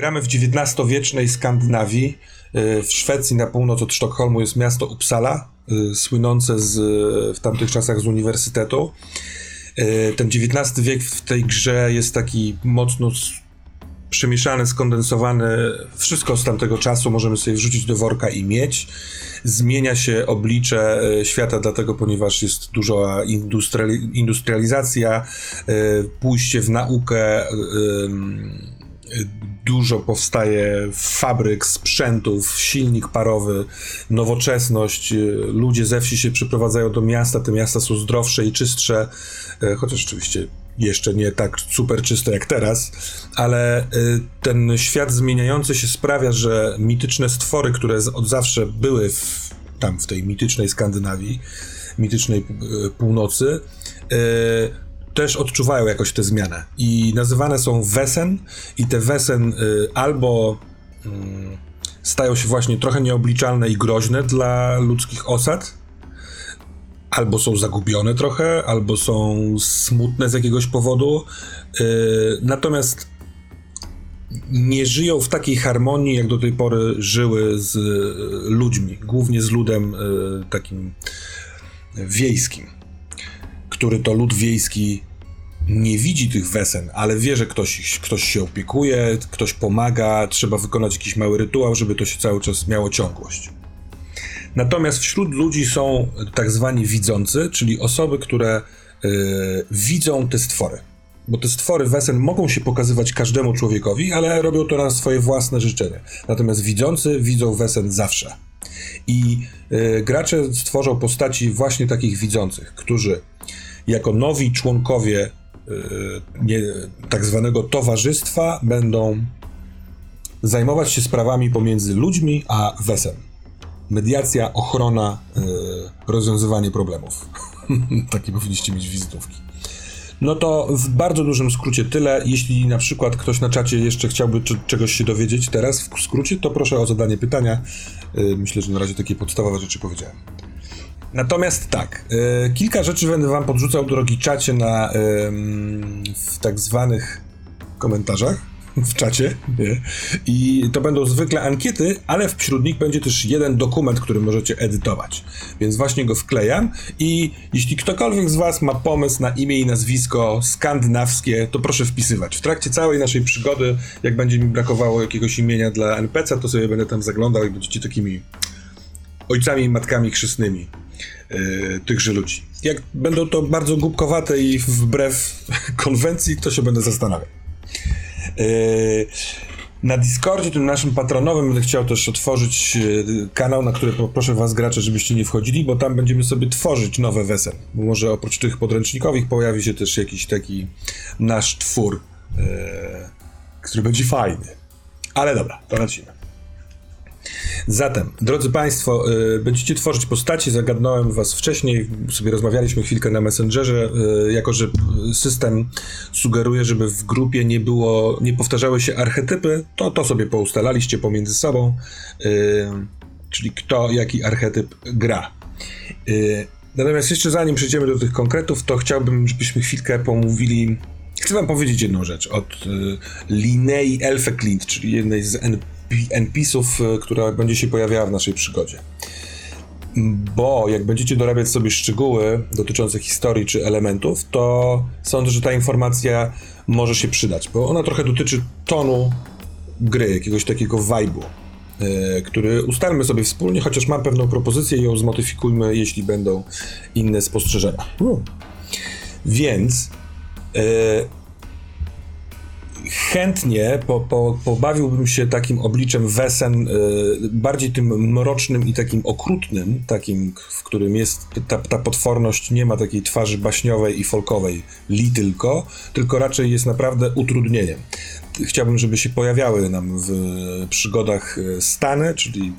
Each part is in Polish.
Gramy w XIX-wiecznej Skandynawii. Y, w Szwecji na północ od Sztokholmu jest miasto Uppsala, y, słynące z, w tamtych czasach z uniwersytetu. Y, ten XIX wiek w tej grze jest taki mocno przemieszany, skondensowany. Wszystko z tamtego czasu możemy sobie wrzucić do worka i mieć. Zmienia się oblicze świata, dlatego ponieważ jest duża industrializacja, pójście w naukę dużo powstaje fabryk, sprzętów, silnik parowy, nowoczesność. Ludzie ze wsi się przyprowadzają do miasta, te miasta są zdrowsze i czystsze, e, chociaż oczywiście jeszcze nie tak super czyste jak teraz, ale e, ten świat zmieniający się sprawia, że mityczne stwory, które od zawsze były w, tam w tej mitycznej Skandynawii, mitycznej e, północy, też odczuwają jakoś tę zmianę. I nazywane są wesen, i te wesen y, albo y, stają się właśnie trochę nieobliczalne i groźne dla ludzkich osad, albo są zagubione trochę, albo są smutne z jakiegoś powodu. Y, natomiast nie żyją w takiej harmonii, jak do tej pory żyły z y, ludźmi, głównie z ludem y, takim wiejskim który to lud wiejski nie widzi tych wesen, ale wie, że ktoś, ktoś się opiekuje, ktoś pomaga, trzeba wykonać jakiś mały rytuał, żeby to się cały czas miało ciągłość. Natomiast wśród ludzi są tak zwani widzący, czyli osoby, które yy, widzą te stwory. Bo te stwory wesen mogą się pokazywać każdemu człowiekowi, ale robią to na swoje własne życzenie. Natomiast widzący widzą wesen zawsze. I yy, gracze stworzą postaci właśnie takich widzących, którzy jako nowi członkowie y, nie, tak zwanego towarzystwa będą zajmować się sprawami pomiędzy ludźmi a wesem. Mediacja, ochrona, y, rozwiązywanie problemów. Takie powinniście mieć wizytówki. No to w bardzo dużym skrócie tyle. Jeśli na przykład ktoś na czacie jeszcze chciałby czegoś się dowiedzieć teraz w skrócie, to proszę o zadanie pytania. Y, myślę, że na razie takie podstawowe rzeczy powiedziałem. Natomiast tak, y, kilka rzeczy będę wam podrzucał, drogi czacie, na, y, w tak zwanych komentarzach w czacie. Nie? I to będą zwykle ankiety, ale wśród nich będzie też jeden dokument, który możecie edytować. Więc właśnie go wklejam i jeśli ktokolwiek z was ma pomysł na imię i nazwisko skandynawskie, to proszę wpisywać. W trakcie całej naszej przygody, jak będzie mi brakowało jakiegoś imienia dla NPC, to sobie będę tam zaglądał i będziecie takimi ojcami i matkami chrzestnymi tychże ludzi. Jak będą to bardzo głupkowate i wbrew konwencji, to się będę zastanawiał. Yy, na Discordzie, tym naszym patronowym, będę chciał też otworzyć yy, kanał, na który poproszę was gracze, żebyście nie wchodzili, bo tam będziemy sobie tworzyć nowe wesel. Bo może oprócz tych podręcznikowych pojawi się też jakiś taki nasz twór, który będzie fajny. Ale dobra, to lecimy. Zatem, drodzy Państwo, y, będziecie tworzyć postacie, zagadnąłem Was wcześniej, sobie rozmawialiśmy chwilkę na Messengerze, y, jako że system sugeruje, żeby w grupie nie było, nie powtarzały się archetypy, to to sobie poustalaliście pomiędzy sobą, y, czyli kto jaki archetyp gra. Natomiast jeszcze zanim przejdziemy do tych konkretów, to chciałbym, żebyśmy chwilkę pomówili. Chcę wam powiedzieć jedną rzecz. Od Linnei Elfeklint, czyli jednej z NP NPC-ów, e, która będzie się pojawiała w naszej przygodzie. Bo jak będziecie dorabiać sobie szczegóły dotyczące historii czy elementów, to sądzę, że ta informacja może się przydać, bo ona trochę dotyczy tonu gry, jakiegoś takiego vibe'u, yy, który ustalmy sobie wspólnie, chociaż mam pewną propozycję i ją zmodyfikujmy, jeśli będą inne spostrzeżenia. Więc yy, chętnie po, po, pobawiłbym się takim obliczem wesen, y, bardziej tym mrocznym i takim okrutnym, takim, w którym jest ta, ta potworność, nie ma takiej twarzy baśniowej i folkowej, li tylko, tylko raczej jest naprawdę utrudnieniem. Chciałbym, żeby się pojawiały nam w przygodach y, stany, czyli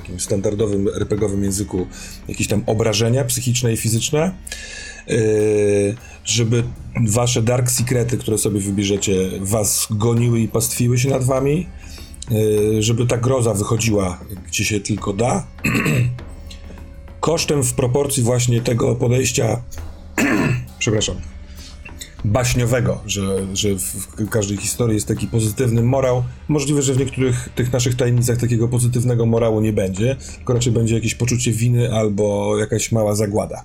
takim standardowym RPGowym języku jakieś tam obrażenia psychiczne i fizyczne. Yy, żeby wasze dark secrety, które sobie wybierzecie, was goniły i pastwiły się nad wami, yy, żeby ta groza wychodziła gdzie się tylko da. Kosztem w proporcji właśnie tego podejścia, przepraszam, baśniowego, że, że w każdej historii jest taki pozytywny morał. Możliwe, że w niektórych tych naszych tajemnicach takiego pozytywnego morału nie będzie, tylko raczej będzie jakieś poczucie winy albo jakaś mała zagłada.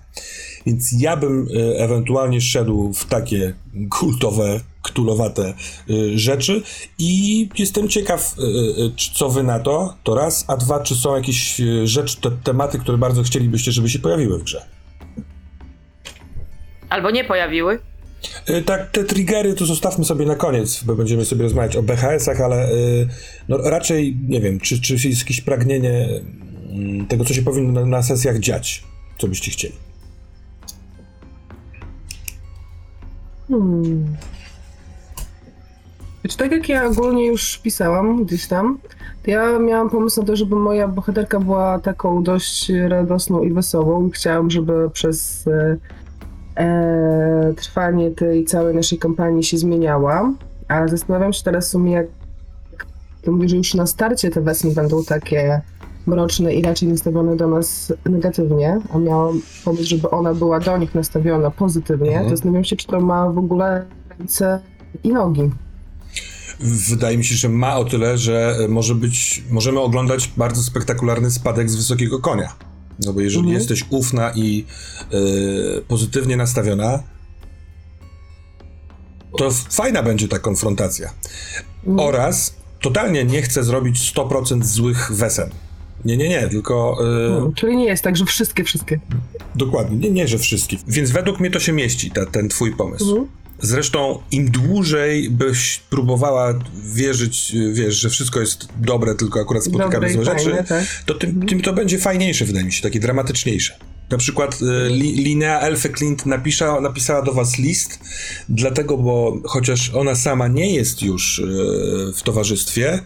Więc ja bym e, ewentualnie szedł w takie kultowe, ktulowate e, rzeczy i jestem ciekaw, e, co wy na to, to raz, a dwa, czy są jakieś rzeczy, te, tematy, które bardzo chcielibyście, żeby się pojawiły w grze. Albo nie pojawiły. Tak, te triggery to zostawmy sobie na koniec, bo będziemy sobie rozmawiać o BHS-ach, ale no, raczej nie wiem, czy, czy jest jakieś pragnienie mm, tego, co się powinno na, sesjach dziać, co byście chcieli. Hmm. Czy tak jak ja ogólnie już pisałam gdzieś tam, to ja miałam pomysł na to, żeby moja bohaterka była taką dość radosną i wesołą. Chciałam, żeby przez e, e, trwanie tej całej naszej kampanii się zmieniała, ale zastanawiam się teraz w sumie, jak to mówię, że już na starcie te wesny będą takie mroczne i raczej nastawione do nas negatywnie, a miałam pomysł, żeby ona była do nich nastawiona pozytywnie, mhm. to zastanawiam się, czy to ma w ogóle ręce i nogi. Wydaje mi się, że ma o tyle, że może być, możemy oglądać bardzo spektakularny spadek z wysokiego konia. No bo jeżeli mhm. jesteś ufna i y, pozytywnie nastawiona, to fajna będzie ta konfrontacja. Mhm. Oraz totalnie nie chcę zrobić 100% złych wesen. Nie, nie, nie, tylko. Yy... czyli nie jest tak, że wszystkie, wszystkie. Dokładnie, nie, nie, że wszystkie. Więc według mnie to się mieści, ta, ten twój pomysł. Mhm. Zresztą im dłużej byś próbowała wierzyć, wiesz, że wszystko jest dobre, tylko akurat spotykamy złe rzeczy, tak? to tym, tym to będzie fajniejsze, wydaje mi się, takie dramatyczniejsze. Na przykład y, li, Linnea Elfe Clint napisała, napisała do was list, dlatego, bo chociaż ona sama nie jest już y, w towarzystwie,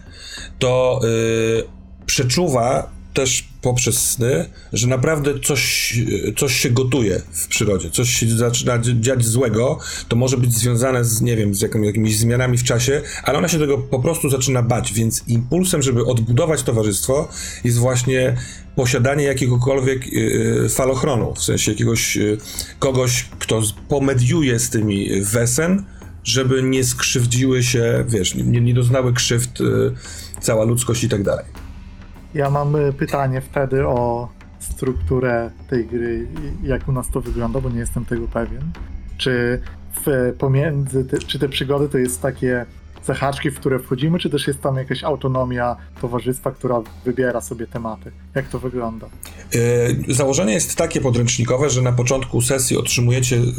to y, przeczuwa też poprzez sny, że naprawdę coś, coś się gotuje w przyrodzie, coś się zaczyna dziać złego, to może być związane z, nie wiem, z jakimiś zmianami w czasie, ale ona się tego po prostu zaczyna bać, więc impulsem, żeby odbudować towarzystwo jest właśnie posiadanie jakiegokolwiek yy, falochronu, w sensie jakiegoś yy, kogoś, kto pomediuje z tymi wesen, żeby nie skrzywdziły się, wiesz, nie, nie doznały krzywd cała ludzkość i tak dalej. Ja mam e, pytanie wtedy o strukturę tej gry, jak u nas to wygląda, bo nie jestem tego pewien. Czy w, pomiędzy, te, czy te przygody to jest takie zahaczki, w które wchodzimy, czy też jest tam jakaś autonomia towarzystwa, która wybiera sobie tematy? Jak to wygląda? Yy, założenie jest takie podręcznikowe, że na początku sesji otrzymujecie yy,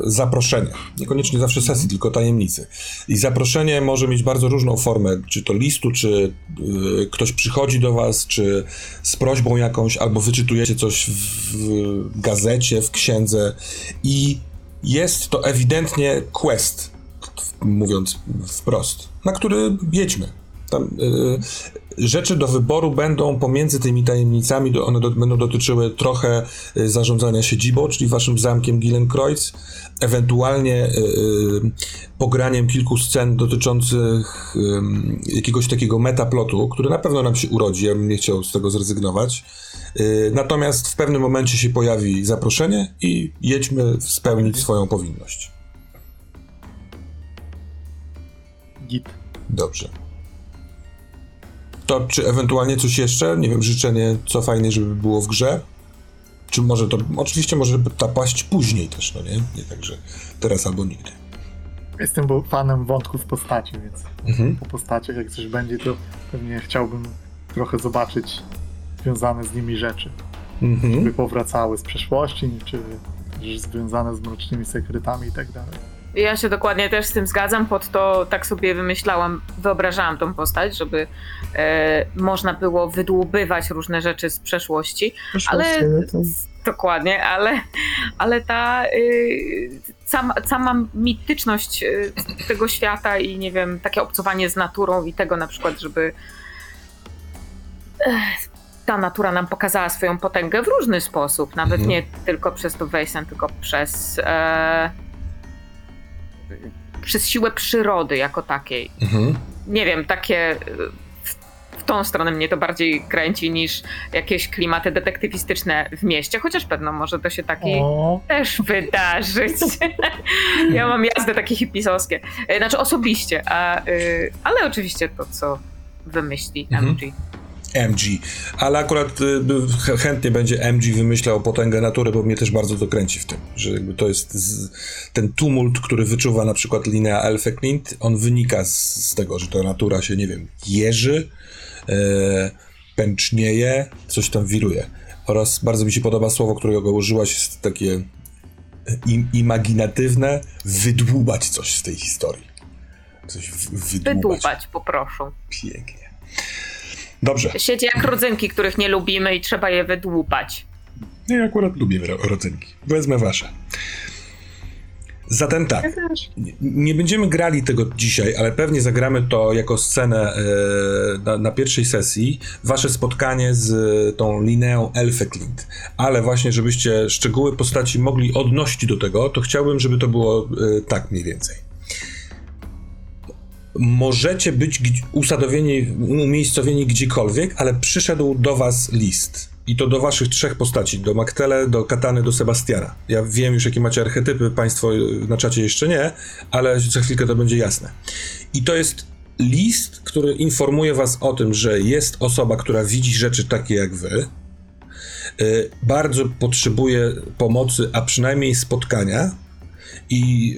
zaproszenie. Niekoniecznie zawsze sesji, mhm. tylko tajemnicy. I zaproszenie może mieć bardzo różną formę, czy to listu, czy yy, ktoś przychodzi do was, czy z prośbą jakąś, albo wyczytujecie coś w, w gazecie, w księdze i jest to ewidentnie quest, mówiąc wprost, na który jedźmy. Tam, y, rzeczy do wyboru będą pomiędzy tymi tajemnicami, one do, będą dotyczyły trochę y, zarządzania siedzibą, czyli waszym zamkiem Gillenkreuz, ewentualnie y, pograniem kilku scen dotyczących jakiegoś takiego metaplotu, który na pewno nam się urodzi, ja bym nie chciał z tego zrezygnować. Natomiast w pewnym momencie się pojawi zaproszenie i jedźmy spełnić swoją powinność. Git. Dobrze. To czy ewentualnie coś jeszcze? Nie wiem, życzenie, co fajnie, żeby było w grze? Czy może to, oczywiście może ta paść później też, no nie? Nie tak, że teraz albo nigdy. Jestem fanem wątków postaci, więc mhm. po postaciach jak coś będzie, to pewnie chciałbym trochę zobaczyć związane z nimi rzeczy. Mhm. Żeby powracały z przeszłości, czy związane z mrocznymi sekretami i tak dalej. Ja się dokładnie też z tym zgadzam, pod to tak sobie wymyślałam, wyobrażałam tą postać, żeby e, można było wydłubywać różne rzeczy z przeszłości, ale no dokładnie, ale, ale ta y, sama, sama mityczność y, tego świata i nie wiem, takie obcowanie z naturą i tego na przykład, żeby ta natura nam pokazała swoją potęgę w różny sposób, nawet mhm. nie tylko przez to wejście, tylko przez e, przez siłę przyrody jako takiej. Mhm. Nie wiem, takie w, w tą stronę mnie to bardziej kręci niż jakieś klimaty detektywistyczne w mieście, chociaż pewno może to się taki O, też wydarzyć. ja mam jazdy takie hipisowskie. E, Znaczy osobiście, a, y, ale oczywiście to, co wymyśli Mhm. MG. MG. Ale akurat y, chętnie będzie MG wymyślał potęgę natury, bo mnie też bardzo to kręci w tym, że jakby to jest z, ten tumult, który wyczuwa na przykład Linea Elfe Clint, on wynika z, z tego, że ta natura się, nie wiem, jeży, e, pęcznieje, coś tam wiruje. Oraz bardzo mi się podoba słowo, którego użyłaś, jest takie im, imaginatywne, wydłubać coś z tej historii. Coś w, wydłubać. Wydłubać poproszę. Pięknie. Dobrze. Siedzi jak rodzynki, których nie lubimy i trzeba je wydłubać. Ja akurat lubię ro- rodzynki. Wezmę wasze. Zatem tak, nie- nie będziemy grali tego dzisiaj, ale pewnie zagramy to jako scenę e, na, na pierwszej sesji. Wasze spotkanie z e, tą Lineą Elfeklint. Ale właśnie, żebyście szczegóły postaci mogli odnosić do tego, to chciałbym, żeby to było e, tak mniej więcej. Możecie być usadowieni, umiejscowieni gdziekolwiek, ale przyszedł do was list. I to do waszych trzech postaci, do Maktele, do Katany, do Sebastiana. Ja wiem już, jakie macie archetypy, państwo na czacie jeszcze nie, ale za chwilkę to będzie jasne. I to jest list, który informuje was o tym, że jest osoba, która widzi rzeczy takie jak wy, y, bardzo potrzebuje pomocy, a przynajmniej spotkania, i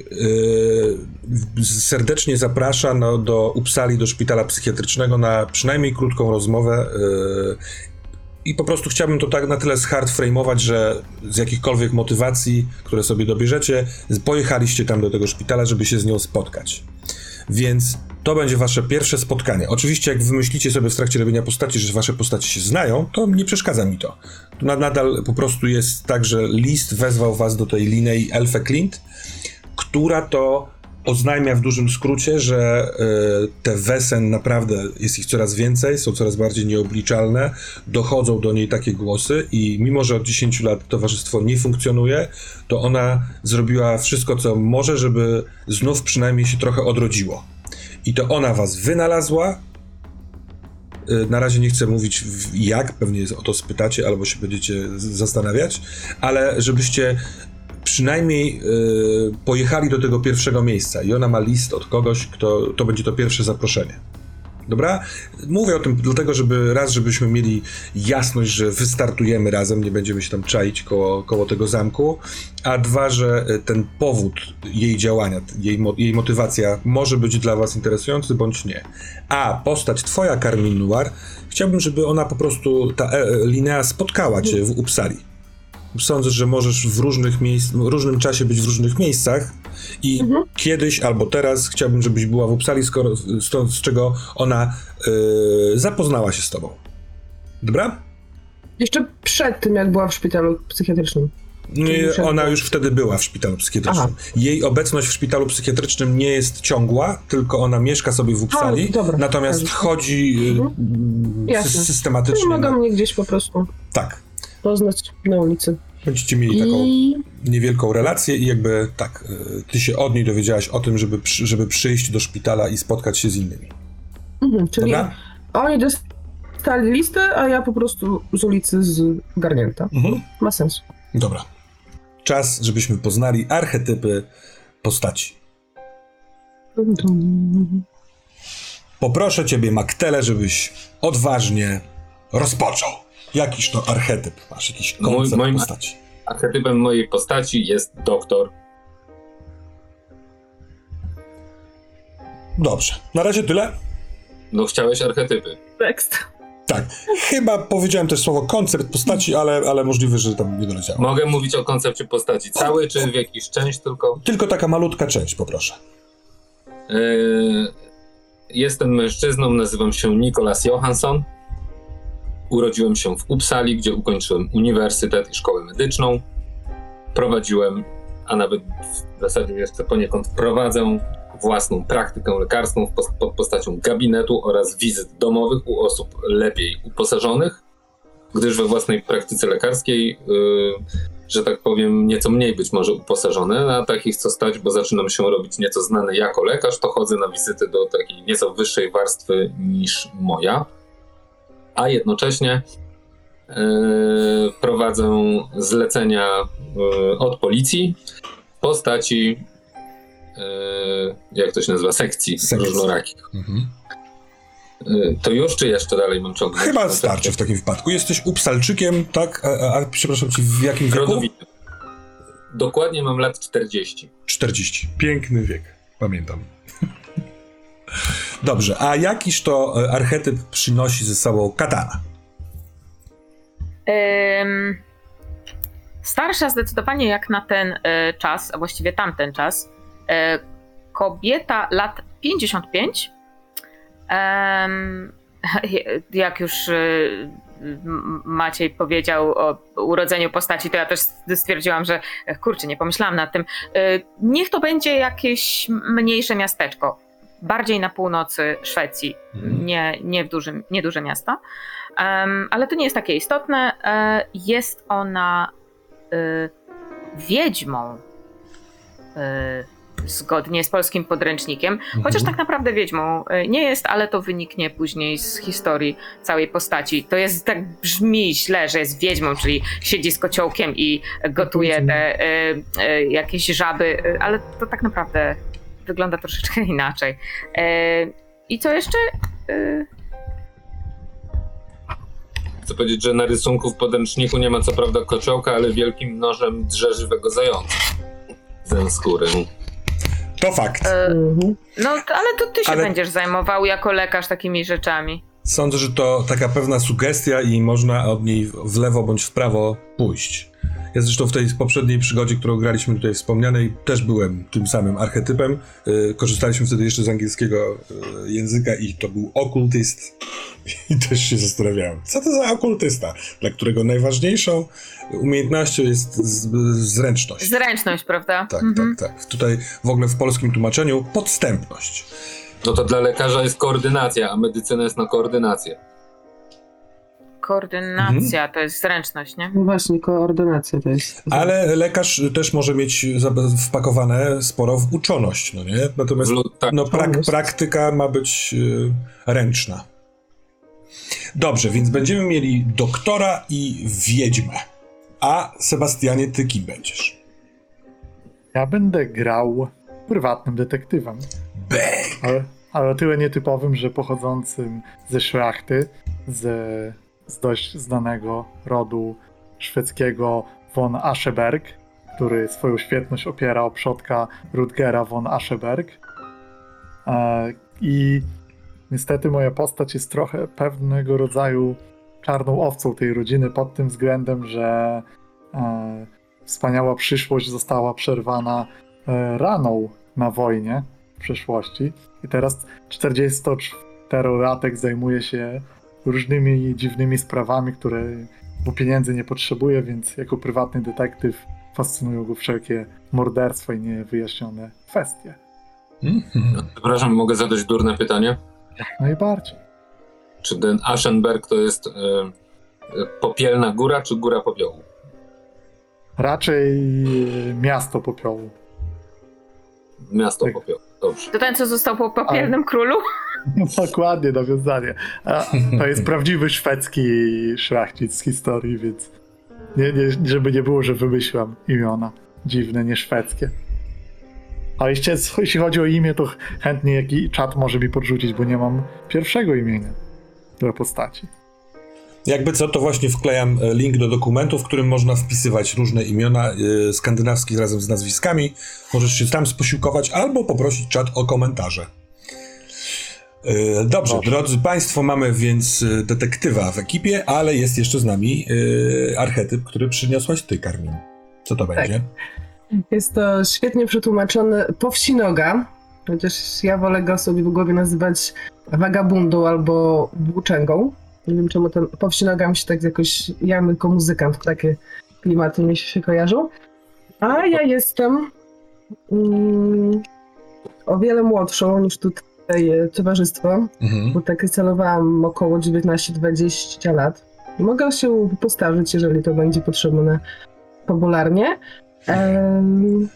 y, serdecznie zaprasza no, do Upsali, do szpitala psychiatrycznego na przynajmniej krótką rozmowę. y, I po prostu chciałbym to tak na tyle zhardframe'ować, że z jakichkolwiek motywacji, które sobie dobierzecie, pojechaliście tam do tego szpitala, żeby się z nią spotkać. Więc to będzie wasze pierwsze spotkanie. Oczywiście, jak wymyślicie sobie w trakcie robienia postaci, że wasze postacie się znają, to nie przeszkadza mi to. Tu na- Nadal po prostu jest tak, że list wezwał was do tej linii Elfe Clint, która to oznajmia w dużym skrócie, że y, te wesen naprawdę jest ich coraz więcej, są coraz bardziej nieobliczalne, dochodzą do niej takie głosy i mimo, że od 10 lat towarzystwo nie funkcjonuje, to ona zrobiła wszystko, co może, żeby znów przynajmniej się trochę odrodziło. I to ona was wynalazła. Y, Na razie nie chcę mówić jak, pewnie o to spytacie albo się będziecie zastanawiać, ale żebyście przynajmniej y, pojechali do tego pierwszego miejsca i ona ma list od kogoś, kto to będzie to pierwsze zaproszenie. Dobra? Mówię o tym dlatego, żeby raz, żebyśmy mieli jasność, że wystartujemy razem, nie będziemy się tam czaić koło, koło tego zamku, a dwa, że y, ten powód jej działania, jej, jej motywacja może być dla was interesujący bądź nie. A postać twoja, Carmin Noir, chciałbym, żeby ona po prostu, ta e, Linea spotkała cię w Upsali. Sądzę, że możesz w różnych miejsc, w różnym czasie być w różnych miejscach i kiedyś albo teraz chciałbym, żebyś była w Upsali, skoro, stąd, z czego ona y, zapoznała się z tobą. Dobra? Jeszcze przed tym, jak była w szpitalu psychiatrycznym. Nie, ona już wtedy była w szpitalu psychiatrycznym. Jej obecność w szpitalu psychiatrycznym nie jest ciągła, tylko ona mieszka sobie w Upsali, A, dobra. natomiast Dobrze. chodzi y, Mhm. Jasne. systematycznie. Czyli mogą Na, mnie gdzieś po prostu tak. poznać na ulicy. Będziecie mieli taką I niewielką relację i jakby tak, y, ty się od niej dowiedziałaś o tym, żeby, przy, żeby przyjść do szpitala i spotkać się z innymi. mhm, czyli Dobra? oni dostali listę, a ja po prostu z ulicy zgarnięta. Mhm. Ma sens. Dobra. Czas, żebyśmy poznali archetypy postaci. Poproszę ciebie, Maktele, żebyś odważnie rozpoczął. Jakiż to archetyp masz? Jakiś Mój- koncept moim- postaci? Archetypem mojej postaci jest doktor. Dobrze. Na razie tyle? No chciałeś archetypy. Tekst. Tak. Chyba powiedziałem też słowo koncept postaci, ale, ale możliwe, że tam nie doleciało. Mogę mówić o koncepcie postaci cały, czy w jakiś część tylko? Tylko taka malutka część, poproszę. Yy, jestem mężczyzną, nazywam się Nikolas Johansson. Urodziłem się w Uppsali, gdzie ukończyłem uniwersytet i szkołę medyczną. Prowadziłem, a nawet w zasadzie jeszcze poniekąd prowadzę własną praktykę lekarską pod postacią gabinetu oraz wizyt domowych u osób lepiej uposażonych, gdyż we własnej praktyce lekarskiej, yy, że tak powiem, nieco mniej być może uposażone, na takich co stać, bo zaczynam się robić nieco znany jako lekarz, to chodzę na wizyty do takiej nieco wyższej warstwy niż moja. A jednocześnie e, prowadzę zlecenia e, od policji w postaci, e, jak to się nazywa, sekcji, Sekcji. różnorakich. Mhm. To już czy jeszcze dalej mam ciągnąć? Chyba starczy w takim wypadku. Jesteś upsalczykiem, tak? A, a, przepraszam ci, w jakim wieku? Dokładnie mam lat 40. 40. Piękny wiek. Pamiętam. Dobrze, a jakiż to e, archetyp przynosi ze sobą katana? Ym, starsza zdecydowanie jak na ten e, czas, a właściwie tamten czas. E, kobieta lat 55. Em, jak już Maciej powiedział o urodzeniu postaci, to ja też stwierdziłam, że kurczę, nie pomyślałam nad tym. Niech to będzie jakieś mniejsze miasteczko, bardziej na północy Szwecji, Mhm. nie, nie w dużym, nie duże miasta. Em, ale to nie jest takie istotne. E, jest ona e, wiedźmą. e, Zgodnie z polskim podręcznikiem, chociaż tak naprawdę wiedźmą e, nie jest, ale to wyniknie później z historii całej postaci. To jest tak brzmi źle, że jest wiedźmą, czyli siedzi z kociołkiem i gotuje te e, e, jakieś żaby, e, ale to tak naprawdę wygląda troszeczkę inaczej. E, I co jeszcze? E, Chcę powiedzieć, że na rysunku w podręczniku nie ma co prawda kociołka, ale wielkim nożem drze żywego zająca. Ze skóry. To fakt. e, Mhm. No, ale to ty się Ale- będziesz zajmował jako lekarz takimi rzeczami. Sądzę, że to taka pewna sugestia i można od niej w lewo bądź w prawo pójść. Ja zresztą w tej poprzedniej przygodzie, którą graliśmy tutaj wspomnianej, też byłem tym samym archetypem. Yy, Korzystaliśmy wtedy jeszcze z angielskiego yy, języka i to był okultyst. I też się zastanawiałem, co to za okultysta, dla którego najważniejszą umiejętnością jest z- zręczność. Zręczność, prawda? Tak, Mhm. tak, tak. Tutaj w ogóle w polskim tłumaczeniu podstępność. No to dla lekarza jest koordynacja, a medycyna jest na koordynację. Koordynacja Mhm. to jest zręczność, nie? No właśnie, koordynacja to jest. Ale lekarz też może mieć wpakowane sporo w uczoność, no nie? Natomiast lu- tak, no, prak- praktyka ma być y, ręczna. Dobrze, więc będziemy mieli doktora i wiedźmę. A Sebastianie, ty kim będziesz? Ja będę grał prywatnym detektywem, Bang! ale, ale o tyle nietypowym, że pochodzącym ze szlachty, z, z dość znanego rodu szwedzkiego von Ascheberg, który swoją świetność opiera o przodka Rutgera von Ascheberg. E, I niestety moja postać jest trochę pewnego rodzaju czarną owcą tej rodziny pod tym względem, że e, wspaniała przyszłość została przerwana e, raną na wojnie w przeszłości. I teraz 44-latek zajmuje się różnymi dziwnymi sprawami, które bo pieniędzy nie potrzebuje, więc jako prywatny detektyw fascynują go wszelkie morderstwa i niewyjaśnione kwestie. Mhm. Przepraszam, mogę zadać durne pytanie? Jak najbardziej. Czy ten Aschenberg to jest e, popielna góra, czy góra popiołu? Raczej e, miasto popiołu. Miasto Tak. popiołu. Dobrze. To ten, co został po papiernym królu? Dokładnie, nawiązanie. A, to jest prawdziwy szwedzki szlachcic z historii, więc nie, nie, żeby nie było, że wymyślam imiona dziwne, nie szwedzkie. A jeśli, jeśli chodzi o imię, to chętnie jaki czat może mi podrzucić, bo nie mam pierwszego imienia dla postaci. Jakby co, to właśnie wklejam e, link do dokumentu, w którym można wpisywać różne imiona e, skandynawskich razem z nazwiskami. Możesz się tam sposiłkować albo poprosić czat o komentarze. E, Dobrze, Dobrze. drodzy Państwo, mamy więc e, detektywa w ekipie, ale jest jeszcze z nami e, archetyp, który przyniosłaś Ty, Karmin. Co to będzie? Jest to świetnie przetłumaczony powsinoga, chociaż ja wolę go sobie w głowie nazywać wagabundą albo włóczęgą. Nie wiem czemu ten powsinoga mi się tak jakoś jamy jako muzykant, takie klimaty mi się kojarzą. A ja jestem mm, o wiele młodszą niż tutaj e, towarzystwo, Mhm. bo tak celowałam około 19-20 lat. Mogę się postarzyć, jeżeli to będzie potrzebne popularnie. Ehm,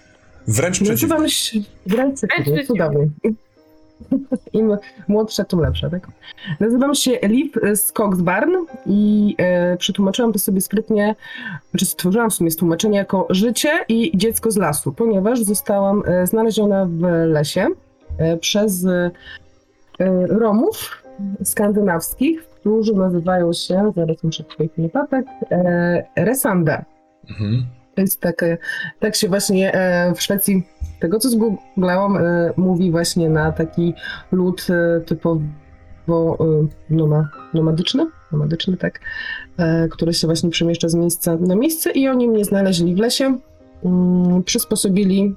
Wręcz przeciwnie. nazywam się... Wręcz Wręcz przeciwnie, cudownie. Im młodsza, tym lepsza, tak? Nazywam się Liv z Coxbarn i e, przetłumaczyłam to sobie sprytnie, znaczy stworzyłam w sumie tłumaczenie jako życie i dziecko z lasu, ponieważ zostałam e, znaleziona w lesie przez e, Romów skandynawskich, którzy nazywają się, zaraz muszę twoich notatek, e, Resande. Mhm. To jest takie, tak się właśnie e, w Szwecji, tego co zgooglałam, e, mówi właśnie na taki lud e, typowo e, noma, nomadyczny, nomadyczny, tak, e, który się właśnie przemieszcza z miejsca na miejsce i oni mnie znaleźli w lesie, mm, przysposobili,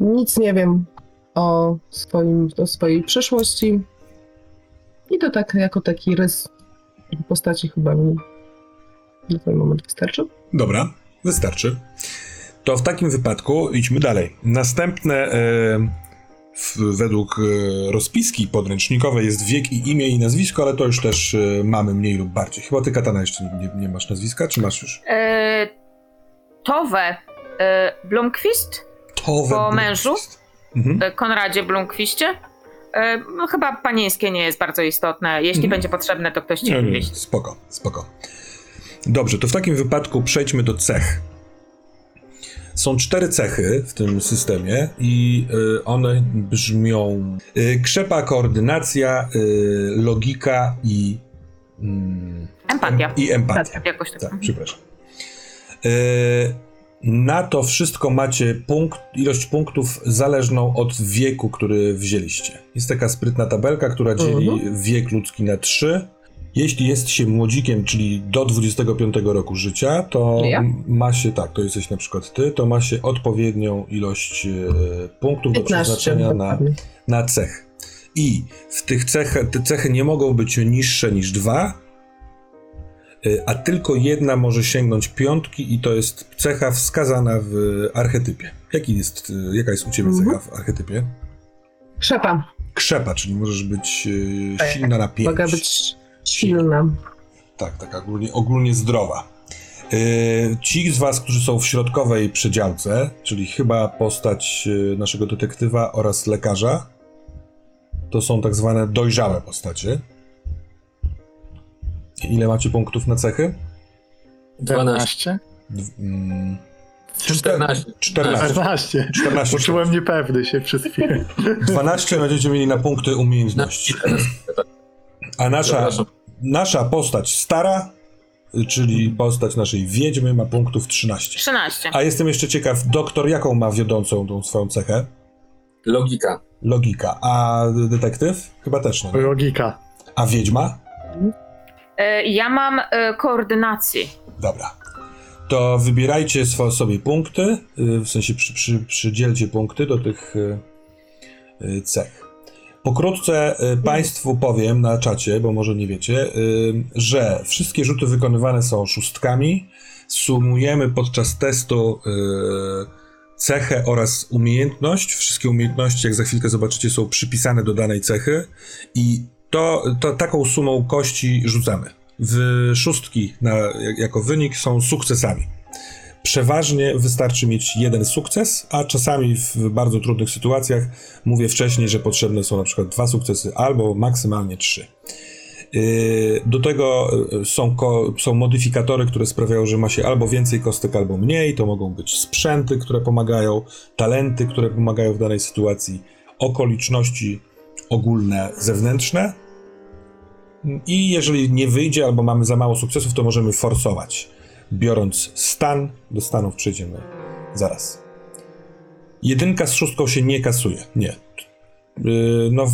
nic nie wiem o, swoim, o swojej przeszłości i to tak jako taki rys postaci chyba mi na ten moment wystarczy. Dobra, wystarczy. To w takim wypadku idźmy dalej. Następne e, w, według e, rozpiski podręcznikowej jest wiek i imię i nazwisko, ale to już też e, mamy mniej lub bardziej. Chyba ty, Katana, jeszcze nie, nie masz nazwiska, czy masz już? E, Tove e, Blomqvist, To Po mężu? Mhm. e, Konradzie Blomqvistie. E, no, chyba panieńskie nie jest bardzo istotne. Jeśli Mhm. będzie potrzebne, to ktoś ci Nie, spoko, spoko. Dobrze, to w takim wypadku przejdźmy do cech. Są cztery cechy w tym systemie i y, one brzmią krzepa, koordynacja, logika i, mm, Empatia. i empatia. Jakoś tak. Tak, przepraszam. Na to wszystko macie punkt, ilość punktów zależną od wieku, który wzięliście. Jest taka sprytna tabelka, która dzieli wiek ludzki na trzy. Jeśli jest się młodzikiem, czyli do 25 roku życia, to Ja? ma się, tak, to jesteś na przykład ty, to ma się odpowiednią ilość e, punktów do 15 przeznaczenia na, na cech. I w tych cechach, te cechy nie mogą być niższe niż dwa, y, a tylko jedna może sięgnąć piątki i to jest cecha wskazana w archetypie. Jaki jest, y, jaka jest u ciebie Mhm. cecha w archetypie? Krzepa. Krzepa, czyli możesz być y, silna na pięć. Mogę być silna. Tak, tak, ogólnie, ogólnie zdrowa. Y, Ci z was, którzy są w środkowej przedziałce, czyli chyba postać y, naszego detektywa oraz lekarza, to są tak zwane dojrzałe postacie. Ile macie punktów na cechy? 12. Dw- mm, 14. 14. 14. 14. Poczułem niepewny się przez chwilę. 12 będziecie mieli na punkty umiejętności. A nasza, nasza postać stara, czyli postać naszej wiedźmy, ma punktów 13. 13. A jestem jeszcze ciekaw, doktor jaką ma wiodącą tą swoją cechę? Logika. Logika. A detektyw? Chyba też nie. Logika. A wiedźma? E, ja mam e, koordynację. Dobra. To wybierajcie sobie punkty, y, w sensie przy, przy, przydzielcie punkty do tych y, y, cech. Pokrótce Państwu powiem na czacie, bo może nie wiecie, że wszystkie rzuty wykonywane są szóstkami. Sumujemy podczas testu cechę oraz umiejętność. Wszystkie umiejętności, jak za chwilkę zobaczycie, są przypisane do danej cechy i to, to taką sumą kości rzucamy. W szóstki na, jak- jako wynik są sukcesami. Przeważnie wystarczy mieć jeden sukces, a czasami w bardzo trudnych sytuacjach mówię wcześniej, że potrzebne są na przykład dwa sukcesy albo maksymalnie trzy. Yy, Do tego yy, są, są modyfikatory, które sprawiają, że ma się albo więcej kostek, albo mniej. To mogą być sprzęty, które pomagają, talenty, które pomagają w danej sytuacji, okoliczności ogólne, zewnętrzne. I jeżeli nie wyjdzie, albo mamy za mało sukcesów, to możemy forsować. Biorąc stan, do stanów przejdziemy zaraz. Jedynka z szóstką się nie kasuje. Nie. Yy, No,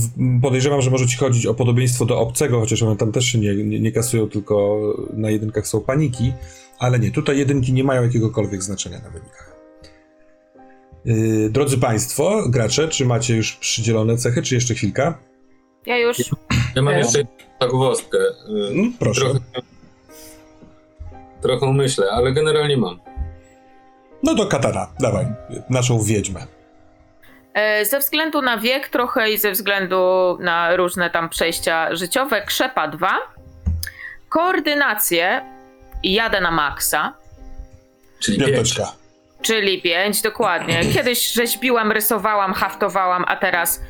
podejrzewam, że może ci chodzić o podobieństwo do obcego, chociaż one tam też się nie, nie, nie kasują, tylko na jedynkach są paniki, ale nie, tutaj jedynki nie mają jakiegokolwiek znaczenia na wynikach. Yy, drodzy Państwo, gracze, czy macie już przydzielone cechy, czy jeszcze chwilka? Ja już. Ja mam Ja- jeszcze zagwozdkę. Y, Mm, proszę. Trochę, trochę myślę, ale generalnie mam. No to Katana, dawaj, naszą wiedźmę. E, Ze względu na wiek trochę i ze względu na różne tam przejścia życiowe, krzepa 2. Koordynację jadę na maksa, Czyli pięć. Piąteczka. Czyli 5 dokładnie. Kiedyś rzeźbiłam, rysowałam, haftowałam, a teraz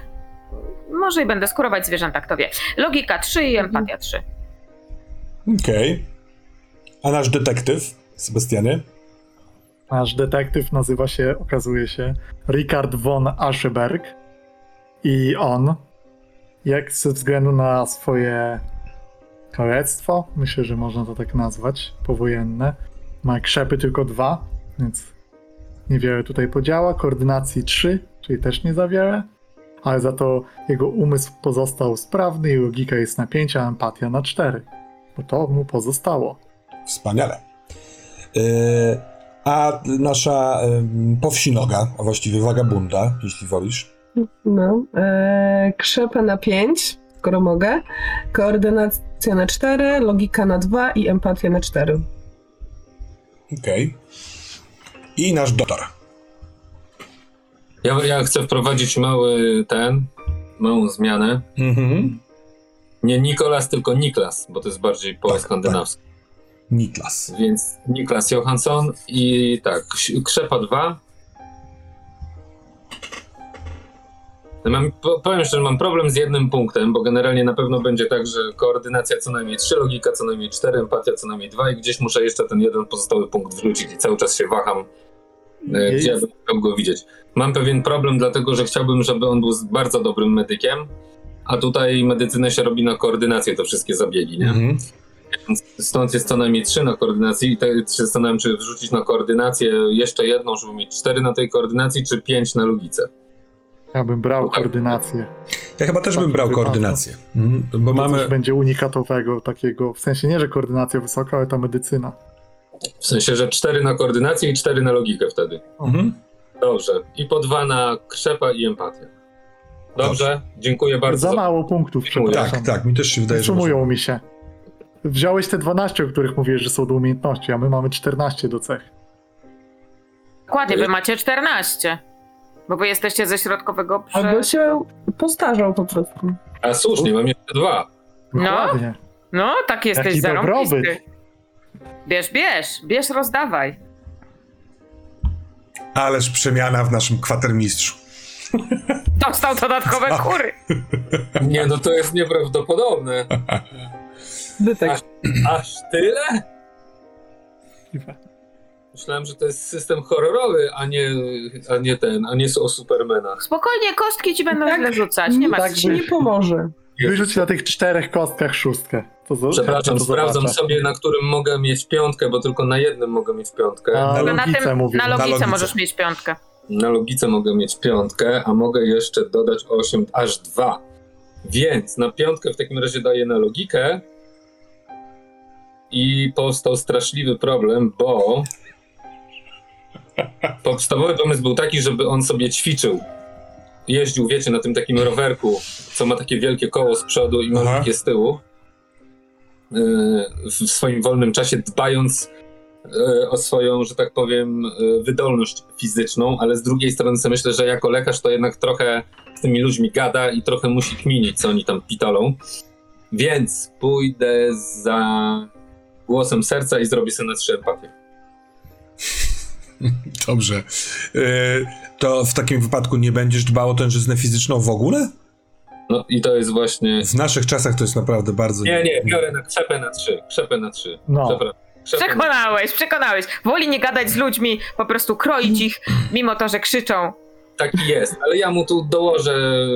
może i będę skurować zwierzęta, kto wie. Logika 3 i empatia 3. Okej. A nasz detektyw, Sebastianie? Nasz detektyw nazywa się, okazuje się, Richard von Ascheberg. I on, jak ze względu na swoje kalectwo, myślę, że można to tak nazwać, powojenne, ma krzepy tylko dwa, więc niewiele tutaj podziała. Koordynacji 3, czyli też nie za wiele, ale za to jego umysł pozostał sprawny i logika jest na 5, a empatia na 4, bo to mu pozostało. Wspaniale. Yy, a nasza yy, powsinoga, a właściwie wagabunda, jeśli wolisz. No. E, krzepę na 5, skoro mogę. Koordynacja na 4, logika na 2 i empatia na 4. Okej. I nasz doktor. Ja, ja chcę wprowadzić mały ten, małą zmianę. Mhm. Nie Nikolas, tylko Niklas, bo to jest bardziej po Tak, skandynawsku. Niklas. Więc Niklas Johansson i tak, Krzepa 2. Mam, po- powiem szczerze, mam problem z jednym punktem, bo generalnie na pewno będzie tak, że koordynacja co najmniej 3, logika co najmniej 4, empatia co najmniej 2 i gdzieś muszę jeszcze ten jeden pozostały punkt wrzucić i cały czas się waham, e, Jest. gdzie ja bym chciał go widzieć. Mam pewien problem, dlatego że chciałbym, żeby on był bardzo dobrym medykiem, a tutaj medycynę się robi na koordynację, to wszystkie zabiegi, nie? Mhm. Więc Stąd jest co najmniej trzy na koordynacji i tak się zastanawiam, czy wrzucić na koordynację jeszcze jedną, żeby mieć cztery na tej koordynacji, czy pięć na logice. Ja bym brał koordynację. Ja chyba też bym brał wypadku. koordynację. Mhm. Bo Mamy... mamy. Coś będzie unikatowego takiego, w sensie nie, że koordynacja wysoka, ale ta medycyna. W sensie, że cztery na koordynację i cztery na logikę wtedy. Mhm. Dobrze. I po dwa na krzepa i empatię. Dobrze, dziękuję bardzo. Za mało punktów, przepraszam. Tak, tak, mi też się wydaje, że. Sumują mi się. Wziąłeś te 12, o których mówisz, że są do umiejętności, a my mamy 14 do cech. Dokładnie, wy macie 14. Bo wy jesteście ze środkowego przy... Albo się postarzał po prostu. A słusznie, mam jeszcze dwa. No. Dokładnie. No, tak jesteś Jaki zarąbisty. Bierz, bierz, bierz, rozdawaj. Ależ przemiana w naszym kwatermistrzu. Dostał dodatkowe Co? kury. Nie, no to jest nieprawdopodobne. Bytek. Aż tyle? Myślałem, że to jest system horrorowy, a nie, a nie ten, a nie o Supermanach. Spokojnie, kostki ci będą Tak, źle rzucać, nie tak martw ci się. nie pomoże. Wyrzuć na tych czterech kostkach szóstkę. To Przepraszam, to sprawdzam zobaczę. sobie, na którym mogę mieć piątkę, bo tylko na jednym mogę mieć piątkę. A Tylko na, logice tym, mówię. na Na logice logice. możesz mieć piątkę. Na logice mogę mieć piątkę, a mogę jeszcze dodać 8, aż 2. Więc na piątkę w takim razie daję na logikę. I powstał straszliwy problem, bo podstawowy pomysł był taki, żeby on sobie ćwiczył. Jeździł, wiecie, na tym takim rowerku, co ma takie wielkie koło z przodu i malutkie z tyłu. Yy, W swoim wolnym czasie dbając e, o swoją, że tak powiem, e, wydolność fizyczną, ale z drugiej strony sobie myślę, że jako lekarz to jednak trochę z tymi ludźmi gada i trochę musi kminić, co oni tam pitolą. Więc pójdę za głosem serca i zrobię sobie na trzy empatię. Dobrze. Yy, to w takim wypadku nie będziesz dbał o tężyznę fizyczną w ogóle? No i to jest właśnie... W naszych czasach to jest naprawdę bardzo. Nie, nie, biorę na krzepę na trzy. Krzepę na trzy. No. Przepraszam. Przekonałeś, przekonałeś. Woli nie gadać z ludźmi, po prostu kroić ich, mimo to, że krzyczą. Taki jest, ale ja mu tu dołożę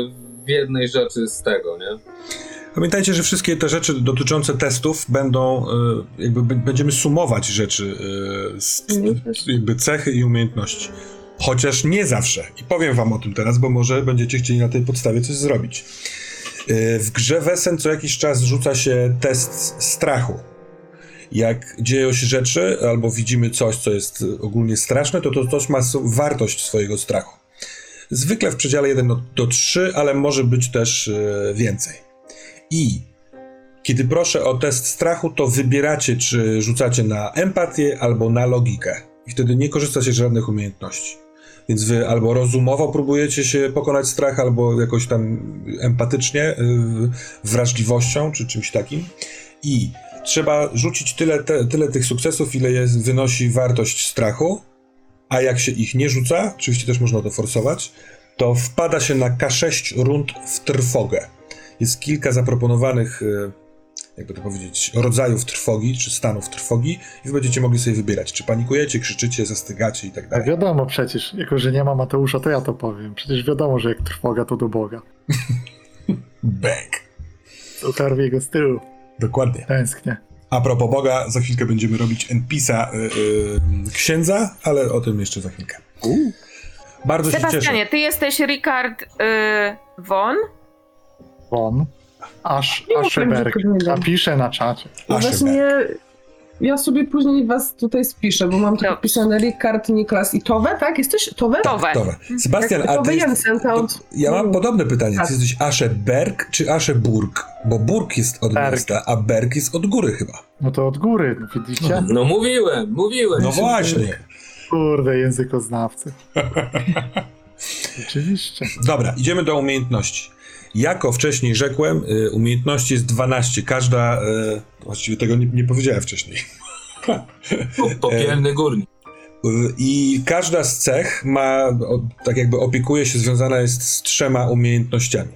w jednej rzeczy z tego, nie? Pamiętajcie, że wszystkie te rzeczy dotyczące testów będą, yy, jakby będziemy sumować rzeczy, yy, z, jakby cechy i umiejętności. Chociaż nie zawsze. I powiem wam o tym teraz, bo może będziecie chcieli na tej podstawie coś zrobić. Yy, w grze Wesen co jakiś czas rzuca się test strachu. Jak dzieją się rzeczy, albo widzimy coś, co jest ogólnie straszne, to to coś ma wartość swojego strachu. Zwykle w przedziale 1 do, do 3, ale może być też więcej. I kiedy proszę o test strachu, to wybieracie, czy rzucacie na empatię albo na logikę. I wtedy nie korzystacie z żadnych umiejętności. Więc wy albo rozumowo próbujecie się pokonać strach, albo jakoś tam empatycznie, yy, wrażliwością, czy czymś takim. I trzeba rzucić tyle, te, tyle tych sukcesów, ile jest, wynosi wartość strachu. A jak się ich nie rzuca, oczywiście też można to forsować, to wpada się na K6 rund w trwogę. Jest kilka zaproponowanych, e, jakby to powiedzieć, rodzajów trwogi, czy stanów trwogi i wy będziecie mogli sobie wybierać, czy panikujecie, krzyczycie, zastygacie i tak A dalej. wiadomo przecież, jako że nie ma Mateusza, to ja to powiem. Przecież wiadomo, że jak trwoga, to do Boga. Bang! To Harvey'ego z tyłu. Dokładnie. Tęsknię. A propos Boga, za chwilkę będziemy robić NPC-a y, y, księdza, ale o tym jeszcze za chwilkę. Bardzo się cieszę. Sebastianie, ty jesteś Ricard y, Von? Won. Aż, Nie nie Napiszę na czacie. No właśnie, ja sobie później was tutaj spiszę, bo mam tu Dobrze. napisane Rikard, Niklas i Towe, tak? Jesteś Towe? Towe. Dobra. Sebastian, a Towe ty Jensen, to od... ja mam podobne pytanie. Tak. Ty jesteś Ascheberg czy Ascheburg? Bo Burg jest od Berg. miasta, a Berg jest od góry chyba. No to od góry, widzicie? No mówiłem, mówiłem. No właśnie. Kurde, językoznawcy. Oczywiście. Dobra, idziemy do umiejętności. Jako wcześniej rzekłem, y, umiejętności jest 12. Każda, y, właściwie tego nie, nie powiedziałem wcześniej. Popielny górnik. Y, I każda z cech ma, tak jakby opiekuje się, związana jest z trzema umiejętnościami.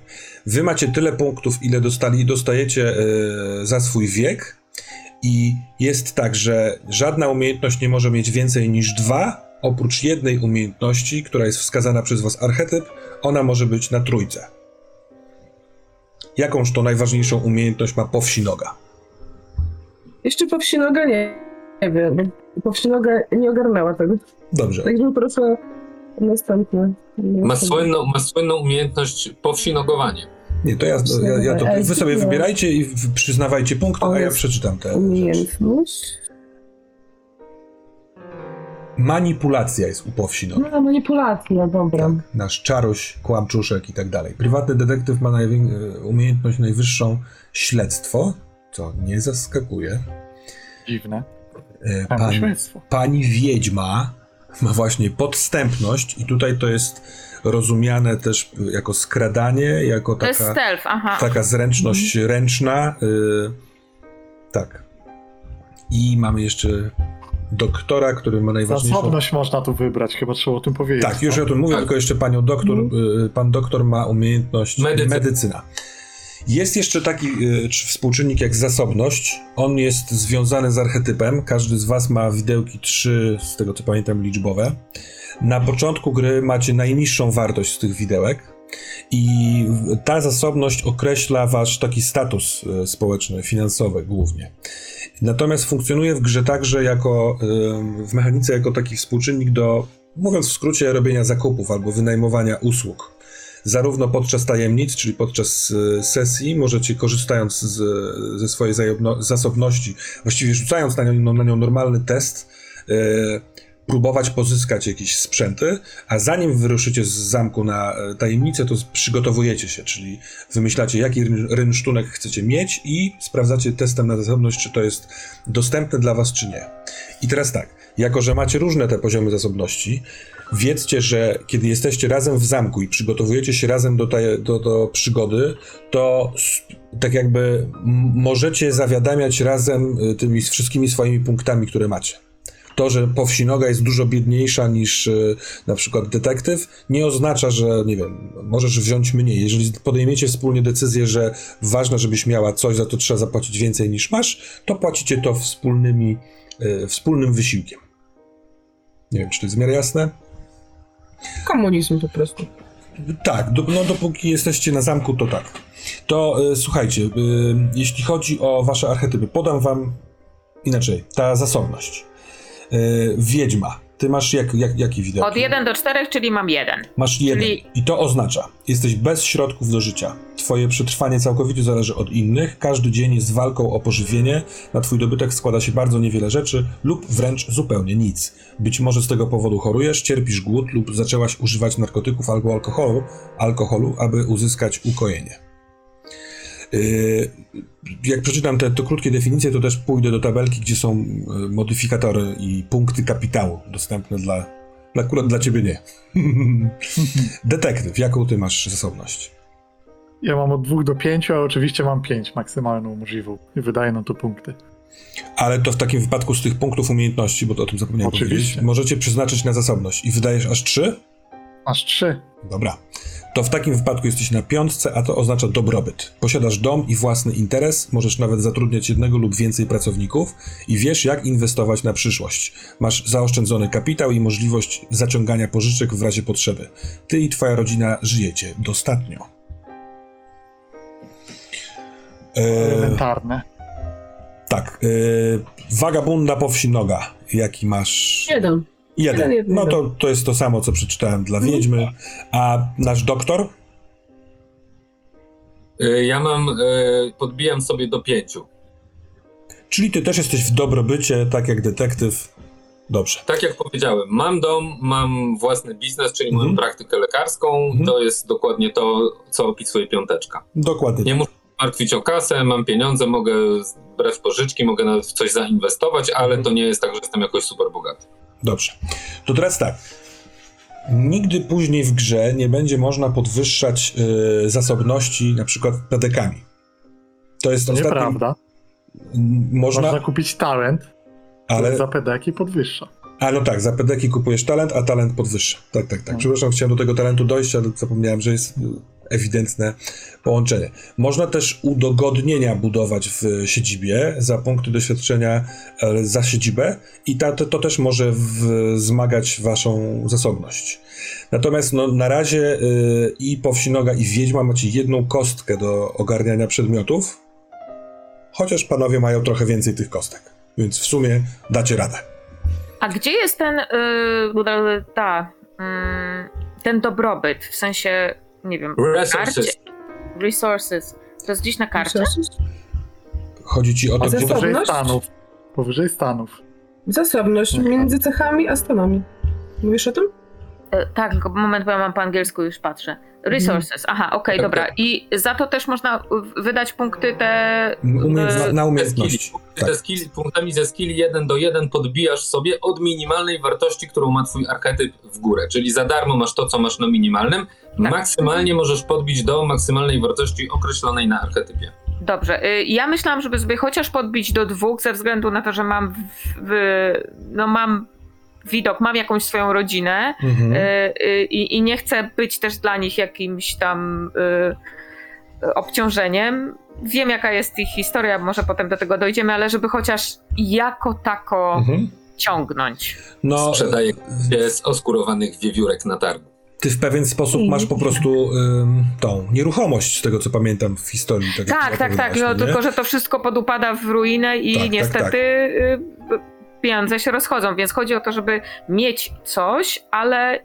Wy macie tyle punktów, ile dostali, dostajecie y, za swój wiek. I jest tak, że żadna umiejętność nie może mieć więcej niż dwa, oprócz jednej umiejętności, która jest wskazana przez was archetyp, ona może być na trójce. Jakąż to najważniejszą umiejętność ma powsinoga? Jeszcze Powsinoga nie, nie wiem. Powsinoga nie ogarnęła tego. Dobrze. Także proszę następne. Ma słynną, ma słynną umiejętność powsinogowanie. Nie, to ja, ja, ja to, wy sobie wybierajcie i przyznawajcie punkty, a ja przeczytam te rzeczy. Umiejętność. Manipulacja jest u powsinoga. No, manipulacja, dobra. Tak, nasz czaroś, kłamczuszek i tak dalej. Prywatny detektyw ma najwię- e, umiejętność najwyższą śledztwo, co nie zaskakuje. Dziwne. E, Pan... Pan, Śledztwo. pani wiedźma ma właśnie podstępność i tutaj to jest rozumiane też jako skradanie, jako taka, stealth, aha. taka zręczność ręczna. y, tak. I mamy jeszcze doktora, który ma najważniejszą... Zasobność można tu wybrać, chyba trzeba o tym powiedzieć. Tak, już o tym mówię, Tak. tylko jeszcze panią doktor, y, pan doktor ma umiejętność Medycyna. medycyna. Jest jeszcze taki y, czy współczynnik jak zasobność. On jest związany z archetypem. Każdy z was ma widełki trzy, z tego co pamiętam, liczbowe. Na początku gry macie najniższą wartość z tych widełek. I ta zasobność określa wasz taki status y, społeczny, finansowy głównie. Natomiast funkcjonuje w grze także jako, y, w mechanice jako taki współczynnik do, mówiąc w skrócie, robienia zakupów albo wynajmowania usług. Zarówno podczas tajemnic, czyli podczas y, sesji, możecie korzystając z, ze swojej zasobności, właściwie rzucając na nią, na nią normalny test, próbować pozyskać jakieś sprzęty, a zanim wyruszycie z zamku na e, tajemnicę, to przygotowujecie się, czyli wymyślacie, jaki ryn- rynsztunek chcecie mieć i sprawdzacie testem na zasobność, czy to jest dostępne dla was, czy nie. I teraz tak, jako że macie różne te poziomy zasobności, wiedzcie, że kiedy jesteście razem w zamku i przygotowujecie się razem do, tej, do, do przygody, to tak jakby możecie zawiadamiać razem y, tymi wszystkimi swoimi punktami, które macie. To, że powsinoga jest dużo biedniejsza niż y, na przykład detektyw, nie oznacza, że nie wiem, możesz wziąć mniej. Jeżeli podejmiecie wspólnie decyzję, że ważne, żebyś miała coś, za to trzeba zapłacić więcej niż masz, to płacicie to wspólnymi, y, wspólnym wysiłkiem. Nie wiem, czy to jest w miarę jasne? Komunizm po prostu. Tak, do, no dopóki jesteście na zamku, to tak. To y, słuchajcie, y, jeśli chodzi o wasze archetypy, podam wam inaczej, ta zasobność. Y, wiedźma, ty masz jak, jak, jaki widok? Od 1 do 4, czyli mam jeden. Masz jeden. czyli- I to oznacza, jesteś bez środków do życia. Twoje przetrwanie całkowicie zależy od innych. Każdy dzień jest walką o pożywienie. Na twój dobytek składa się bardzo niewiele rzeczy lub wręcz zupełnie nic. Być może z tego powodu chorujesz, cierpisz głód lub zaczęłaś używać narkotyków albo alkoholu, alkoholu aby uzyskać ukojenie. Yy, jak przeczytam te to krótkie definicje, to też pójdę do tabelki, gdzie są yy, modyfikatory i punkty kapitału dostępne dla, akurat dla ciebie nie. Detektyw, jaką ty masz zasobność? Ja mam od dwóch do pięciu, a oczywiście mam pięć maksymalną możliwą i wydaje nam to punkty. Ale to w takim wypadku z tych punktów umiejętności, bo to o tym zapomniałem Oczywiście. powiedzieć, możecie przeznaczyć na zasobność i wydajesz aż trzy? Masz trzy. Dobra. To w takim wypadku jesteś na piątce, a to oznacza dobrobyt. Posiadasz dom i własny interes, możesz nawet zatrudniać jednego lub więcej pracowników i wiesz, jak inwestować na przyszłość. Masz zaoszczędzony kapitał i możliwość zaciągania pożyczek w razie potrzeby. Ty i twoja rodzina żyjecie dostatnio. E, Elementarne. tak. E, wagabunda po wsi noga. Jaki masz? Jeden. Jeden. No to, to jest to samo, co przeczytałem dla Wiedźmy. A nasz doktor? Y, Ja mam, y, podbijam sobie do pięciu. Czyli ty też jesteś w dobrobycie, tak jak detektyw. Dobrze. Tak jak powiedziałem, mam dom, mam własny biznes, czyli Mhm. mam praktykę lekarską. Mhm. To jest dokładnie to, co opisuje piąteczka. Dokładnie. Nie muszę martwić o kasę, mam pieniądze, mogę brać pożyczki, mogę nawet w coś zainwestować, ale Mhm. to nie jest tak, że jestem jakoś super bogaty. Dobrze. To teraz tak. Nigdy później w grze nie będzie można podwyższać y, zasobności na przykład pedekami. To jest To ostatni... nieprawda. Można, Można kupić talent, ale ale... za pedeki podwyższa. A no tak, za pedeki kupujesz talent, a talent podwyższa. Tak, tak, tak. No. Przepraszam, chciałem do tego talentu dojść, ale zapomniałem, że jest y, ewidentne połączenie. Można też udogodnienia budować w siedzibie za punkty doświadczenia e, za siedzibę i ta, to, to też może wzmagać waszą zasobność. Natomiast no, na razie y, i Powsinoga i Wiedźma macie jedną kostkę do ogarniania przedmiotów, chociaż panowie mają trochę więcej tych kostek, więc w sumie dacie radę. A gdzie jest ten, yy, ta, mm, ten dobrobyt, w sensie, nie wiem, Resources. karcie? Resources. To jest gdzieś na karcie? Chodzi ci o to, gdzie... Powyżej Stanów. Powyżej Stanów. Zasobność między cechami a stanami. Mówisz o tym? Tak, tylko moment, bo ja mam po angielsku już patrzę. Resources, aha, okej, Tak, dobra. tak. I za to też można wydać punkty te... Umiejętna, e, na Te umiejętności. Tak. te skilli, punktami ze skilli 1 do 1 podbijasz sobie od minimalnej wartości, którą ma twój archetyp w górę. Czyli za darmo masz to, co masz na minimalnym. Maksymalnie możesz podbić do maksymalnej wartości określonej na archetypie. Dobrze. y, Ja myślałam, żeby sobie chociaż podbić do dwóch, ze względu na to, że mam, w, w, no mam widok, mam jakąś swoją rodzinę Mhm. y, y, i, i nie chcę być też dla nich jakimś tam y, obciążeniem. Wiem, jaka jest ich historia, może potem do tego dojdziemy, ale żeby chociaż jako tako Mhm. ciągnąć. No, Sprzedaje się z oskurowanych wiewiórek na targu. ty w pewien sposób masz po prostu ym, tą nieruchomość, z tego co pamiętam w historii. Tak, Tak, tak, tak. No, tylko, że to wszystko podupada w ruinę i Tak, tak, niestety tak. y, pieniądze się rozchodzą, więc chodzi o to, żeby mieć coś, ale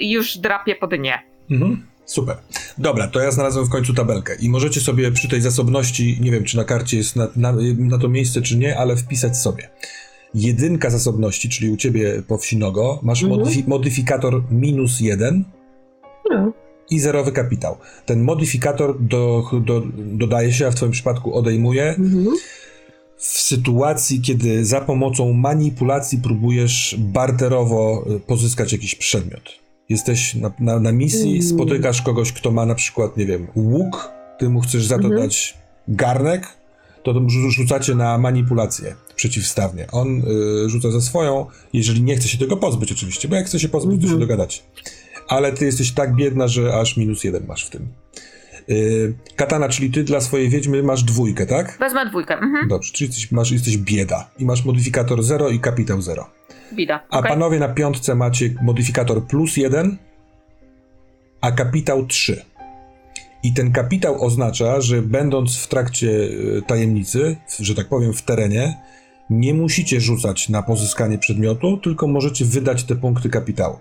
już drapie pod nie. Mhm. Super. Dobra, to ja znalazłem w końcu tabelkę i możecie sobie przy tej zasobności, nie wiem czy na karcie jest na, na, na to miejsce czy nie, ale wpisać sobie. Jedynka zasobności, czyli u ciebie po wsi Nogo, masz Mhm. modyfi- modyfikator minus jeden No. i zerowy kapitał. Ten modyfikator do, do, dodaje się, a w twoim przypadku odejmuje Mhm. W sytuacji, kiedy za pomocą manipulacji próbujesz barterowo y, pozyskać jakiś przedmiot. Jesteś na, na, na misji, Mm. spotykasz kogoś, kto ma na przykład, nie wiem, łuk, ty mu chcesz za to Mhm. dać garnek, to to rzu- rzucacie na manipulację przeciwstawnie. On y, rzuca za swoją, jeżeli nie chce się tego pozbyć oczywiście, bo jak chce się pozbyć, to się Mhm. dogadać. Ale ty jesteś tak biedna, że aż minus jeden masz w tym. Y, Katana, czyli ty dla swojej wiedźmy masz dwójkę, tak? Wezmę dwójkę. Mhm. Dobrze, czyli jesteś, masz, jesteś bieda i masz modyfikator 0 i kapitał 0. Bida. A panowie na piątce macie modyfikator plus 1, a kapitał 3. I ten kapitał oznacza, że będąc w trakcie y, tajemnicy, że tak powiem w terenie, nie musicie rzucać na pozyskanie przedmiotu, tylko możecie wydać te punkty kapitału.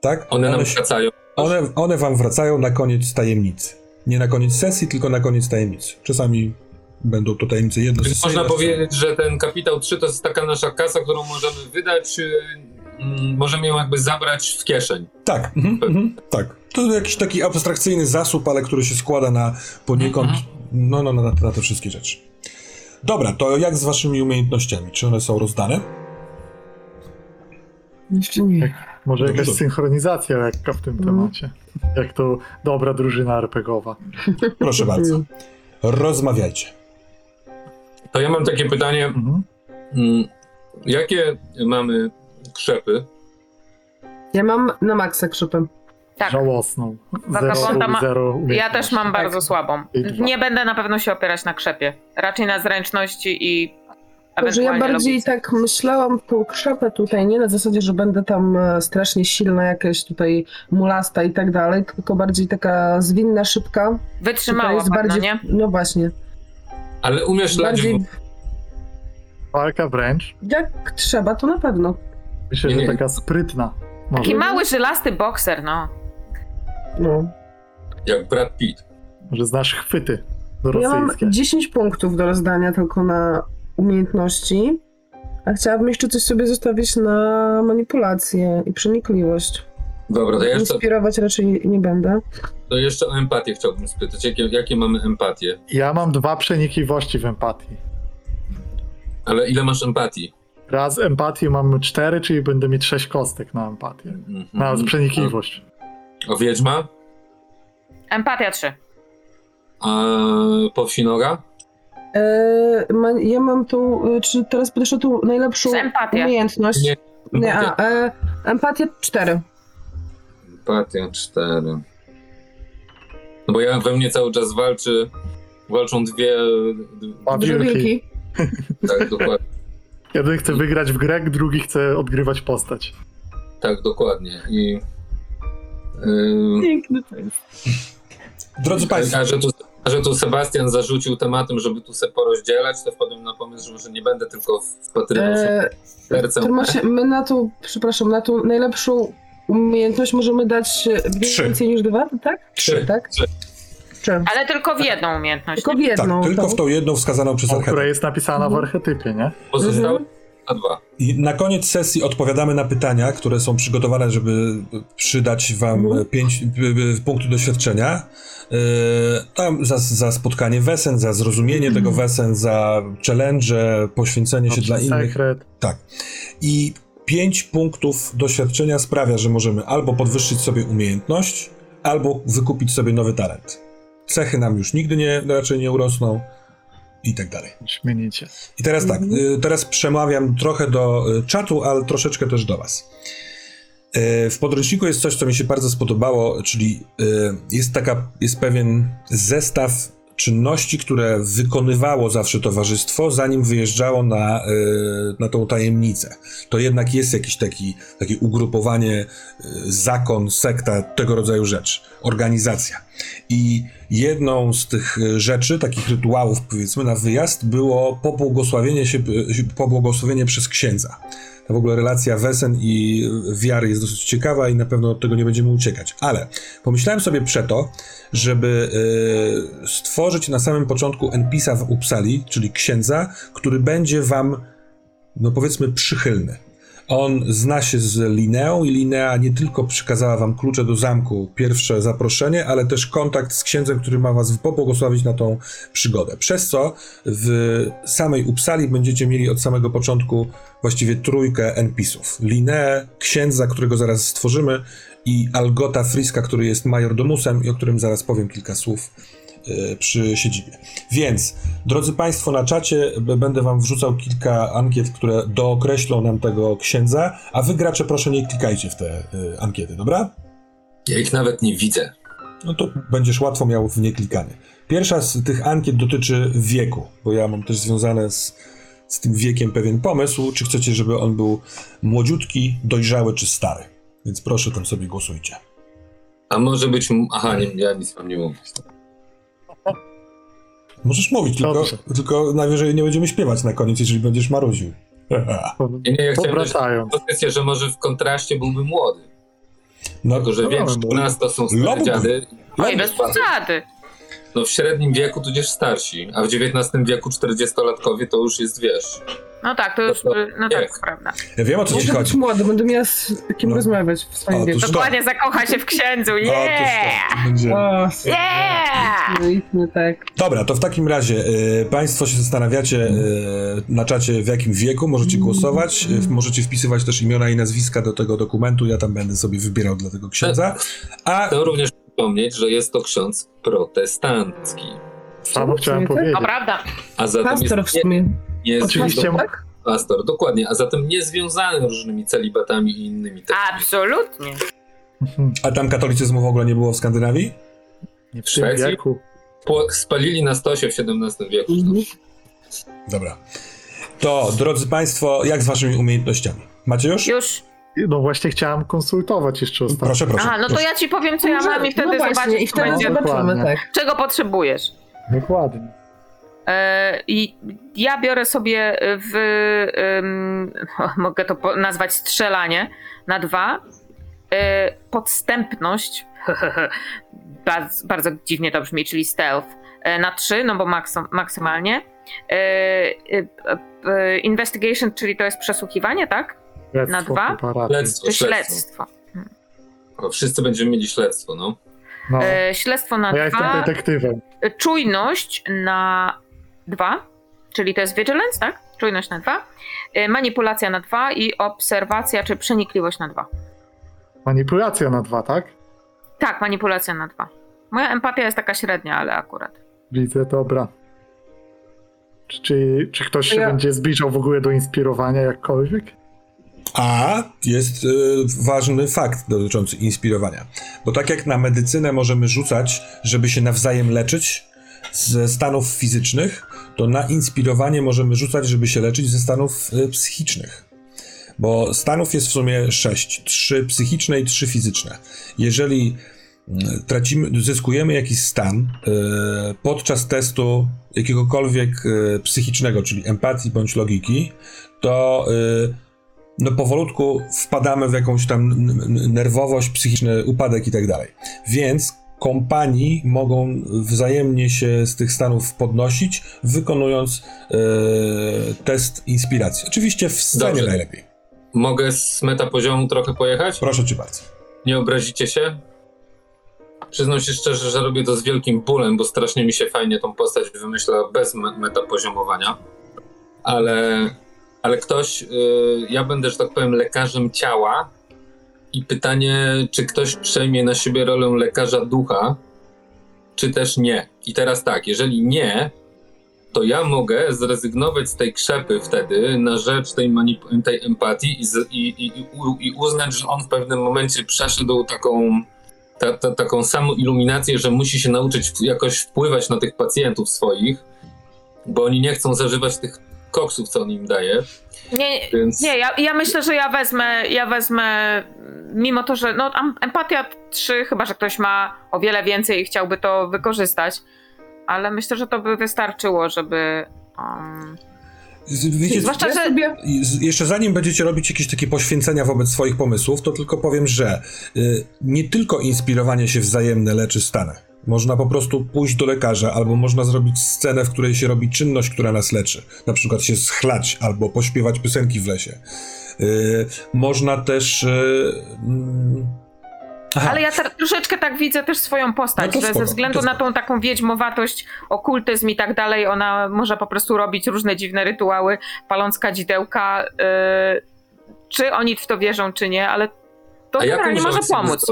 Tak? One nam się- wracają. one, one wam wracają na koniec tajemnicy. Nie na koniec sesji, tylko na koniec tajemnicy. Czasami będą to tajemnice jedno Więc można powiedzieć, że ten kapitał 3 to jest taka nasza kasa, którą możemy wydać, yy, mm, możemy ją jakby zabrać w kieszeń. Tak, mhm, mhm, tak. To jakiś taki abstrakcyjny zasób, ale który się składa na poniekąd, Mhm. no, no, no na, na te wszystkie rzeczy. Dobra, to jak z waszymi umiejętnościami? Czy one są rozdane? Jeszcze nie. Może Dobrze, jakaś dobrze. synchronizacja lekka w tym Mhm. temacie. Jak to dobra drużyna RPGowa. Proszę bardzo. Rozmawiajcie. To ja mam takie pytanie, Mhm. mm, jakie mamy krzepy? Ja mam na maksa krzepem. Tak. żałosną. Zero, ma- zero Ja też mam bardzo słabą. Nie będę na pewno się opierać na krzepie. Raczej na zręczności i Że ja bardziej logice. tak myślałam tą krzepę tutaj, nie na zasadzie, że będę tam e, strasznie silna, jakaś tutaj mulasta i tak dalej, tylko bardziej taka zwinna, szybka. Wytrzymała jest pewno, bardziej, nie? No właśnie. Ale umiesz lać Bardziej w... Walka wręcz. jak trzeba, to na pewno. Myślę, że taka sprytna. Może. Taki mały, żylasty bokser, no. No. jak Brad Pitt. Że znasz chwyty Ja mam rosyjskie. 10 punktów do rozdania tylko na umiejętności, a chciałabym jeszcze coś sobie zostawić na manipulację i przenikliwość. Dobra, to jeszcze, Inspirować raczej nie będę. to jeszcze o empatię chciałbym spytać. Jakie, jakie mamy empatię? Ja mam dwa przenikliwości w empatii. Ale ile masz empatii? Raz empatii mam cztery, czyli będę mieć sześć kostek na empatię. Mhm. Na przenikliwość. A Wiedźma? Empatia 3. A Powsinoga? Eee, ma, ja mam tą, y, czy teraz podeszła tą najlepszą umiejętność? Nie. Nie, a, e, empatię 4. Empatia 4. No bo ja we mnie cały czas walczy, walczą dwie, A wilki. wilki. tak dokładnie, Jeden chce wygrać w grę, drugi chce odgrywać postać. tak dokładnie i yy, Piękny to jest. Drodzy Państwo, a, że tu, a że tu Sebastian zarzucił tematem, żeby tu se porozdzielać, to wpadłem na pomysł, że może nie będę tylko wpatrywał się E, sercem. Tomasie, my na tą, przepraszam, na tą najlepszą umiejętność możemy dać Trzy. więcej niż dwa, tak? trzy. Tak? Trzy. Ale tylko w jedną umiejętność. Tylko w jedną. Tak, tylko tą. w tą jedną wskazaną przez O, która archetyp. jest napisana w archetypie, nie? Pozostałe Mhm. na dwa. I na koniec sesji odpowiadamy na pytania, które są przygotowane, żeby przydać wam Mhm. pięć y, y, punktów doświadczenia. Y, Tam za, za spotkanie wesen, za zrozumienie tego wesen, za challenge, poświęcenie się dla innych. Tak. I 5 punktów doświadczenia sprawia, że możemy albo podwyższyć sobie umiejętność, albo wykupić sobie nowy talent. Cechy nam już nigdy nie, raczej nie urosną i tak dalej. Śmienicie. I teraz tak, y, teraz przemawiam trochę do y, czatu, ale troszeczkę też do was. Y, W podręczniku jest coś, co mi się bardzo spodobało, czyli y, jest taka, jest pewien zestaw czynności, które wykonywało zawsze towarzystwo, zanim wyjeżdżało na, y, na tą tajemnicę. To jednak jest jakiś taki, takie ugrupowanie, zakon, sekta, tego rodzaju rzecz, organizacja. I jedną z tych y, rzeczy, takich rytuałów, powiedzmy, na wyjazd było pobłogosławienie się, y, pobłogosławienie przez księdza. Ta w ogóle relacja wesen i wiary jest dosyć ciekawa i na pewno od tego nie będziemy uciekać. Ale pomyślałem sobie przeto, żeby y, stworzyć na samym początku NPC-a w Uppsali, czyli księdza, który będzie wam, no powiedzmy, przychylny. On zna się z Lineą i Linea nie tylko przekazała wam klucze do zamku, pierwsze zaproszenie, ale też kontakt z księdzem, który ma was pobłogosławić na tą przygodę. Przez co w samej Uppsali będziecie mieli od samego początku właściwie trójkę NPC-ów. Lineę, księdza, którego zaraz stworzymy i Algota Friska, który jest majordomusem i o którym zaraz powiem kilka słów przy siedzibie. Więc, drodzy Państwo, na czacie będę Wam wrzucał kilka ankiet, które dookreślą nam tego księdza, a Wy gracze proszę nie klikajcie w te y, ankiety, dobra? Ja ich nawet nie widzę. No to będziesz łatwo miał w nie klikanie. Pierwsza z tych ankiet dotyczy wieku, bo ja mam też związane z, z tym wiekiem pewien pomysł, czy chcecie, żeby on był młodziutki, dojrzały czy stary. Więc proszę tam sobie głosujcie. A może być... Aha, nie, ja nic mam nie mówić. Możesz mówić, tylko, tylko najwyżej nie będziemy śpiewać na koniec, jeżeli będziesz marudził. Nie, nie, ja chciałem propozycję, że może w kontraście byłby młody. No, Tylko, że No, młody. u nas to są stare dziady. Oj, bez przesady. No w średnim wieku tudzież starsi, a w XIX wieku 40-latkowie to już jest, wiesz... No tak, to już, To- to- no tak, nie. prawda. ja wiem o co ci być chodzi. młody, będę miała z kim No. rozmawiać w swoim Otóż wieku. to. Dokładnie zakocha się w księdzu, Otóż yeah! to. Będzie- O, Yeah! Świetnie, tak. Dobra, to w takim razie y, Państwo się zastanawiacie y, na czacie w jakim wieku możecie głosować. Y, możecie wpisywać też imiona i nazwiska do tego dokumentu. Ja tam będę sobie wybierał dla tego księdza. A Chcę również przypomnieć, że jest to ksiądz protestancki. Samo chciałem Tak? powiedzieć. To prawda. A zatem Pastor w jest sumie. Nie jest Oczywiście. Tak? pastor, dokładnie, a zatem nie związany różnymi celibatami i innymi technikami. Absolutnie. A tam katolicyzmu w ogóle nie było w Skandynawii? Nie w Szwecji? wieku. Po, spalili na stosie w XVII wieku. Mhm. Dobra. To, drodzy Państwo, jak z Waszymi umiejętnościami? Macie już? Już. No właśnie chciałem konsultować jeszcze ostatnio. Proszę, proszę. Aha, no to proszę. ja ci powiem, co ja mam i wtedy no właśnie, zobaczysz, i wtedy zobaczymy, tak. czego potrzebujesz. Dokładnie. E, I ja biorę sobie w. mogę to nazwać strzelanie na dwa. E, podstępność. bardzo, bardzo dziwnie to brzmi, czyli stealth. E, na trzy, no bo maksym, maksymalnie. Investigation, czyli to jest przesłuchiwanie, tak? Śledztwo, Na dwa? Śledztwo, śledztwo. śledztwo? Wszyscy będziemy mieli śledztwo, no. No, śledztwo na bo ja jestem dwa. detektywem. czujność na dwa, czyli to jest vigilance, tak? Czujność na dwa, y, manipulacja na dwa i obserwacja czy przenikliwość na dwa. Manipulacja na dwa, tak? Tak, manipulacja na dwa. Moja empatia jest taka średnia, ale akurat. Widzę, dobra. Czy, czy, czy ktoś się Ja- będzie zbliżał w ogóle do inspirowania jakkolwiek? A jest y, ważny fakt dotyczący inspirowania. Bo tak jak na medycynę możemy rzucać, żeby się nawzajem leczyć ze stanów fizycznych, to na inspirowanie możemy rzucać, żeby się leczyć ze stanów y, psychicznych. Bo stanów jest w sumie sześć: trzy psychiczne i trzy fizyczne. Jeżeli y, tracimy, zyskujemy jakiś stan y, podczas testu jakiegokolwiek y, psychicznego, czyli empatii bądź logiki, to no powolutku wpadamy w jakąś tam nerwowość, psychiczny upadek i tak dalej. Więc kompanii mogą wzajemnie się z tych stanów podnosić, wykonując e, test inspiracji. Oczywiście w scenie Dobrze. najlepiej. Mogę z meta poziomu trochę pojechać? Proszę cię bardzo. Nie obrazicie się? Przyznam się szczerze, że robię to z wielkim bólem, bo strasznie mi się fajnie tą postać wymyśla bez me- metapoziomowania. Ale, ale ktoś, y, ja będę, że tak powiem, lekarzem ciała i pytanie, czy ktoś przejmie na siebie rolę lekarza ducha, czy też nie. I teraz tak, jeżeli nie, to ja mogę zrezygnować z tej krzepy wtedy na rzecz tej, tej empatii i, z, i, i, i, uznać, że on w pewnym momencie przeszedł taką, ta, ta, taką samą iluminację, że musi się nauczyć jakoś wpływać na tych pacjentów swoich, bo oni nie chcą zażywać tych koksów, co on im daje. Nie, Więc nie ja, ja myślę, że ja wezmę, ja wezmę, mimo to, że no, empatia 3, chyba że ktoś ma o wiele więcej i chciałby to wykorzystać, ale myślę, że to by wystarczyło, żeby. Um, Wiecie, zwłaszcza, Ja że sobie... Jeszcze zanim będziecie robić jakieś takie poświęcenia wobec swoich pomysłów, to tylko powiem, że y, nie tylko inspirowanie się wzajemne leczy stany. Można po prostu pójść do lekarza, albo można zrobić scenę, w której się robi czynność, która nas leczy. Na przykład się schlać, albo pośpiewać piosenki w lesie. Y, można też. y, mm, aha, Ale ja ter- troszeczkę tak widzę też swoją postać, No że spoko, ze względu na tą taką wiedźmowatość, okultyzm i tak dalej, ona może po prostu robić różne dziwne rytuały, paląc kadzidełka. Yy, czy oni w to wierzą, czy nie, ale to generalnie może pomóc.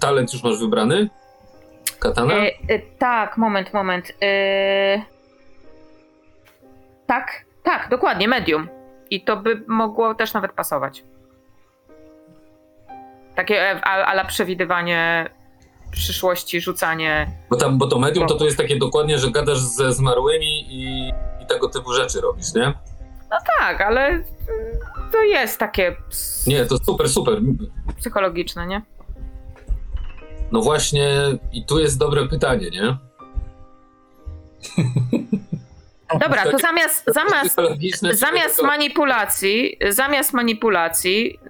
talent już masz wybrany? Katana? E, e, tak, moment, moment. E, tak, tak, dokładnie, medium. I to by mogło też nawet pasować. Takie e, ala przewidywanie przyszłości, rzucanie. Bo, tam, bo to medium to, to jest takie dokładnie, że gadasz ze zmarłymi i, i tego typu rzeczy robisz, nie? No tak, ale to jest takie Nie, to super, super. psychologiczne, nie? No właśnie, i tu jest dobre pytanie, nie? Dobra, to zamiast, zamiast, zamiast manipulacji, zamiast manipulacji,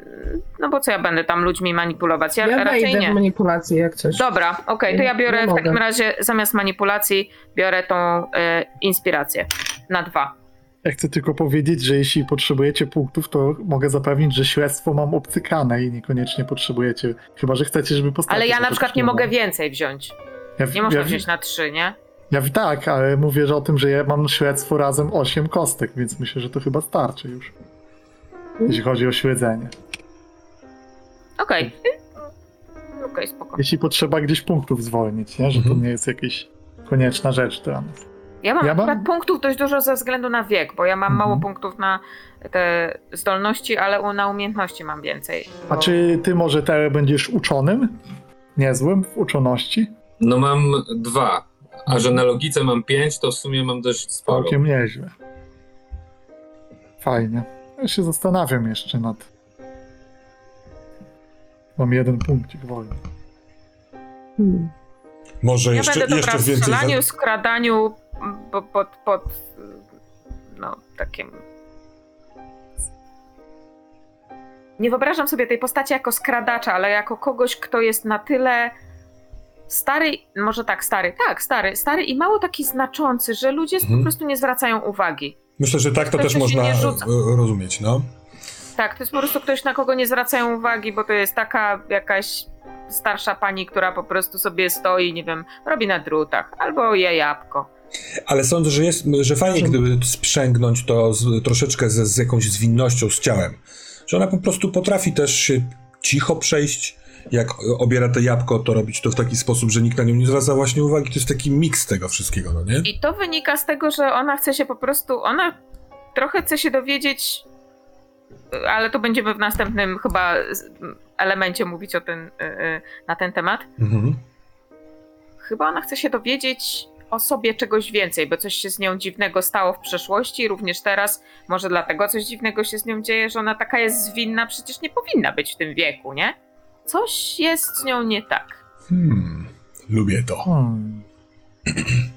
no bo co ja będę tam ludźmi manipulować? Ja, Ja raczej nie. manipulację jak coś. Dobra, okej, to ja biorę w takim razie zamiast manipulacji biorę tą e, inspirację na dwa. Ja chcę tylko powiedzieć, że jeśli potrzebujecie punktów, to mogę zapewnić, że śledztwo mam obcykane i niekoniecznie potrzebujecie. Chyba, że chcecie, żeby postacie Ale ja na przykład nie mogę więcej wziąć. Ja, Nie można ja, wziąć na trzy, nie? Ja tak, ale mówię że o tym, że ja mam śledztwo razem 8 kostek, więc myślę, że to chyba starczy już. Jeśli chodzi o śledzenie. Okej. Okej, spoko. Jeśli potrzeba gdzieś punktów zwolnić, nie? że to Mhm. nie jest jakaś konieczna rzecz dla nas. Ja mam Ja mam- akurat punktów dość dużo ze względu na wiek, bo ja mam Mhm. mało punktów na te zdolności, ale na umiejętności mam więcej. A bo- czy ty może teraz będziesz uczonym? Niezłym w uczoności? No mam dwa, a że na logice mam pięć, to w sumie mam dość sporo. Całkiem nieźle. Fajnie. Ja się zastanawiam jeszcze nad... Mam jeden punkcik wolny. Hmm. Może Ja jeszcze, będę jeszcze dobra w więcej. strzelaniu, skradaniu pod, pod, pod no takim... Nie wyobrażam sobie tej postaci jako skradacza, ale jako kogoś, kto jest na tyle stary, może tak stary, tak stary, stary i mało taki znaczący, że ludzie Mhm. po prostu nie zwracają uwagi. Myślę, że tak to Ktoś, też można rozumieć, no. Tak, to jest po prostu ktoś, na kogo nie zwracają uwagi, bo to jest taka jakaś starsza pani, która po prostu sobie stoi, nie wiem, robi na drutach, albo je jabłko. Ale sądzę, że jest, że fajnie, gdyby sprzęgnąć to z, troszeczkę z, z jakąś zwinnością z ciałem. Że ona po prostu potrafi też się cicho przejść. Jak obiera to jabłko, to robić to w taki sposób, że nikt na nią nie zwraca właśnie uwagi. To jest taki miks tego wszystkiego, no nie? I to wynika z tego, że ona chce się po prostu, ona trochę chce się dowiedzieć, ale to będziemy w następnym chyba elemencie mówić o ten, y, y, na ten temat. Mhm. Chyba ona chce się dowiedzieć o sobie czegoś więcej, bo coś się z nią dziwnego stało w przeszłości, również teraz. Może dlatego coś dziwnego się z nią dzieje, że ona taka jest zwinna, przecież nie powinna być w tym wieku, nie? Coś jest z nią nie tak. Hmm. Lubię to. Hmm.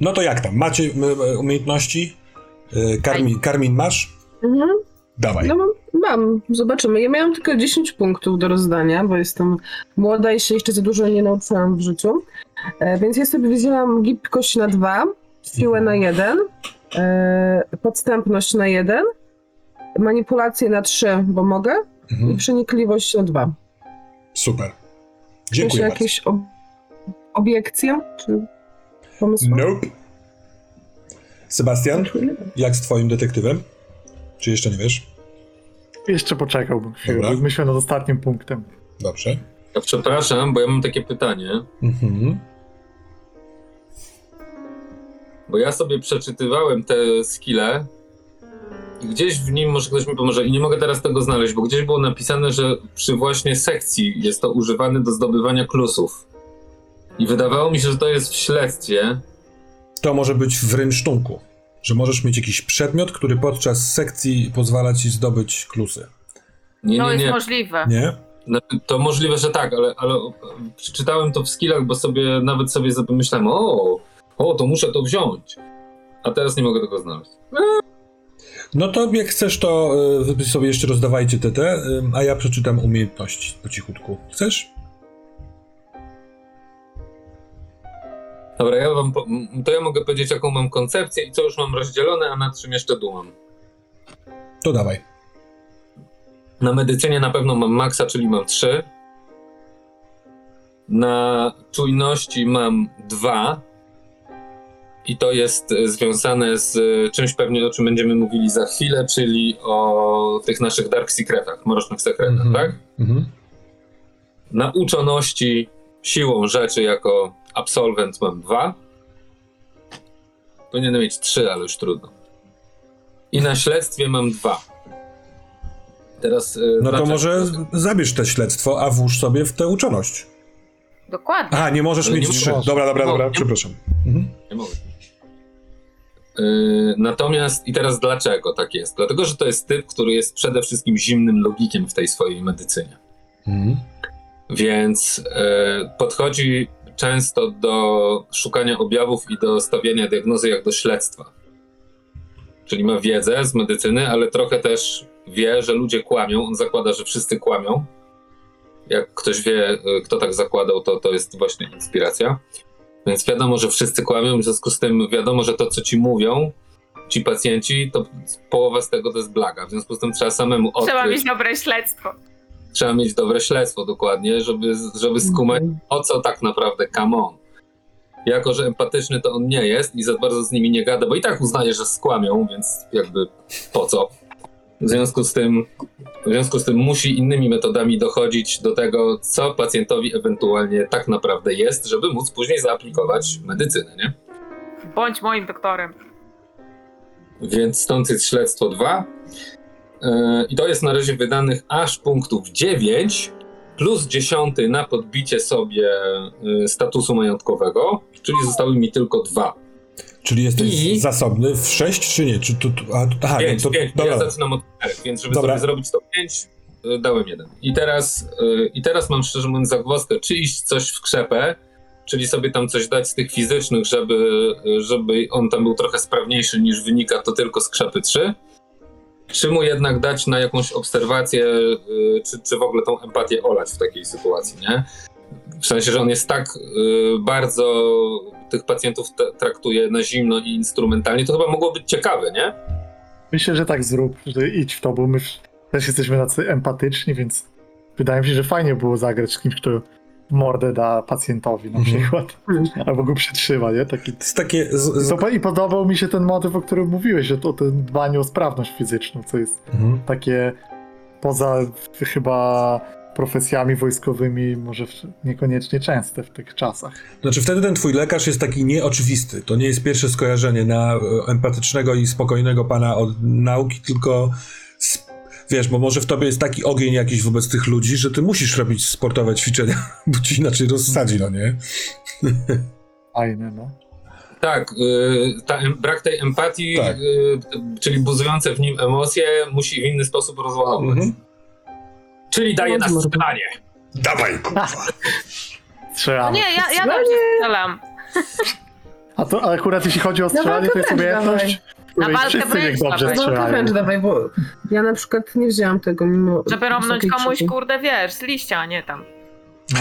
No to jak tam? Macie e, umiejętności? E, Karmin, Karmin masz? Mhm. Dawaj. No mam, mam, zobaczymy. Ja miałam tylko 10 punktów do rozdania, bo jestem młoda i się jeszcze za dużo nie nauczyłam w życiu. E, więc ja sobie wzięłam gibkość na 2, siłę na 1, e, podstępność na 1, manipulację na 3, bo mogę, i Mhm. przenikliwość na 2. Super. Dziękuję bardzo. jakieś ob- obiekcje? Czy pomysły? Nope. Sebastian, jak z twoim detektywem? Czy jeszcze nie wiesz? Jeszcze poczekałbym chwilę, Dobra. bo myślę nad ostatnim punktem. Dobrze. Ja przepraszam, bo ja mam takie pytanie, Mhm. bo ja sobie przeczytywałem te skille i gdzieś w nim, może ktoś mi pomoże, i nie mogę teraz tego znaleźć, bo gdzieś było napisane, że przy właśnie sekcji jest to używane do zdobywania klusów. I wydawało mi się, że to jest w śledztwie. To może być w rynsztunku, że możesz mieć jakiś przedmiot, który podczas sekcji pozwala ci zdobyć klusy. Nie, To nie, jest nie. możliwe. Nie? No, to możliwe, że tak, ale, ale przeczytałem to w skillach, bo sobie nawet sobie pomyślałem, o, o, to muszę to wziąć. A teraz nie mogę tego znaleźć. No to jak chcesz, to y, wy sobie jeszcze rozdawajcie te, te y, a ja przeczytam umiejętności po cichutku. Chcesz? Dobra, ja wam po, to ja mogę powiedzieć, jaką mam koncepcję i co już mam rozdzielone, a nad czym jeszcze dumam. To dawaj. Na medycynie na pewno mam maksa, czyli mam 3. Na czujności mam 2. I to jest e, związane z e, czymś pewnie, o czym będziemy mówili za chwilę, czyli o tych naszych dark secretach, mrocznych sekretach, Mhm. tak? Mhm. Na uczoności siłą rzeczy jako absolwent mam 2. Powinienem mieć 3, ale już trudno. I na śledztwie mam 2. Teraz. e, No to dlaczego? może zabierz te śledztwo, a włóż sobie w tę uczoność. Dokładnie. A, nie możesz Ale mieć nie trzy. możesz. Dobra, dobra, dobra, mogę. przepraszam. Mhm. Nie mogę. Yy, natomiast i teraz dlaczego tak jest? Dlatego, że to jest typ, który jest przede wszystkim zimnym logikiem w tej swojej medycynie. Mhm. Więc yy, podchodzi często do szukania objawów i do stawiania diagnozy jak do śledztwa. Czyli ma wiedzę z medycyny, ale trochę też wie, że ludzie kłamią. On zakłada, że wszyscy kłamią. Jak ktoś wie, yy, kto tak zakładał, to to jest właśnie inspiracja. Więc wiadomo, że wszyscy kłamią, w związku z tym wiadomo, że to, co ci mówią, ci pacjenci, to połowa z tego to jest blaga. W związku z tym trzeba samemu odkryć. Trzeba mieć dobre śledztwo. Trzeba mieć dobre śledztwo dokładnie, żeby, żeby skumać, o co tak naprawdę come on. Jako, że empatyczny to on nie jest i za bardzo z nimi nie gada, bo i tak uznaje, że skłamią, więc jakby po co? W związku z tym, w związku z tym musi innymi metodami dochodzić do tego, co pacjentowi ewentualnie tak naprawdę jest, żeby móc później zaaplikować medycynę, nie? bądź moim doktorem. Więc stąd jest śledztwo 2. Yy, I to jest na razie wydanych aż punktów 9 plus 10 na podbicie sobie yy, statusu majątkowego, czyli zostały mi tylko dwa. Czyli jesteś I- zasobny w 6 czy nie? Czy tu, tu, a, aha, nie, 5, to, 5, dobra. ja zaczynam od 4, więc żeby Dobra. sobie zrobić to 5, dałem jeden. I teraz, I teraz mam szczerze mówiąc zagwozdkę, czy iść coś w krzepę, czyli sobie tam coś dać z tych fizycznych, żeby, żeby on tam był trochę sprawniejszy niż wynika to tylko z krzepy 3, czy mu jednak dać na jakąś obserwację, yy, czy, czy w ogóle tą empatię olać w takiej sytuacji, nie? W sensie, że on jest tak yy, bardzo tych pacjentów traktuje na zimno i instrumentalnie, to chyba mogło być ciekawe, nie? Myślę, że tak zrób, że idź w to, bo my też jesteśmy tacy empatyczni, więc wydaje mi się, że fajnie było zagrać z kimś, kto mordę da pacjentowi na Mhm. przykład. Mhm. Albo go przytrzyma, nie? Taki... Jest takie... Z, z, To, I podobał mi się ten motyw, o którym mówiłeś, o, o tym dbaniu o sprawność fizyczną, co jest mhm. takie poza chyba profesjami wojskowymi może w- niekoniecznie częste w tych czasach. Znaczy wtedy ten twój lekarz jest taki nieoczywisty. To nie jest pierwsze skojarzenie na e, empatycznego i spokojnego pana od nauki, tylko wiesz, bo może w tobie jest taki ogień jakiś wobec tych ludzi, że ty musisz robić sportowe ćwiczenia, bo ci inaczej rozsadzi, no nie? Fajne, no. Tak, y, ta, brak tej empatii, Tak. y, czyli buzujące w nim emocje, musi w inny sposób rozładować. Mhm. Czyli daje na Bardzo mordo. strzelanie. Dawaj, kurwa. No Strzelamy. nie, ja, ja dobrze strzelam. A to a akurat jeśli chodzi o strzelanie, to jest umiejętność, Na walkę wszyscy wręcz niech dobrze dawaj. No strzelają. wręcz dawaj, bo ja na przykład nie wzięłam tego mimo... Żeby romnąć wysokiej komuś, krzyku. kurde, wiesz, z liścia, a nie tam. No.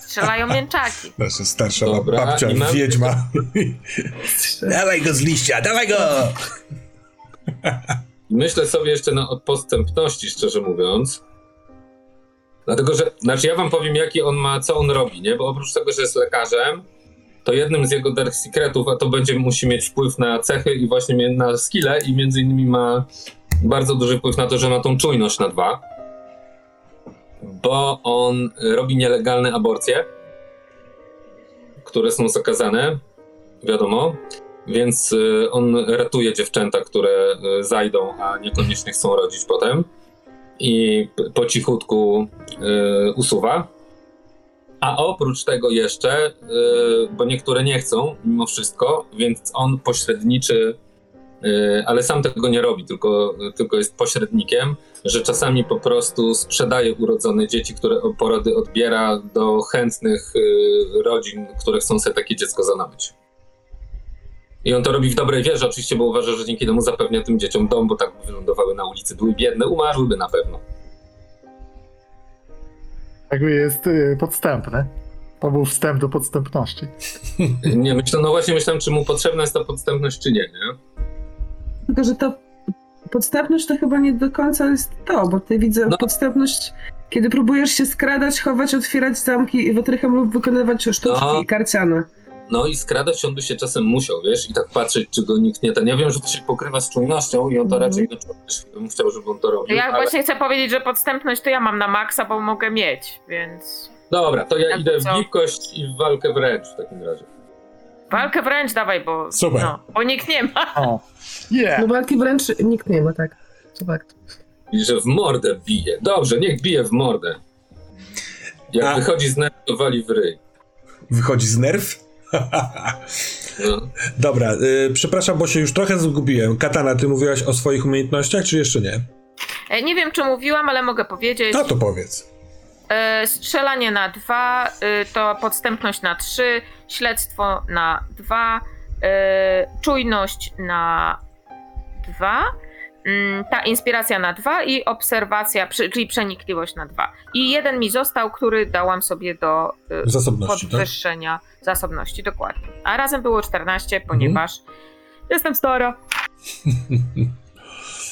Strzelają mięczaki. Nasza starsza Dobra, babcia, i mam- wiedźma. dawaj go z liścia, dawaj go! Myślę sobie jeszcze na od podstępności, szczerze mówiąc. Dlatego, że, znaczy ja wam powiem, jaki on ma, co on robi, nie? Bo oprócz tego, że jest lekarzem, to jednym z jego dark secretów, a to będzie, musi mieć wpływ na cechy i właśnie na skille i między innymi ma bardzo duży wpływ na to, że ma tą czujność na dwa. Bo on robi nielegalne aborcje, które są zakazane, wiadomo. Więc y, on ratuje dziewczęta, które y, zajdą, a niekoniecznie chcą rodzić potem. I po cichutku y, usuwa. A oprócz tego jeszcze, y, bo niektóre nie chcą mimo wszystko, więc on pośredniczy, y, ale sam tego nie robi, tylko, tylko jest pośrednikiem, że czasami po prostu sprzedaje urodzone dzieci, które porody odbiera do chętnych y, rodzin, które chcą sobie takie dziecko zanabyć. I on to robi w dobrej wierze, oczywiście, bo uważa, że dzięki temu zapewnia tym dzieciom dom, bo tak by wylądowały na ulicy, były biedne, umarłyby na pewno. Jakby jest y, podstępne. To był wstęp do podstępności. Nie, myślę, no właśnie myślałem, czy mu potrzebna jest ta podstępność, czy nie, nie? Tylko, że ta podstępność to chyba nie do końca jest to, bo ty widzę No. podstępność, kiedy próbujesz się skradać, chować, otwierać zamki wytrychem lub wykonywać sztuczki No. karciane. No i skradać on by się czasem musiał, wiesz, i tak patrzeć, czy go nikt nie ten. Ja wiem, że to się pokrywa z czujnością i on to Mhm. raczej, no, też bym chciał, żeby on to robił, Ja ale... właśnie chcę powiedzieć, że podstępność to ja mam na maksa, bo mogę mieć, więc... Dobra, to ja idę w gibkość i w walkę wręcz w takim razie. Walkę wręcz dawaj, bo... Super. No, bo nikt nie ma. O. Yeah! No walki wręcz nikt nie ma, tak. To fakt. I że w mordę bije. Dobrze, niech bije w mordę. Jak A- wychodzi z nerw, to wali w ryj. Wychodzi z nerw? No. Dobra, y, przepraszam, bo się już trochę zgubiłem. Katana, ty mówiłaś o swoich umiejętnościach, czy jeszcze nie? E, Nie wiem, czy mówiłam, ale mogę powiedzieć. No to powiedz. E, Strzelanie na dwa, e, to podstępność na trzy, śledztwo na dwa, e, czujność na dwa, ta inspiracja na dwa i obserwacja, czyli przenikliwość na dwa. I jeden mi został, który dałam sobie do e, Zasobności, tak? podwyższenia zasobności, dokładnie. A razem było 14, ponieważ jestem stara.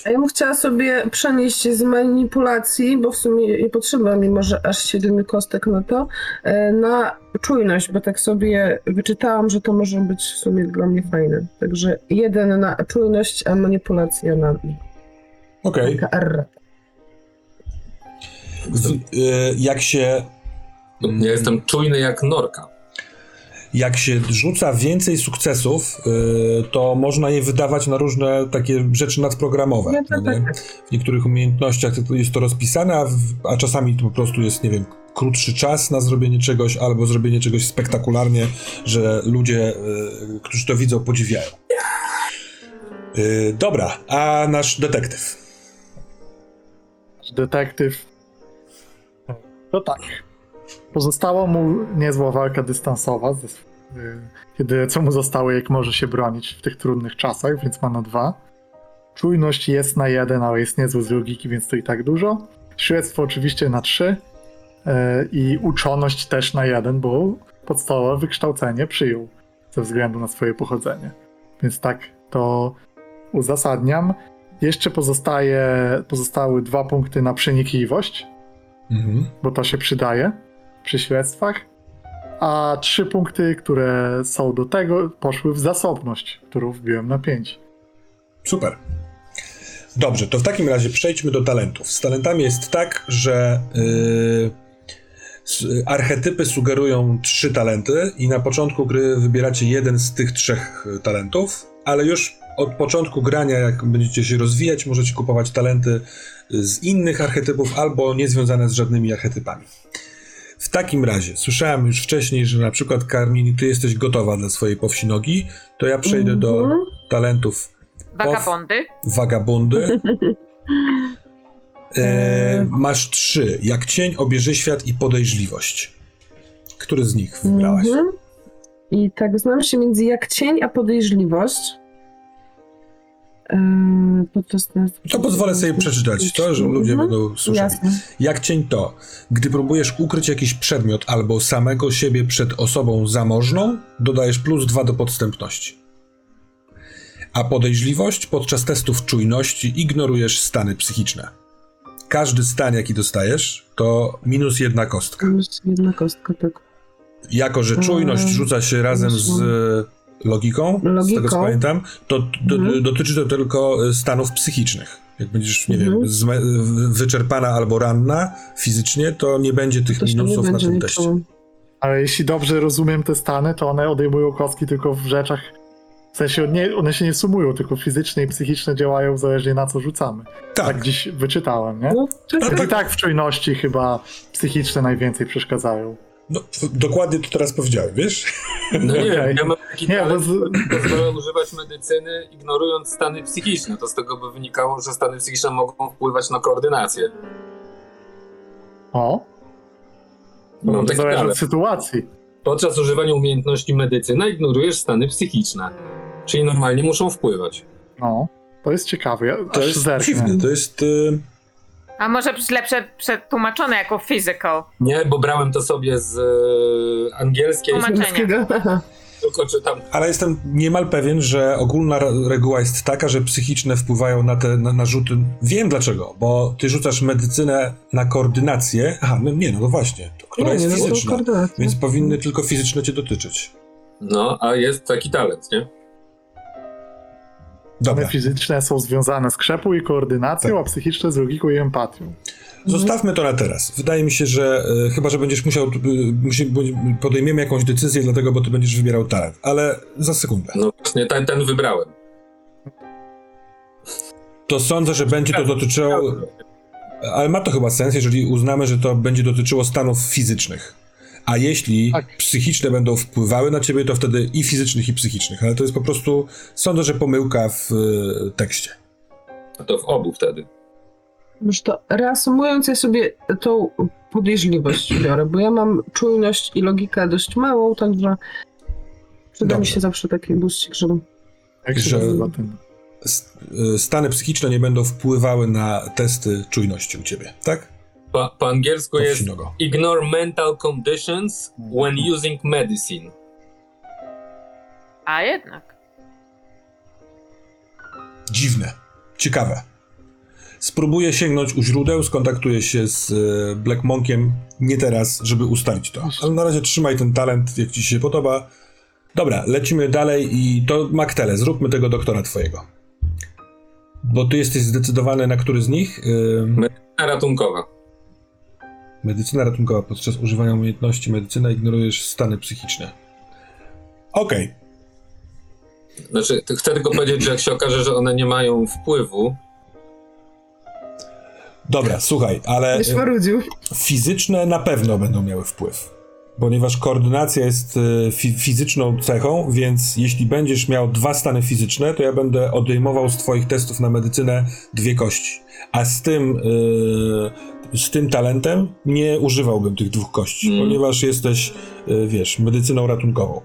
A ja bym chciała sobie przenieść z manipulacji, bo w sumie nie potrzeba mi może aż 7 kostek na to, e, na czujność, bo tak sobie wyczytałam, że to może być w sumie dla mnie fajne. Także jeden na czujność, a manipulacja na Okej. Z- y, Jak się Ja jestem czujny jak norka. jak się rzuca więcej sukcesów, y, to można je wydawać na różne takie rzeczy nadprogramowe. Nie, tak, nie? W niektórych umiejętnościach to jest to rozpisane, a, w, a czasami to po prostu jest, nie wiem, krótszy czas na zrobienie czegoś, albo zrobienie czegoś spektakularnie, że ludzie, y, którzy to widzą, podziwiają. Y, dobra, a nasz detektyw. Detektyw. To tak. Pozostała mu niezła walka dystansowa, y, kiedy co mu zostało, jak może się bronić w tych trudnych czasach, więc ma na dwa. Czujność jest na jeden, ale jest niezły z logiki, więc to i tak dużo. Śledztwo oczywiście na trzy. y, I uczoność też na jeden, bo podstawowe wykształcenie przyjął ze względu na swoje pochodzenie. Więc tak to uzasadniam. Jeszcze pozostaje, pozostały dwa punkty na przenikliwość, Mhm. bo to się przydaje przy śledztwach. A trzy punkty, które są do tego, poszły w zasobność, którą wbiłem na pięć. Super. Dobrze, to w takim razie przejdźmy do talentów. Z talentami jest tak, że yy, archetypy sugerują trzy talenty i na początku gry wybieracie jeden z tych trzech y, talentów, ale już od początku grania, jak będziecie się rozwijać, możecie kupować talenty z innych archetypów albo niezwiązane z żadnymi archetypami. W takim razie, słyszałem już wcześniej, że na przykład Carmini, ty jesteś gotowa dla swojej powsinogi, to ja przejdę do Mhm. talentów Vagabondy. Wagabundy. E, masz trzy. Jak cień, obieży świat i podejrzliwość. Który z nich wybrałaś? Mhm. I tak znam się między jak cień a podejrzliwość. Eee, podczas To pozwolę sobie przeczytać to, że ludzie Mhm. będą słyszeli. Jasne. Jak cień to, gdy próbujesz ukryć jakiś przedmiot albo samego siebie przed osobą zamożną, dodajesz plus dwa do podstępności. A podejrzliwość podczas testów czujności ignorujesz stany psychiczne. Każdy stan, jaki dostajesz, to minus jedna kostka. Minus Jedna kostka, tak. Jako, że czujność Mm, rzuca się razem z e, logiką, z tego Logiką. co pamiętam, to do, Mhm. dotyczy to tylko e, stanów psychicznych. Jak będziesz, nie wiem, Mhm. zme, w- wyczerpana albo ranna fizycznie, to nie będzie tych minusów na będzie tym teście. liczyło. Ale jeśli dobrze rozumiem te stany, to one odejmują kostki tylko w rzeczach. W sensie nie, one się nie sumują, tylko fizyczne i psychiczne działają zależnie na co rzucamy. Tak, Tak, dziś wyczytałem, nie? No, czekaj. I tak w czujności chyba psychiczne najwięcej przeszkadzają. No, dokładnie to teraz powiedziałem, wiesz? No nie wiem, ja mam taki Nie, bo talent, który pozwala używać medycyny, ignorując stany psychiczne. To z tego by wynikało, że stany psychiczne mogą wpływać na koordynację. O, Mam to taki zależy talent. od sytuacji. Podczas używania umiejętności medycyna ignorujesz stany psychiczne. Czyli normalnie muszą wpływać. No, to jest ciekawe. Ja To jest zerknę. dziwne, to jest... y, A może źle prze- przetłumaczone jako physical. Nie, bo brałem to sobie z e, angielskiej, Tłumaczenia. Tylko czytam. ale jestem niemal pewien, że ogólna re- reguła jest taka, że psychiczne wpływają na te na, na rzuty. Wiem dlaczego, bo ty rzucasz medycynę na koordynację. Aha, no nie, no, no właśnie, to, która Nie, jest nie, no to fizyczna. koordynacja. Więc powinny tylko fizyczne cię dotyczyć. No, a jest taki talent, nie? Dobra, One fizyczne są związane z krzepą i koordynacją, Tak. a psychiczne z logiką i empatią. zostawmy to na teraz. Wydaje mi się, że e, chyba, że będziesz musiał, e, musi, podejmiemy jakąś decyzję, dlatego, bo ty będziesz wybierał talent, ale za sekundę. No właśnie, ten, ten wybrałem. To sądzę, że będzie to dotyczyło, ale ma to chyba sens, jeżeli uznamy, że to będzie dotyczyło stanów fizycznych. A jeśli Tak. psychiczne będą wpływały na ciebie, to wtedy i fizycznych, i psychicznych. Ale to jest po prostu, sądzę, że pomyłka w e, tekście. A to w obu wtedy. Już to reasumując, ja sobie tą podejrzliwość biorę, bo ja mam czujność i logikę dość małą, także przyda mi Dobrze. się zawsze taki buścik, żeby... Jak się Że- e, Stany psychiczne nie będą wpływały na testy czujności u ciebie, tak? Po, po angielsku jest ignore mental conditions when using medicine. A jednak. Dziwne. Ciekawe. Spróbuję sięgnąć u źródeł, skontaktuję się z e, Black Monkiem, nie teraz, żeby ustalić to. Ale na razie trzymaj ten talent, jak ci się podoba. Dobra, lecimy dalej i to Maktele, zróbmy tego doktora twojego. Bo ty jesteś zdecydowany na który z nich? Ym, Ratunkowa. Medycyna ratunkowa. Podczas używania umiejętności medycyna ignorujesz stany psychiczne. Okej, Znaczy, t- chcę tylko powiedzieć, że jak się okaże, że one nie mają wpływu, dobra, słuchaj, ale Byś e, fizyczne na pewno będą miały wpływ. Ponieważ koordynacja jest e, fi fizyczną cechą, więc jeśli będziesz miał dwa stany fizyczne, to ja będę odejmował z twoich testów na medycynę dwie kości. A z tym, e, z tym talentem nie używałbym tych dwóch kości, Mm. ponieważ jesteś, e, wiesz, medycyną ratunkową.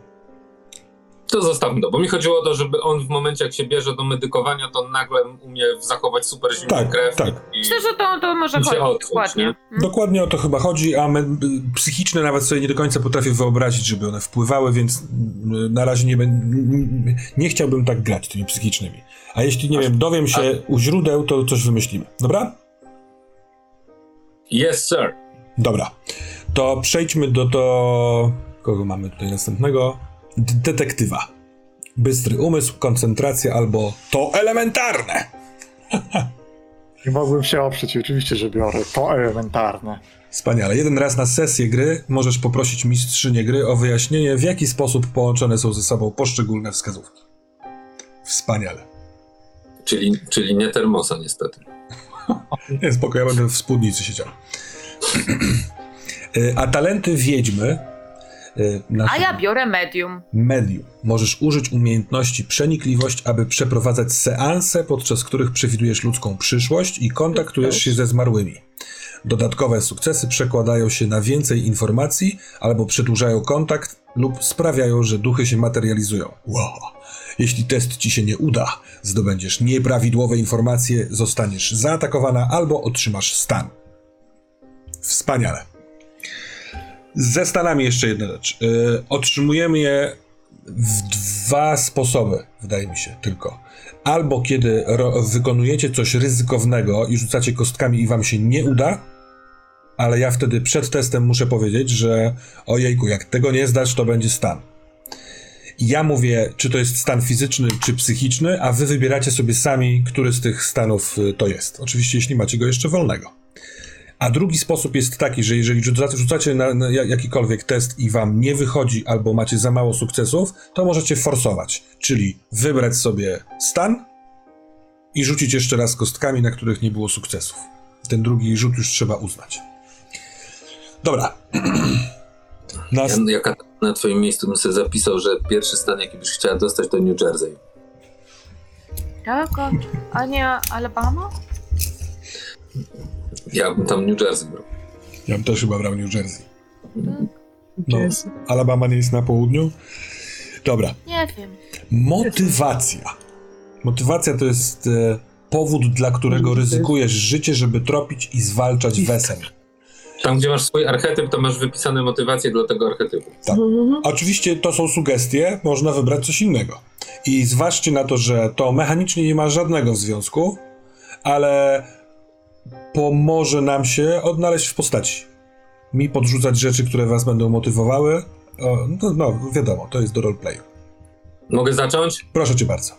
to zostawmy to. Bo mi chodziło o to, żeby on w momencie, jak się bierze do medykowania, to nagle umie zachować super zimną Tak, krew. tak. I, Myślę, że to, to może chodzić, odczuć, dokładnie. nie? Mm. Dokładnie o to chyba chodzi, a me- psychiczne nawet sobie nie do końca potrafię wyobrazić, żeby one wpływały, więc mm, na razie nie, nie chciałbym tak grać tymi psychicznymi. A jeśli, nie wiem, dowiem się u źródeł, to coś wymyślimy. Dobra? Yes, sir. Dobra. To przejdźmy do to... Kogo mamy tutaj następnego? D- detektywa. Bystry umysł, koncentracja albo to elementarne. Nie mogłem się oprzeć, oczywiście, że biorę. To elementarne. Wspaniale. Jeden raz na sesję gry możesz poprosić mistrzynię gry o wyjaśnienie, w jaki sposób połączone są ze sobą poszczególne wskazówki. Wspaniale. Czyli, czyli nie termosa, niestety. Nie, spoko, ja będę w spódnicy siedział. Y, A talenty wiedźmy... y, A ja biorę medium. Medium. Możesz użyć umiejętności przenikliwość, aby przeprowadzać seanse, podczas których przewidujesz ludzką przyszłość i kontaktujesz się ze zmarłymi. Dodatkowe sukcesy przekładają się na więcej informacji, albo przedłużają kontakt, lub sprawiają, że duchy się materializują. Wow. Jeśli test ci się nie uda, zdobędziesz nieprawidłowe informacje, zostaniesz zaatakowana albo otrzymasz stan. Wspaniale. Ze stanami jeszcze jedna rzecz. Yy, otrzymujemy je w dwa sposoby, wydaje mi się tylko. Albo kiedy wykonujecie coś ryzykownego i rzucacie kostkami i wam się nie uda, ale ja wtedy przed testem muszę powiedzieć, że ojejku, jak tego nie zdać, to będzie stan. Ja mówię, czy to jest stan fizyczny, czy psychiczny, a wy wybieracie sobie sami, który z tych stanów y, to jest. Oczywiście, jeśli macie go jeszcze wolnego. A drugi sposób jest taki, że jeżeli rzucacie, na, na ja- jakikolwiek test i wam nie wychodzi albo macie za mało sukcesów, to możecie forsować, czyli wybrać sobie stan i rzucić jeszcze raz kostkami, na których nie było sukcesów. Ten drugi rzut już trzeba uznać. Dobra. Nas... Ja, jaka na twoim miejscu bym sobie zapisał, że pierwszy stan, jaki byś chciała dostać, to New Jersey. Tak, a- a nie Alabama? Ja bym tam New Jersey brał. Ja bym też chyba brał New Jersey. No. Jest. Alabama nie jest na południu? Dobra. Nie wiem. Motywacja. Motywacja to jest e, powód, dla którego ryzykujesz życie, żeby tropić i zwalczać wesen. Tam, gdzie masz swój archetyp, to masz wypisane motywacje dla tego archetypu. Tak. Mhm. Oczywiście to są sugestie, można wybrać coś innego. I zważcie na to, że to mechanicznie nie ma żadnego związku, ale pomoże nam się odnaleźć w postaci. Mi podrzucać rzeczy, które was będą motywowały. O, no, no, wiadomo, to jest do roleplayu. Mogę zacząć? Proszę cię bardzo.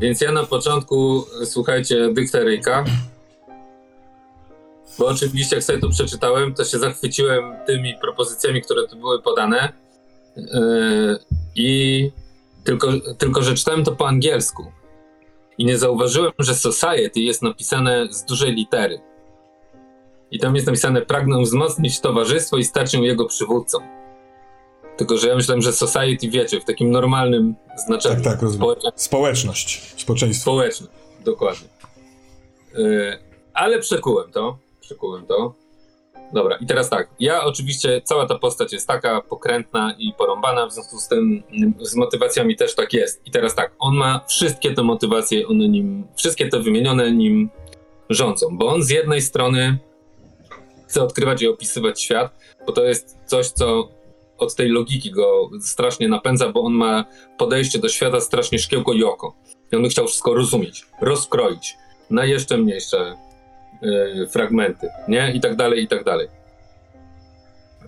Więc ja na początku, słuchajcie, dykteryjka. Bo oczywiście, jak sobie to przeczytałem, to się zachwyciłem tymi propozycjami, które tu były podane. Yy, I tylko, tylko, że czytałem to po angielsku. I nie zauważyłem, że society jest napisane z dużej litery. I tam jest napisane: Pragnę wzmocnić towarzystwo i stać się jego przywódcą. Tylko, że ja myślałem, że society, wiecie, w takim normalnym znaczeniu. Tak, tak, rozumiem. Społeczność, społeczeństwo. Społeczny, dokładnie. Yy, ale przekułem to. Przekułem to. Dobra, i teraz tak. Ja oczywiście, cała ta postać jest taka pokrętna i porąbana, w związku z tym mm, z motywacjami też tak jest. I teraz tak, on ma wszystkie te motywacje, one nim, wszystkie te wymienione nim rządzą, bo on z jednej strony chce odkrywać i opisywać świat, bo to jest coś, co od tej logiki go strasznie napędza, bo on ma podejście do świata strasznie szkiełko i oko. I on by chciał wszystko rozumieć, rozkroić na jeszcze mniejsze fragmenty, nie? I tak dalej, i tak dalej.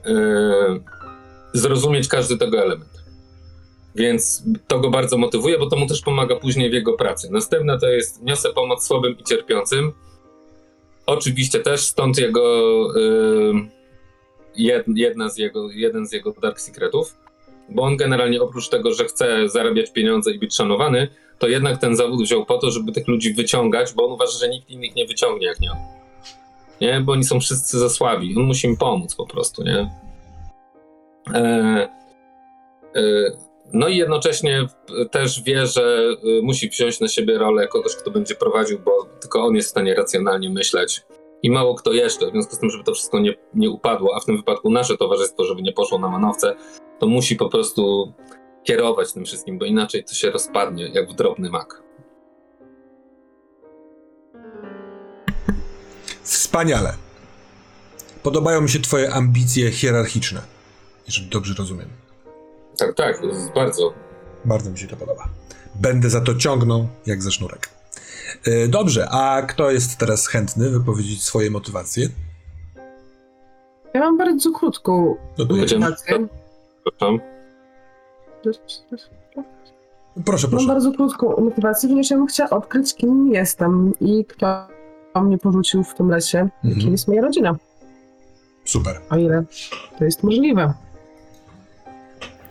Y, zrozumieć każdy tego element. Więc to go bardzo motywuje, bo to mu też pomaga później w jego pracy. Następne to jest niosę pomoc słabym i cierpiącym. Oczywiście też stąd jego jed, jedna z jego, jeden z jego dark secretów. bo on generalnie oprócz tego, że chce zarabiać pieniądze i być szanowany, to jednak ten zawód wziął po to, żeby tych ludzi wyciągać, bo on uważa, że nikt innych nie wyciągnie jak nie on. Nie, bo oni są wszyscy za słabi. On musi im pomóc po prostu, nie? E, e, no i jednocześnie też wie, że e, musi wziąć na siebie rolę kogoś, kto będzie prowadził, bo tylko on jest w stanie racjonalnie myśleć. I mało kto jeszcze. W związku z tym, żeby to wszystko nie, nie upadło, a w tym wypadku nasze towarzystwo, żeby nie poszło na manowce, to musi po prostu kierować tym wszystkim, bo inaczej to się rozpadnie jak w drobny mak. Wspaniale. Podobają mi się twoje ambicje hierarchiczne, jeżeli dobrze rozumiem. Tak, tak, bardzo. Bardzo mi się to podoba. Będę za to ciągnął jak za sznurek. Yy, Dobrze, a kto jest teraz chętny wypowiedzieć swoje motywacje? Ja mam bardzo krótką No motywację. Przepraszam. Proszę, Mam proszę. bardzo krótką motywację, ponieważ ja bym chciała odkryć, kim jestem i kto mnie porzucił w tym lesie, Mhm. kim jest moja rodzina, Super. o ile to jest możliwe.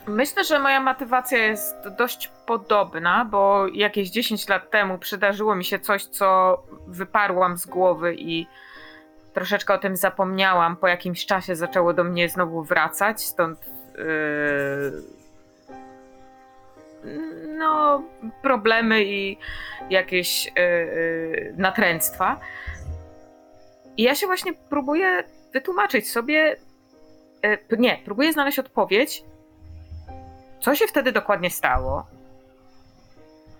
Myślę, że moja motywacja jest dość podobna, bo jakieś 10 lat temu przydarzyło mi się coś, co wyparłam z głowy i troszeczkę o tym zapomniałam. Po jakimś czasie zaczęło do mnie znowu wracać, stąd yy, no, problemy i jakieś yy, natręctwa. I ja się właśnie próbuję wytłumaczyć sobie, yy, nie, próbuję znaleźć odpowiedź, co się wtedy dokładnie stało?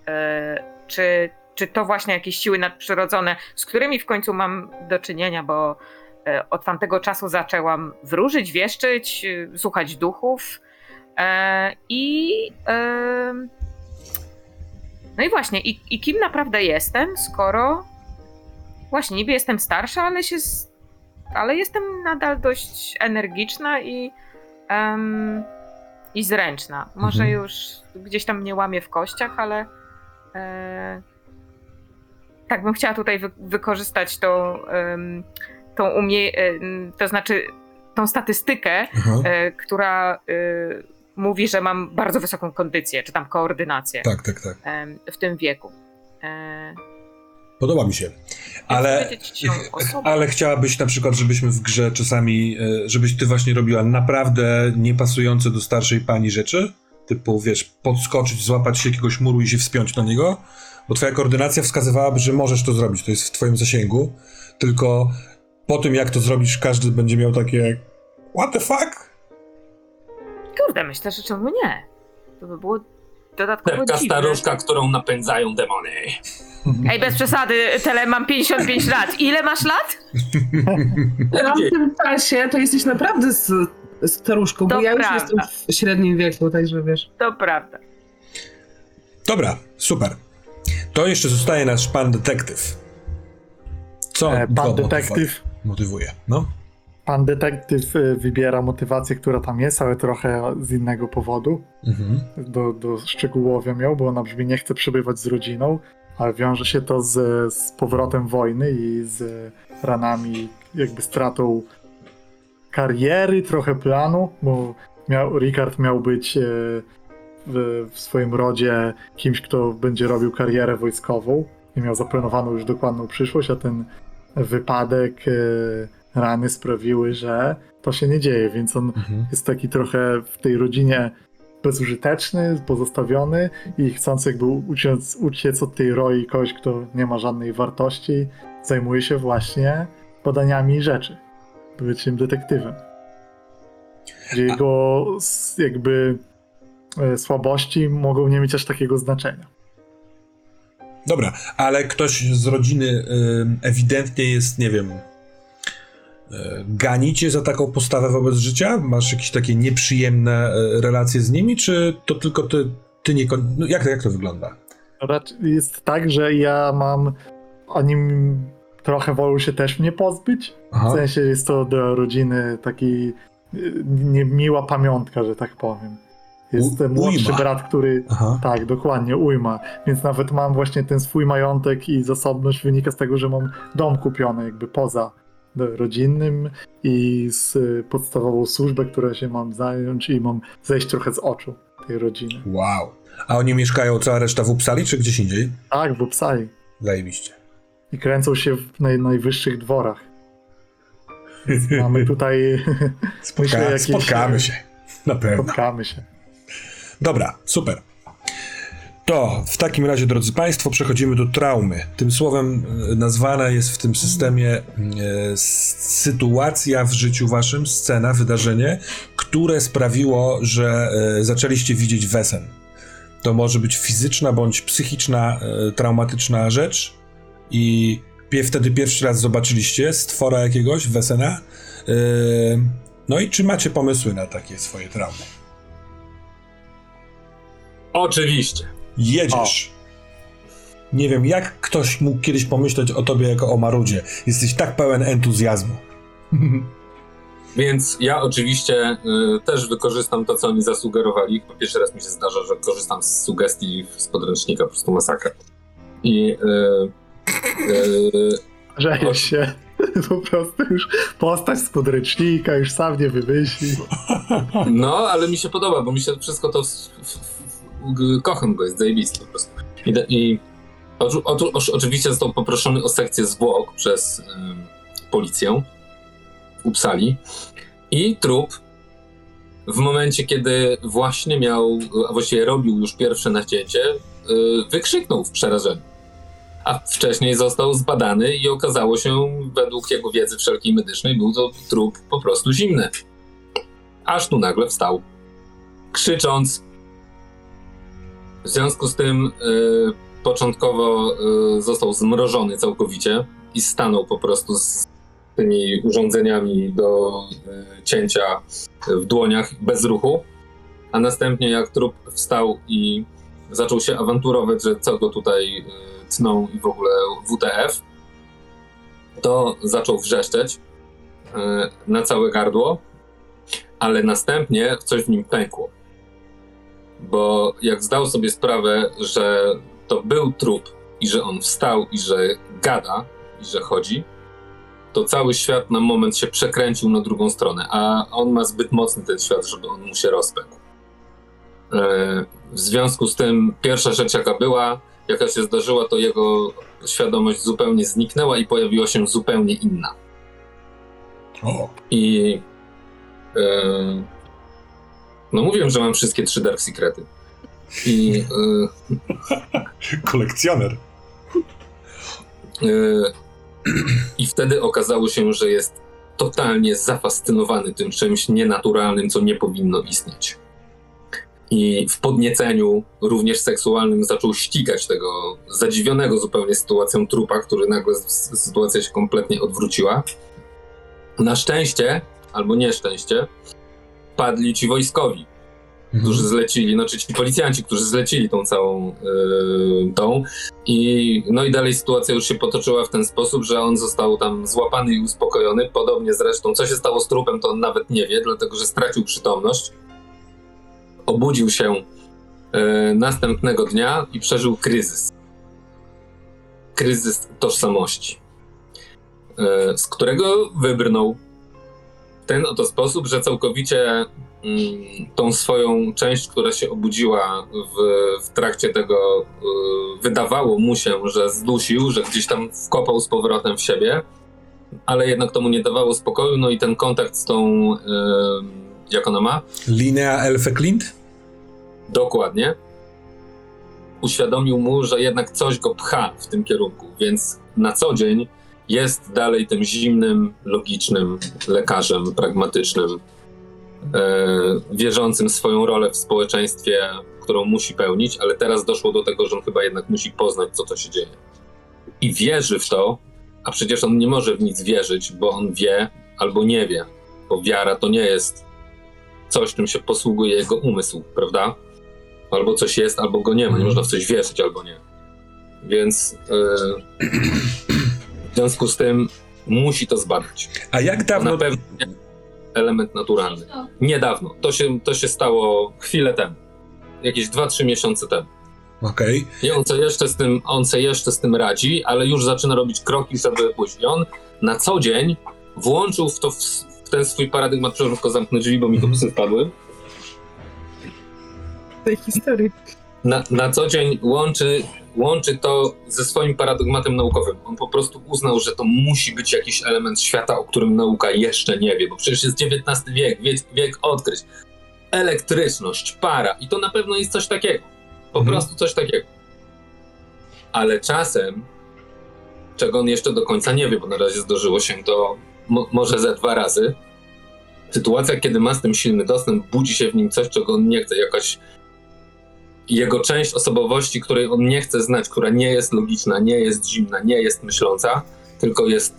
E, czy, czy to właśnie jakieś siły nadprzyrodzone, z którymi w końcu mam do czynienia, bo e, od tamtego czasu zaczęłam wróżyć, wieszczyć, słuchać duchów. E, I e, no i właśnie, i, i kim naprawdę jestem, skoro właśnie niby jestem starsza, ale się ale jestem nadal dość energiczna i em, i zręczna. Może Mhm. już gdzieś tam mnie łamie w kościach, ale e, tak bym chciała tutaj wy, wykorzystać tą, em, tą umie, em, to znaczy tą statystykę, Aha. e, która e, mówi, że mam bardzo wysoką kondycję, czy tam koordynację Tak, tak, tak. w tym wieku. E, Podoba mi się. Ale, ale chciałabyś na przykład, żebyśmy w grze czasami, e, żebyś ty właśnie robiła naprawdę niepasujące do starszej pani rzeczy? Typu, wiesz, podskoczyć, złapać się jakiegoś muru i się wspiąć na niego? Bo twoja koordynacja wskazywałaby, że możesz to zrobić, to jest w twoim zasięgu. Tylko po tym, jak to zrobisz, każdy będzie miał takie what the fuck? Kurde, myślę, że czemu nie? To by było dodatkowo Taka dziwne. staruszka, którą napędzają demony. Ej, bez przesady, Tele, mam 55 lat. Ile masz lat? W tym czasie to jesteś naprawdę z, z staruszką, bo To ja już prawda. jestem w średnim wieku, także wiesz. To prawda. Dobra, super. To jeszcze zostaje nasz pan detektyw. Co E, go Pan detektyw, motywuje? No. Pan detektyw e, wybiera motywację, która tam jest, ale trochę z innego powodu. Mhm. Do, do szczegółowiam ją, bo ona brzmi nie chce przebywać z rodziną, ale wiąże się to z, z powrotem wojny i z ranami, jakby stratą kariery, trochę planu, bo miał, Ricard miał być e, w, w swoim rodzie kimś, kto będzie robił karierę wojskową i miał zaplanowaną już dokładną przyszłość, a ten wypadek, e, rany sprawiły, że to się nie dzieje, więc on Mhm. jest taki trochę w tej rodzinie bezużyteczny, pozostawiony i chcąc jakby uciec, uciec od tej roli kogoś, kto nie ma żadnej wartości, zajmuje się właśnie badaniami rzeczy. Byciem detektywem. Gdzie jego jakby e, słabości mogą nie mieć aż takiego znaczenia. Dobra, ale ktoś z rodziny ewidentnie jest, nie wiem, y, gani cię za taką postawę wobec życia? Masz jakieś takie nieprzyjemne y, relacje z nimi, czy to tylko ty, ty nie... No, jak, jak to wygląda? Raczej jest tak, że ja mam. Oni trochę wolą się też mnie pozbyć. Aha. W sensie jest to dla rodziny taki y, niemiła pamiątka, że tak powiem. Jest U- młodszy brat, który. Aha. Tak, dokładnie, ujma. Więc nawet mam właśnie ten swój majątek i zasobność wynika z tego, że mam dom kupiony jakby poza rodzinnym i z y, podstawową służbę, którą się mam zająć i mam zejść trochę z oczu tej rodziny. Wow. A oni mieszkają cała reszta w Uppsali, czy gdzieś indziej? Tak, w Uppsali. Zajebiście. I kręcą się w naj, najwyższych dworach. Więc mamy tutaj... Spotka- Myślę, jakieś- spotkamy się. Na pewno. Spotkamy się. Dobra, super. To w takim razie, drodzy Państwo, przechodzimy do traumy. Tym słowem e, nazwana jest w tym systemie e, sytuacja w życiu Waszym, scena, wydarzenie, które sprawiło, że e, zaczęliście widzieć wesen. To może być fizyczna bądź psychiczna, e, traumatyczna rzecz i pie- wtedy pierwszy raz zobaczyliście stwora jakiegoś, wesena. E, no i czy macie pomysły na takie swoje traumy? Oczywiście. Jedziesz. Nie wiem, jak ktoś mógł kiedyś pomyśleć o tobie jako o Marudzie. Jesteś tak pełen entuzjazmu. Więc ja oczywiście y, też wykorzystam to, co oni zasugerowali. Po pierwszy raz mi się zdarza, że korzystam z sugestii z podręcznika, po prostu masakra. I y, y, się. Po prostu już postać z podręcznika, już sam nie wymyśli. no, ale mi się podoba, bo mi się wszystko to. W, w, kocham go, jest zajebisty po prostu. I, i oczy- oczy- oczy- oczywiście został poproszony o sekcję zwłok przez y, policję w Uppsali. I trup w momencie, kiedy właśnie miał, a właściwie robił już pierwsze nacięcie, y, wykrzyknął w przerażeniu. A wcześniej został zbadany i okazało się, według jego wiedzy wszelkiej medycznej, był to trup po prostu zimny. Aż tu nagle wstał, krzycząc. W związku z tym y, początkowo y, został zmrożony całkowicie i stanął po prostu z tymi urządzeniami do y, cięcia w dłoniach bez ruchu. A następnie jak trup wstał i zaczął się awanturować, że co go tutaj y, tną i w ogóle WTF, to zaczął wrzeszczeć y, na całe gardło, ale następnie coś w nim pękło. Bo jak zdał sobie sprawę, że to był trup i że on wstał i że gada i że chodzi, to cały świat na moment się przekręcił na drugą stronę, a on ma zbyt mocny ten świat, żeby on mu się rozpękł. E, W związku z tym pierwsza rzecz jaka była, jaka się zdarzyła, to jego świadomość zupełnie zniknęła i pojawiła się zupełnie inna. O, I e, no mówiłem, że mam wszystkie trzy Dark Secrety. I e, kolekcjoner. e, i wtedy okazało się, że jest totalnie zafascynowany tym czymś nienaturalnym, co nie powinno istnieć. I w podnieceniu, również seksualnym, zaczął ścigać tego zadziwionego zupełnie sytuacją trupa, który nagle sytuacja się kompletnie odwróciła. Na szczęście, albo nieszczęście, padli ci wojskowi, którzy zlecili, znaczy ci policjanci, którzy zlecili tą całą yy, tą. I no i dalej sytuacja już się potoczyła w ten sposób, że on został tam złapany i uspokojony, podobnie zresztą, co się stało z trupem, to on nawet nie wie, dlatego że stracił przytomność, obudził się yy, następnego dnia i przeżył kryzys. Kryzys tożsamości, yy, z którego wybrnął ten oto sposób, że całkowicie mm, tą swoją część, która się obudziła w, w trakcie tego, y, wydawało mu się, że zdusił, że gdzieś tam wkopał z powrotem w siebie, ale jednak to mu nie dawało spokoju, no i ten kontakt z tą, y, jak ona ma, Linea Elfe Clint? dokładnie, uświadomił mu, że jednak coś go pcha w tym kierunku, więc na co dzień jest dalej tym zimnym, logicznym lekarzem, pragmatycznym, e, wierzącym swoją rolę w społeczeństwie, którą musi pełnić, ale teraz doszło do tego, że on chyba jednak musi poznać, co to się dzieje. I wierzy w to, a przecież on nie może w nic wierzyć, bo on wie albo nie wie, bo wiara to nie jest coś, czym się posługuje jego umysł, prawda? Albo coś jest, albo go nie ma. Nie można w coś wierzyć, albo nie. Więc e, w związku z tym musi to zbadać. A jak dawno... Na pewno element naturalny. Niedawno. To się, to się stało chwilę temu. Jakieś 2-3 miesiące temu. Okej. I on co jeszcze z tym, on co jeszcze z tym radzi, ale już zaczyna robić kroki, żeby pójść. I on na co dzień włączył w to w, w ten swój paradygmat, przepraszam, tylko zamknę drzwi, bo mi to psy wpadły. tej historii. Na, na co dzień łączy, łączy to ze swoim paradygmatem naukowym. On po prostu uznał, że to musi być jakiś element świata, o którym nauka jeszcze nie wie, bo przecież jest XIX wiek, wiek, wiek odkryć. Elektryczność, para i to na pewno jest coś takiego. Po Mhm. prostu coś takiego. Ale czasem, czego on jeszcze do końca nie wie, bo na razie zdarzyło się to mo- może ze dwa razy, sytuacja, kiedy ma z tym silny dostęp, budzi się w nim coś, czego on nie chce, jakaś jego część osobowości, której on nie chce znać, która nie jest logiczna, nie jest zimna, nie jest myśląca, tylko jest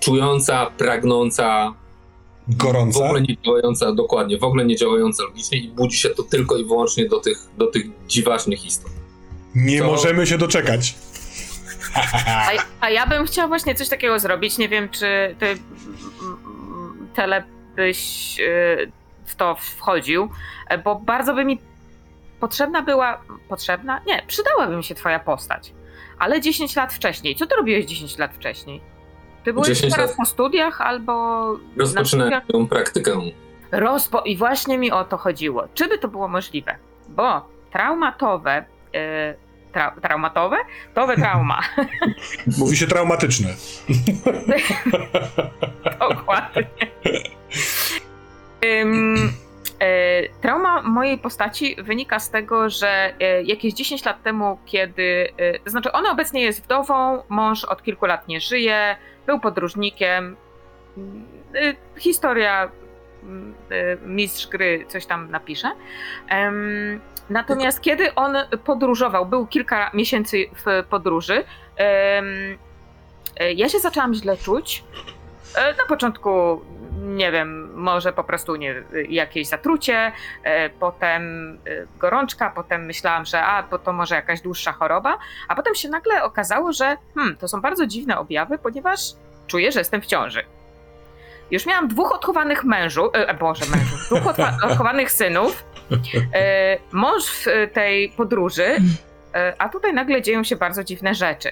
czująca, pragnąca, w Gorąca. ogóle nie działająca dokładnie, w ogóle nie działająca logicznie i budzi się to tylko i wyłącznie do tych, do tych dziwacznych istot. Nie To- możemy się doczekać. A, a ja bym chciała właśnie coś takiego zrobić. Nie wiem, czy ty, Tele, byś y, w to wchodził, bo bardzo by mi potrzebna była. Potrzebna? Nie, przydałaby mi się twoja postać. Ale 10 lat wcześniej. Co ty robiłeś 10 lat wcześniej? Ty byłeś 10 teraz lat. po studiach albo. studiach? tą praktykę. Rozpo... I właśnie mi o to chodziło. Czy by to było możliwe? Bo traumatowe. e, Tra... Traumatowe? Towe trauma. Mówi się traumatyczne. Dokładnie. Ym, trauma mojej postaci wynika z tego, że e, jakieś 10 lat temu, kiedy. E, to znaczy, ona obecnie jest wdową, mąż od kilku lat nie żyje, był podróżnikiem. E, historia. e, Mistrz gry coś tam napisze. Natomiast kiedy on podróżował, był kilka miesięcy w podróży, e, ja się zaczęłam źle czuć. E, Na początku, nie wiem, może po prostu nie, jakieś zatrucie, e, potem e, gorączka, potem myślałam, że a, bo to może jakaś dłuższa choroba, a potem się nagle okazało, że hmm, to są bardzo dziwne objawy, ponieważ czuję, że jestem w ciąży. Już miałam dwóch odchowanych mężów, e, boże mężów, dwóch odchowanych synów, e, mąż w tej podróży, e, a tutaj nagle dzieją się bardzo dziwne rzeczy.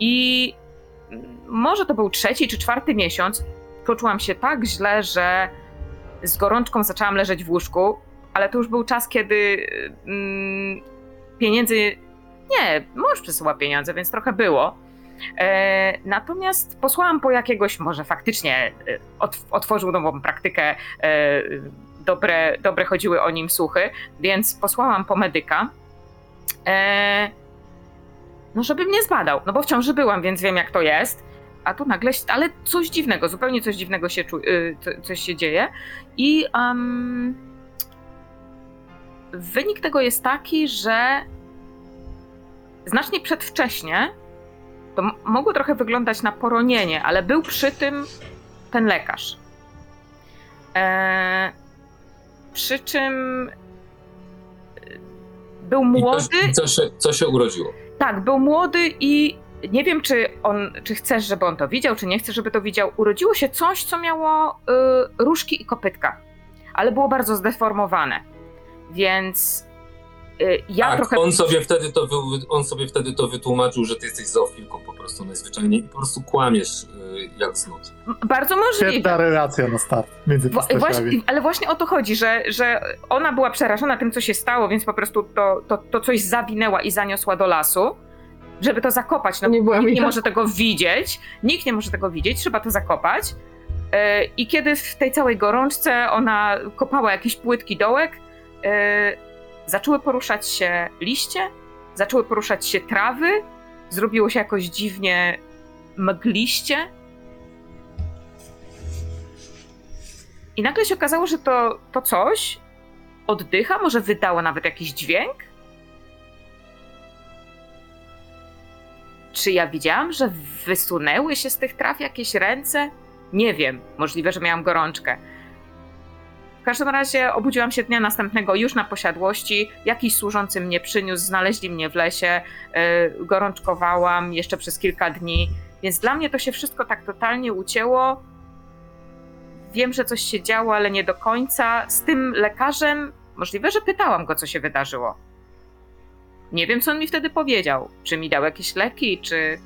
I może to był trzeci czy czwarty miesiąc, poczułam się tak źle, że z gorączką zaczęłam leżeć w łóżku, ale to już był czas, kiedy mm, pieniędzy. Nie, mąż przesyła pieniądze, więc trochę było. E, natomiast posłałam po jakiegoś, może faktycznie e, ot, otworzył nową praktykę, e, dobre, dobre chodziły o nim słuchy, więc posłałam po medyka. No, żeby mnie zbadał, no bo w ciąży byłam, więc wiem jak to jest. A tu nagle, ale coś dziwnego, zupełnie coś dziwnego się czu, y, co, coś się dzieje. I um, wynik tego jest taki, że znacznie przedwcześnie to mogło trochę wyglądać na poronienie, ale był przy tym ten lekarz. E, przy czym y, był I młody. co, co, się, co się urodziło? Tak, był młody i nie wiem, czy on, czy chcesz, żeby on to widział, czy nie chcesz, żeby to widział. Urodziło się coś, co miało y, różki i kopytka, ale było bardzo zdeformowane. Więc ja tak, trochę. on, sobie wtedy to wy, on sobie wtedy to wytłumaczył, że ty jesteś zoofilką po prostu najzwyczajniej i po prostu kłamiesz y, jak znud. Bardzo możliwe. Świetna relacja na start między postaciami. Ale właśnie o to chodzi, że, że ona była przerażona tym, co się stało, więc po prostu to, to, to coś zawinęła i zaniosła do lasu, żeby to zakopać. No, Nie nikt nie ja. może tego widzieć, nikt nie może tego widzieć, trzeba to zakopać. E, I kiedy w tej całej gorączce ona kopała jakiś płytki dołek, e, zaczęły poruszać się liście, zaczęły poruszać się trawy, zrobiło się jakoś dziwnie mgliście. I nagle się okazało, że to, to coś oddycha, może wydało nawet jakiś dźwięk. Czy ja widziałam, że wysunęły się z tych traw jakieś ręce? Nie wiem, możliwe, że miałam gorączkę. Każdym razie obudziłam się dnia następnego już na posiadłości. Jakiś służący mnie przyniósł, znaleźli mnie w lesie, yy, gorączkowałam jeszcze przez kilka dni, więc dla mnie to się wszystko tak totalnie ucięło. Wiem, że coś się działo, ale nie do końca. Z tym lekarzem możliwe, że pytałam go, co się wydarzyło. Nie wiem, co on mi wtedy powiedział. Czy mi dał jakieś leki, czy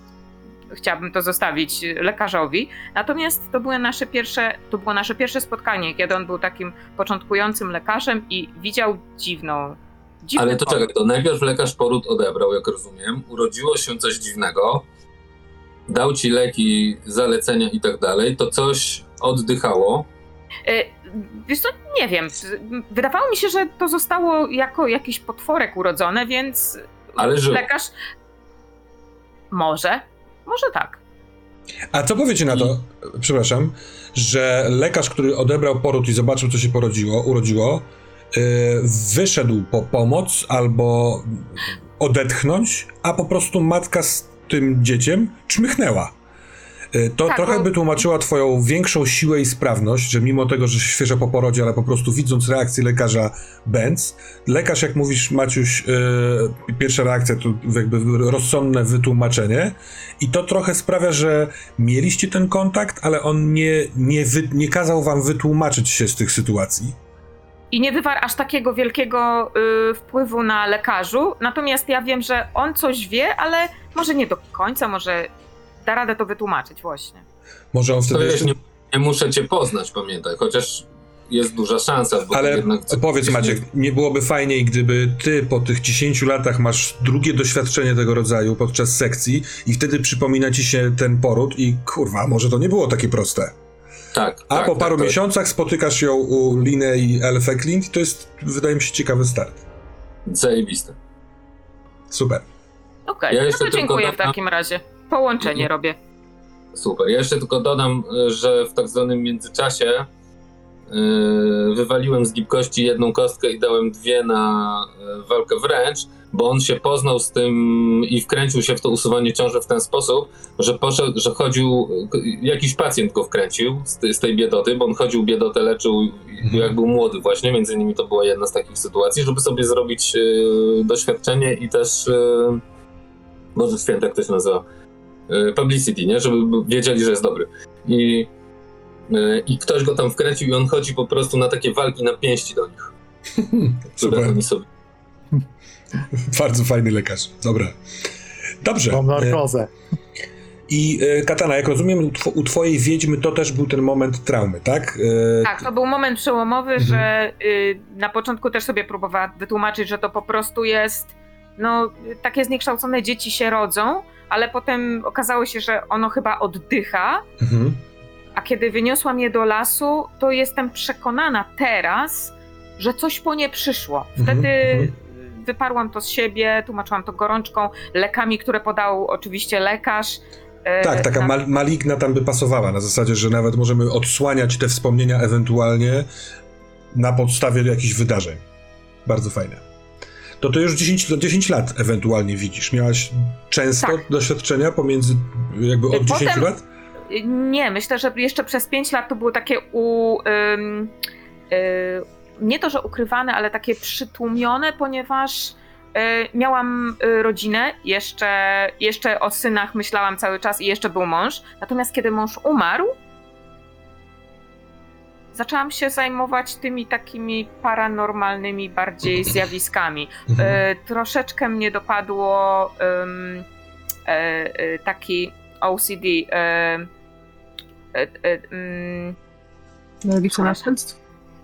chciałabym to zostawić lekarzowi. Natomiast to były nasze pierwsze, to było nasze pierwsze spotkanie, kiedy on był takim początkującym lekarzem i widział dziwną. dziwny Ale to poród. czekaj, to najpierw lekarz poród odebrał, jak rozumiem, urodziło się coś dziwnego, dał ci leki, zalecenia i tak dalej, to coś oddychało. Y, Wiesz co, nie wiem. Wydawało mi się, że to zostało jako jakiś potworek urodzone, więc Ale lekarz. Może, może tak. A co powiecie na to, przepraszam, że lekarz, który odebrał poród i zobaczył, co się porodziło, urodziło, yy, wyszedł po pomoc albo odetchnąć, a po prostu matka z tym dzieciem czmychnęła. Yy, To Tak, trochę bo- by tłumaczyła twoją większą siłę i sprawność, że mimo tego, że świeżo po porodzie, ale po prostu widząc reakcję lekarza Benz, lekarz, jak mówisz Maciuś, yy, pierwsza reakcja to jakby rozsądne wytłumaczenie i to trochę sprawia, że mieliście ten kontakt, ale on nie, nie, wy, nie kazał wam wytłumaczyć się z tych sytuacji. I nie wywarł aż takiego wielkiego y, wpływu na lekarzu. Natomiast ja wiem, że on coś wie, ale może nie do końca, może da radę to wytłumaczyć właśnie. Może on wtedy jeszcze... nie, nie muszę cię poznać, pamiętaj, chociaż jest duża szansa, bo Ale jednak... powiedz Maciek, nie byłoby fajniej, gdyby ty po tych 10 latach masz drugie doświadczenie tego rodzaju podczas sekcji i wtedy przypomina ci się ten poród i kurwa, może to nie było takie proste. Tak, A tak, po paru tak, miesiącach spotykasz ją u Linę i Elfę Clint i to jest, wydaje mi się, ciekawy start. Zajebiste. Super. Okej, Ja no to dziękuję w dodam- takim razie. Połączenie Mhm. robię. Super. Ja jeszcze tylko dodam, że w tak zwanym międzyczasie y, wywaliłem z gibkości jedną kostkę i dałem dwie na y, walkę wręcz, bo on się poznał z tym i wkręcił się w to usuwanie ciąży w ten sposób, że poszedł, że chodził, jakiś pacjent go wkręcił z, tej- z tej biedoty, bo on chodził biedotę, leczył Mhm. jak był młody właśnie, między innymi to była jedna z takich sytuacji, żeby sobie zrobić y, doświadczenie i też y, Boże Święte, jak to się nazywa? Y, publicity, nie? Żeby wiedzieli, że jest dobry. I, y, I ktoś go tam wkręcił i on chodzi po prostu na takie walki na pięści do nich. Super. oni sobie... Bardzo fajny lekarz. Dobra. Dobrze. Mam E, narkozę. I e, Katana, jak rozumiem, u tw- u twojej wiedźmy to też był ten moment traumy, tak? E, Tak, to był moment przełomowy, Mhm. że y, na początku też sobie próbowałam wytłumaczyć, że to po prostu jest, no, takie zniekształcone dzieci się rodzą, ale potem okazało się, że ono chyba oddycha, Mhm. a kiedy wyniosłam je do lasu, to jestem przekonana teraz, że coś po nie przyszło. Wtedy Mhm, wyparłam to z siebie, tłumaczyłam to gorączką, lekami, które podał oczywiście lekarz. E, Tak, taka na- mal, maligna tam by pasowała, na zasadzie, że nawet możemy odsłaniać te wspomnienia ewentualnie na podstawie jakichś wydarzeń. Bardzo fajne. To to już 10, lo- 10 lat ewentualnie widzisz. Miałaś często Tak. doświadczenia pomiędzy jakby od Potem- 10 lat? Nie, myślę, że jeszcze przez 5 lat to było takie u. Ym, y, nie to, że ukrywane, ale takie przytłumione, ponieważ y, miałam y, rodzinę, jeszcze, jeszcze o synach myślałam cały czas i jeszcze był mąż. Natomiast kiedy mąż umarł, zaczęłam się zajmować tymi takimi paranormalnymi bardziej zjawiskami. Mhm. E, troszeczkę mnie dopadło em, e, e, taki OCD. E, e, e, mm, Nerwicze następstwo.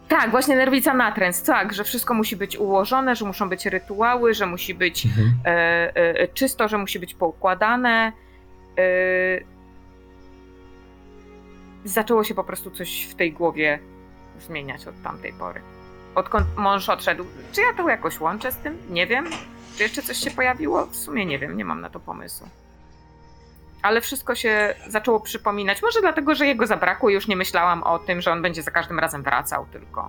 tak, właśnie nerwica natręt, tak, że wszystko musi być ułożone, że muszą być rytuały, że musi być Mhm. e, e, czysto, że musi być poukładane. Zaczęło się po prostu coś w tej głowie zmieniać od tamtej pory. Odkąd mąż odszedł. Czy ja to jakoś łączę z tym? Nie wiem. Czy jeszcze coś się pojawiło? W sumie nie wiem, nie mam na to pomysłu. Ale wszystko się zaczęło przypominać. Może dlatego, że jego zabrakło i już nie myślałam o tym, że on będzie za każdym razem wracał tylko.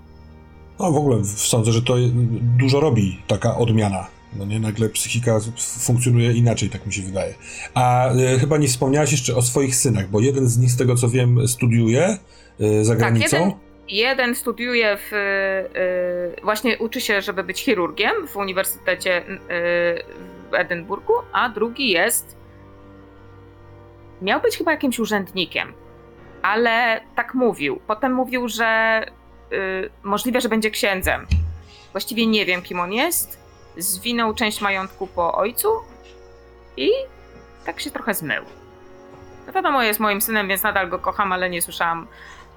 No w ogóle sądzę, że to dużo robi taka odmiana. No nie, nagle psychika funkcjonuje inaczej, tak mi się wydaje. A e, chyba nie wspomniałaś jeszcze o swoich synach, bo jeden z nich, z tego co wiem, studiuje e, za granicą. jeden- Jeden studiuje w. y, właśnie uczy się, żeby być chirurgiem w Uniwersytecie y, w Edynburgu, a drugi jest. Miał być chyba jakimś urzędnikiem, ale tak mówił. Potem mówił, że y, możliwe, że będzie księdzem. Właściwie nie wiem, kim on jest. Zwinął część majątku po ojcu i tak się trochę zmył. No wiadomo, jest moim synem, więc nadal go kocham, ale nie słyszałam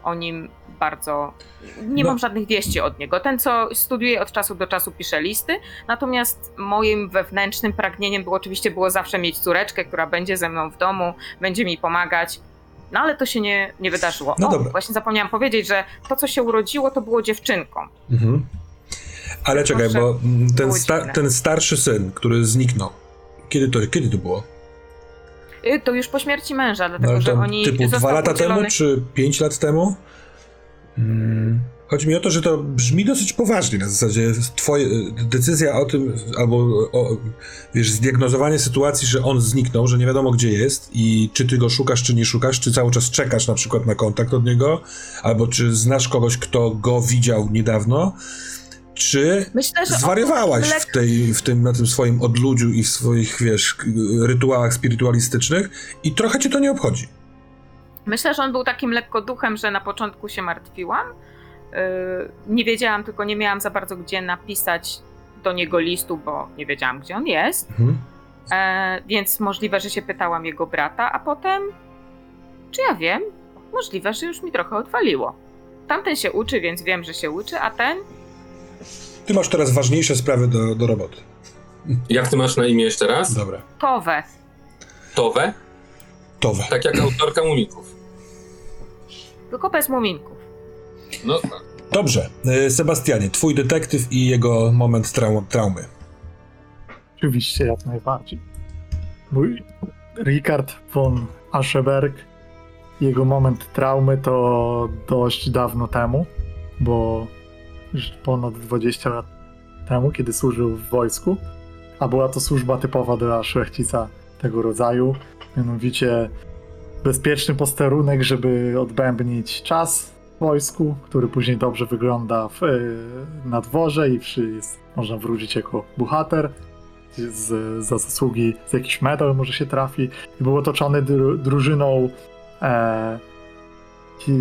o nim bardzo. Nie No. mam żadnych wieści od niego. Ten, co studiuje od czasu do czasu, pisze listy. Natomiast moim wewnętrznym pragnieniem było oczywiście było zawsze mieć córeczkę, która będzie ze mną w domu, będzie mi pomagać. No ale to się nie, nie wydarzyło. No o, dobra. właśnie zapomniałam powiedzieć, że to, co się urodziło, to było dziewczynką. Mhm. Ale czekaj, Proszę, bo mm, ten, sta- ten starszy syn, który zniknął, kiedy to, kiedy to było? Y, To już po śmierci męża, dlatego No, że oni typu dwa lata temu, czy pięć lat temu? Mm. Chodzi mi o to, że to brzmi dosyć poważnie. Na zasadzie twoje decyzja o tym, albo o, wiesz, zdiagnozowanie sytuacji, że on zniknął, że nie wiadomo gdzie jest i czy ty go szukasz, czy nie szukasz, czy cały czas czekasz na przykład na kontakt od niego, albo czy znasz kogoś, kto go widział niedawno, czy Myślę, zwariowałaś w, tej, w tym, na tym swoim odludziu i w swoich, wiesz, rytuałach spirytualistycznych i trochę cię to nie obchodzi. Myślę, że on był takim lekko duchem, że na początku się martwiłam. Yy, Nie wiedziałam, tylko nie miałam za bardzo gdzie napisać do niego listu, bo nie wiedziałam, gdzie on jest. Mhm. E, więc możliwe, że się pytałam jego brata, a potem, czy ja wiem? Możliwe, że już mi trochę odwaliło. Tamten się uczy, więc wiem, że się uczy, a ten Ty masz teraz ważniejsze sprawy do, do roboty. Jak ty masz na imię jeszcze raz? Dobra. Towe. Towe? Towe. Tak jak autorka Mumików. Tylko bez muminków. No, Dobrze. E, Sebastianie, twój detektyw i jego moment trau- traumy. Oczywiście, jak najbardziej. Mój Richard von Ascheberg, jego moment traumy to dość dawno temu, bo ponad 20 lat temu, kiedy służył w wojsku, a była to służba typowa dla szlachcica tego rodzaju, mianowicie bezpieczny posterunek, żeby odbębnić czas w wojsku, który później dobrze wygląda w, e, na dworze i przy, jest, można wrócić jako bohater z, za zasługi, z jakiś medal może się trafi. I był otoczony dru, drużyną e, ki,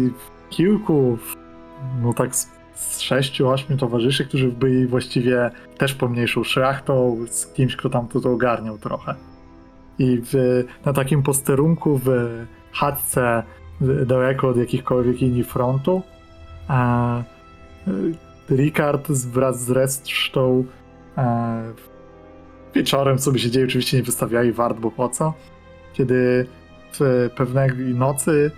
kilku, no tak z, z sześciu, ośmiu towarzyszy, którzy byli właściwie też pomniejszą szlachtą, z kimś, kto tam to ogarniał trochę. I w, na takim posterunku w chatce daleko od jakichkolwiek linii frontu e, Ricard wraz z resztą e, wieczorem sobie siedzieli, oczywiście nie wystawiali wart, bo po co? Kiedy w pewnej nocy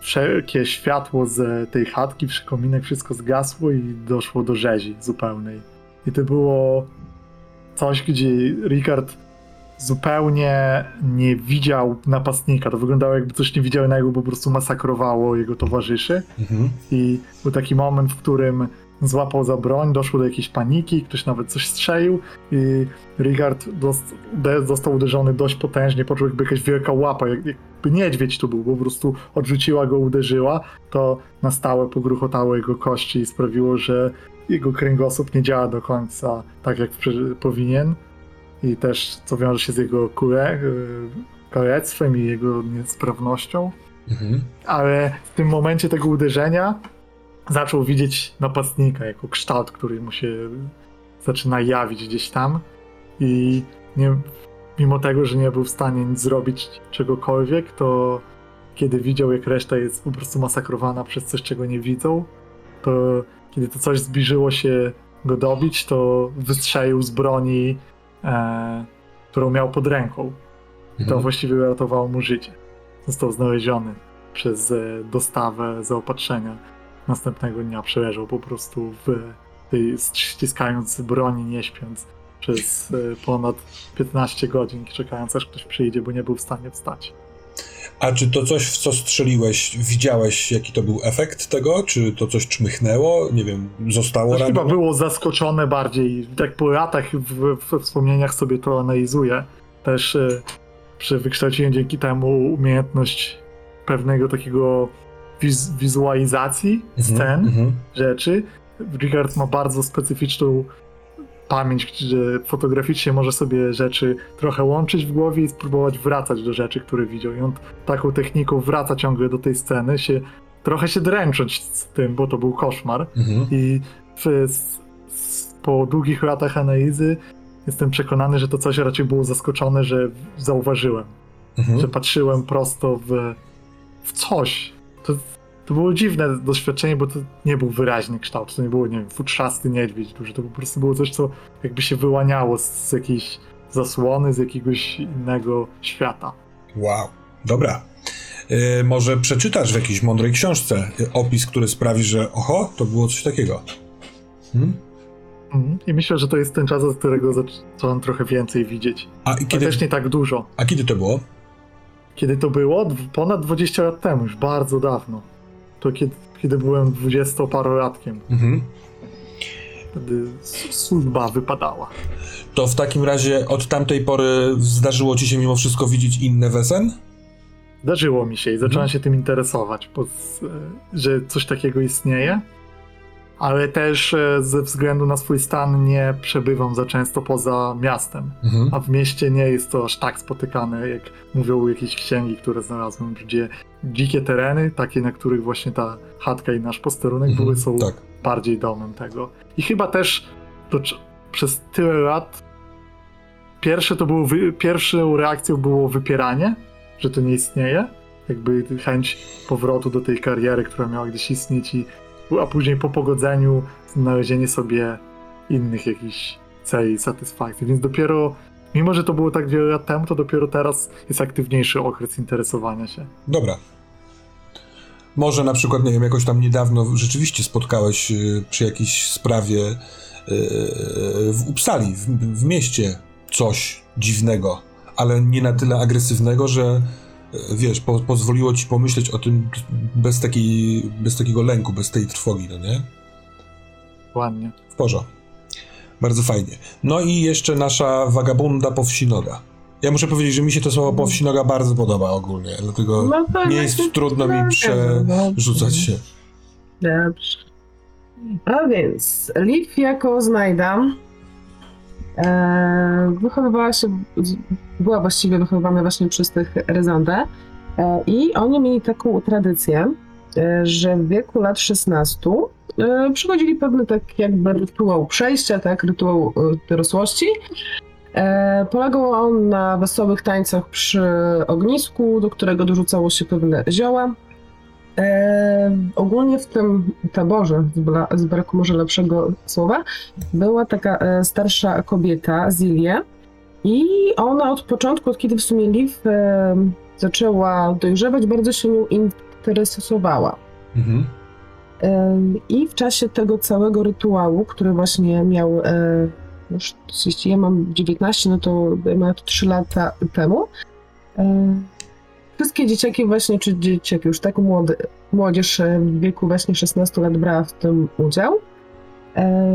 wszelkie światło z tej chatki, przy kominek, wszystko zgasło i doszło do rzezi zupełnej. I to było coś, gdzie Ricard zupełnie nie widział napastnika. To wyglądało jakby coś niewidzialnego po prostu masakrowało jego towarzyszy. Mhm. I był taki moment, w którym złapał za broń, doszło do jakiejś paniki, ktoś nawet coś strzelił i de- został uderzony dość potężnie, poczuł jakby jakaś wielka łapa, jak, jakby niedźwiedź tu był, po prostu odrzuciła go, uderzyła, to na stałe pogruchotało jego kości i sprawiło, że jego kręgosłup nie działa do końca tak, jak powinien. I też co wiąże się z jego kule, y, kalectwem i jego niesprawnością. Mhm. ale w tym momencie tego uderzenia zaczął widzieć napastnika jako kształt, który mu się zaczyna jawić gdzieś tam i nie, mimo tego, że nie był w stanie nic zrobić czegokolwiek, to kiedy widział jak reszta jest po prostu masakrowana przez coś, czego nie widzą, to kiedy to coś zbliżyło się go dobić, to wystrzelił z broni, e, którą miał pod ręką. I to Mhm. właściwie uratowało mu życie. Został znaleziony przez e, dostawę zaopatrzenia. Następnego dnia przeleżał po prostu w tej, ściskając broni, nie śpiąc przez e, ponad 15 godzin, czekając aż ktoś przyjdzie, bo nie był w stanie wstać. A czy to coś, w co strzeliłeś, widziałeś, jaki to był efekt tego? Czy to coś czmychnęło? Nie wiem, zostało To chyba było zaskoczone bardziej. Tak po latach w, we wspomnieniach sobie to analizuję. Też e, przy wykształciłem dzięki temu umiejętność pewnego takiego wiz, wizualizacji scen. Mhm. rzeczy. Richard ma bardzo specyficzną pamięć, że fotograficznie może sobie rzeczy trochę łączyć w głowie i spróbować wracać do rzeczy, które widział. I on taką techniką wraca ciągle do tej sceny, się trochę się dręcząc z tym, bo to był koszmar. Mhm. I w, s, s, po długich latach analizy jestem przekonany, że to coś raczej było zaskoczone, że zauważyłem. Mhm. że patrzyłem prosto w, w coś. To, to było dziwne doświadczenie, bo to nie był wyraźny kształt, to nie było, nie wiem, futrzasty niedźwiedź duży, to po prostu było coś, co jakby się wyłaniało z, z jakiejś zasłony, z jakiegoś innego świata. Wow. Dobra. Y, może przeczytasz w jakiejś mądrej książce y, opis, który sprawi, że oho, to było coś takiego. Hmm? Mhm. I myślę, że to jest ten czas, od którego zacząłem trochę więcej widzieć. A, kiedy, też nie tak dużo. a kiedy to było? Kiedy to było? Ponad 20 lat temu, już bardzo dawno. To kiedy, kiedy byłem dwudziestoparolatkiem. Mhm. Wtedy służba wypadała. To w takim razie od tamtej pory zdarzyło ci się mimo wszystko widzieć inne wesen? Zdarzyło mi się i zacząłem Mhm. się tym interesować, bo, że coś takiego istnieje. Ale też e, ze względu na swój stan nie przebywam za często poza miastem. Mhm. A w mieście nie jest to aż tak spotykane, jak mówią jakieś księgi, które znalazłem, gdzie dzikie tereny, takie na których właśnie ta chatka i nasz posterunek Mhm. były, są Tak. bardziej domem tego. I chyba też to, przez tyle lat pierwsze to było, wy, pierwszą reakcją było wypieranie, że to nie istnieje. Jakby chęć powrotu do tej kariery, która miała gdzieś istnieć i a później po pogodzeniu znalezienie sobie innych jakichś celi satysfakcji. Więc dopiero, mimo że to było tak wiele lat temu, to dopiero teraz jest aktywniejszy okres interesowania się. Dobra. Może na przykład, nie wiem, jakoś tam niedawno rzeczywiście spotkałeś y, przy jakiejś sprawie y, w Uppsali, w, w mieście, coś dziwnego, ale nie na tyle agresywnego, że y, wiesz, po, pozwoliło ci pomyśleć o tym bez, takiej, bez takiego lęku, bez tej trwogi, no nie? Ładnie. W porządku. Bardzo fajnie. No i jeszcze nasza wagabunda po wsi noga. Ja muszę powiedzieć, że mi się to słowo po wsi noga bardzo podoba ogólnie, dlatego No to nie jest właśnie trudno mi tak, przerzucać się. Dobrze. A więc Liv jako znajda e, wychowywała się, była właściwie wychowywana właśnie przez tych Rezondę e, i oni mieli taką tradycję, e, że w wieku lat 16 e, przychodzili pewny tak jakby rytuał przejścia, tak, rytuał e, dorosłości. E, polegał on na wesołych tańcach przy ognisku, do którego dorzucało się pewne zioła. E, ogólnie w tym taborze, z, bra- z braku może lepszego słowa, była taka e, starsza kobieta, Zilia, i ona od początku, od kiedy w sumie Liv e, zaczęła dojrzewać, bardzo się nią interesowała. Mhm. I w czasie tego całego rytuału, który właśnie miał, e, już, jeśli ja mam 19, no to miała to 3 lata temu, wszystkie dzieciaki właśnie, czy dzieciaki już tak młody, młodzież e, w wieku właśnie 16 lat brała w tym udział. E,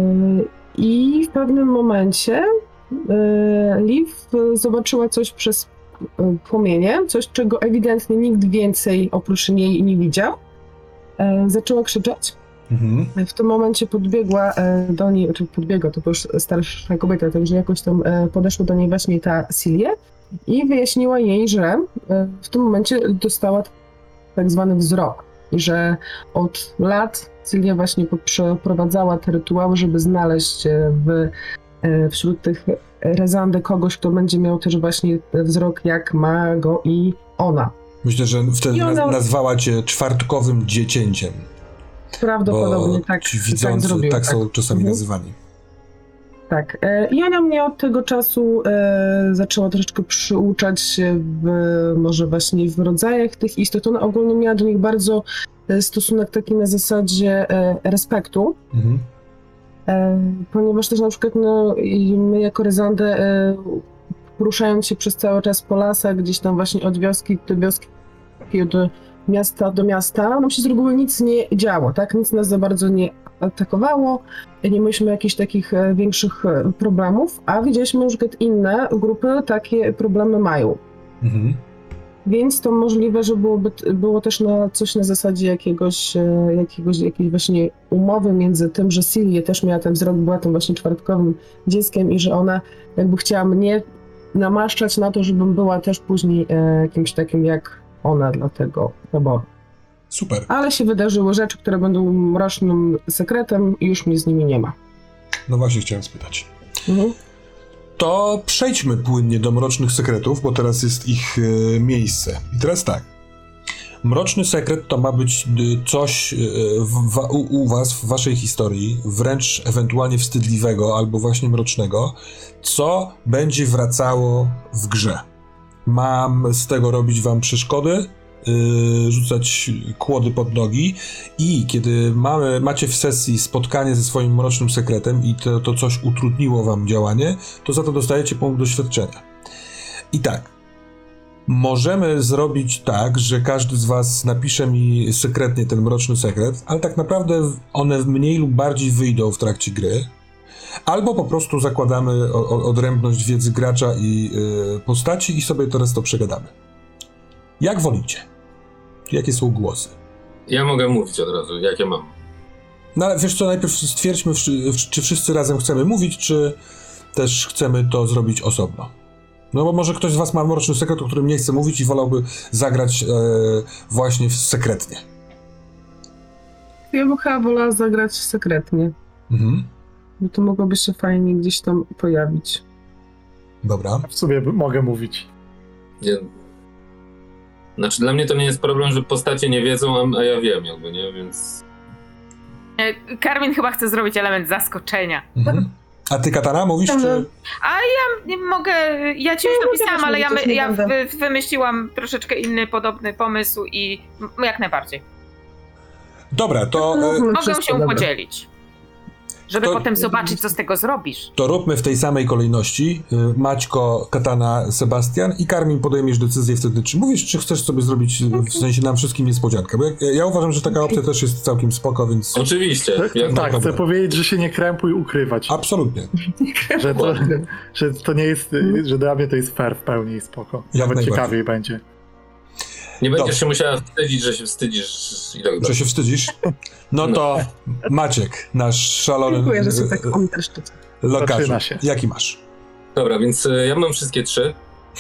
I w pewnym momencie e, Liv zobaczyła coś przez płomienie, coś czego ewidentnie nikt więcej oprócz niej nie widział. Zaczęła krzyczeć. Mhm. W tym momencie podbiegła do niej, czy podbiegła, to była już starsza kobieta, także jakoś tam podeszła do niej właśnie ta Silia i wyjaśniła jej, że e, w tym momencie dostała tak zwany wzrok i że od lat Silia właśnie przeprowadzała te rytuały, żeby znaleźć e, w, e, wśród tych rezandy kogoś, kto będzie miał też właśnie wzrok jak ma go i ona. Myślę, że wtedy ona- naz- nazwała cię czwartkowym dziecięciem. Prawdopodobnie tak, ci tak tak, są czasami Mhm. nazywani. Tak. e, I ona mnie od tego czasu e, zaczęła troszeczkę przyuczać się w, może właśnie w rodzajach tych istot. Ona ogólnie miała do nich bardzo e, stosunek taki na zasadzie respektu, Mhm. ponieważ też na przykład no, my jako Rezandę e, poruszając się przez cały czas po lasach, gdzieś tam właśnie od wioski do wioski, od miasta do miasta, nam się z reguły nic nie działo, tak? Nic nas za bardzo nie atakowało, nie mieliśmy jakichś takich e, większych e, problemów, a widzieliśmy, że na przykład inne grupy takie problemy mają. Mhm. Więc to możliwe, że byłoby, było też na coś na zasadzie jakiegoś, e, jakiegoś jakiejś właśnie umowy między tym, że Silje też miała ten wzrok, była tym właśnie czwartkowym dzieckiem i że ona jakby chciała mnie namaszczać na to, żebym była też później kimś takim jak ona dla tego taboru. Super. Ale się wydarzyły rzeczy, które będą mrocznym sekretem i już mnie z nimi nie ma. No właśnie chciałem spytać. Mhm. to przejdźmy płynnie do mrocznych sekretów, bo teraz jest ich e, miejsce. I teraz tak. Mroczny sekret to ma być y, coś y, w, wa- u, u was, w waszej historii, wręcz ewentualnie wstydliwego albo właśnie mrocznego, co będzie wracało w grze. Mam z tego robić wam przeszkody, y, rzucać kłody pod nogi i kiedy mamy, macie w sesji spotkanie ze swoim mrocznym sekretem i to, to coś utrudniło wam działanie, to za to dostajecie punkt doświadczenia. I tak, Możemy zrobić tak, że każdy z Was napisze mi sekretnie ten mroczny sekret, ale tak naprawdę one mniej lub bardziej wyjdą w trakcie gry. Albo po prostu zakładamy odrębność wiedzy gracza i y, postaci i sobie teraz to przegadamy. Jak wolicie? Jakie są głosy? Ja mogę mówić od razu, jakie mam. No ale wiesz co, najpierw stwierdźmy, czy wszyscy razem chcemy mówić, czy też chcemy to zrobić osobno. No bo może ktoś z was ma mroczny sekret, o którym nie chce mówić i wolałby zagrać e, właśnie w sekretnie. Ja bym chyba wolała zagrać sekretnie, Mhm. bo to mogłoby się fajnie gdzieś tam pojawić. Dobra. W sumie mogę mówić. Nie... Znaczy, dla mnie to nie jest problem, że postacie nie wiedzą, a, a ja wiem, jakby, nie? Więc. E, Karmin chyba chce zrobić element zaskoczenia. Mhm. A ty, Katana, mówisz, czy... Nie mogę, ja ci już Nie, napisałam, ale ja, my, ja wy, wymyśliłam troszeczkę inny, podobny pomysł i jak najbardziej. Dobra, to, e, No, Mogę wszystko, się dobra. podzielić. Żeby To- potem zobaczyć, co z tego zrobisz. to róbmy w tej samej kolejności. E, Maćko, Katana, Sebastian i Karmin podejmiesz decyzję wtedy, czy mówisz, czy chcesz sobie zrobić e, w sensie nam wszystkim niespodziankę. Bo ja, ja uważam, że taka opcja też jest całkiem spoko, więc Oczywiście. Tak, tak chcę powiedzieć, że się nie krępuj ukrywać. absolutnie. Że to, że to nie jest, y, że dla mnie to jest fair w pełni i spoko. Jak Nawet ciekawiej będzie. Nie będziesz Dobrze. się musiała wstydzić, że się wstydzisz i tak Że dalej. się wstydzisz? No to Maciek, nasz szalony Dziękuję, że się e, tak on też czyta. lokarzu. Zaczyna się. Jaki masz? Dobra, więc y, ja mam wszystkie trzy.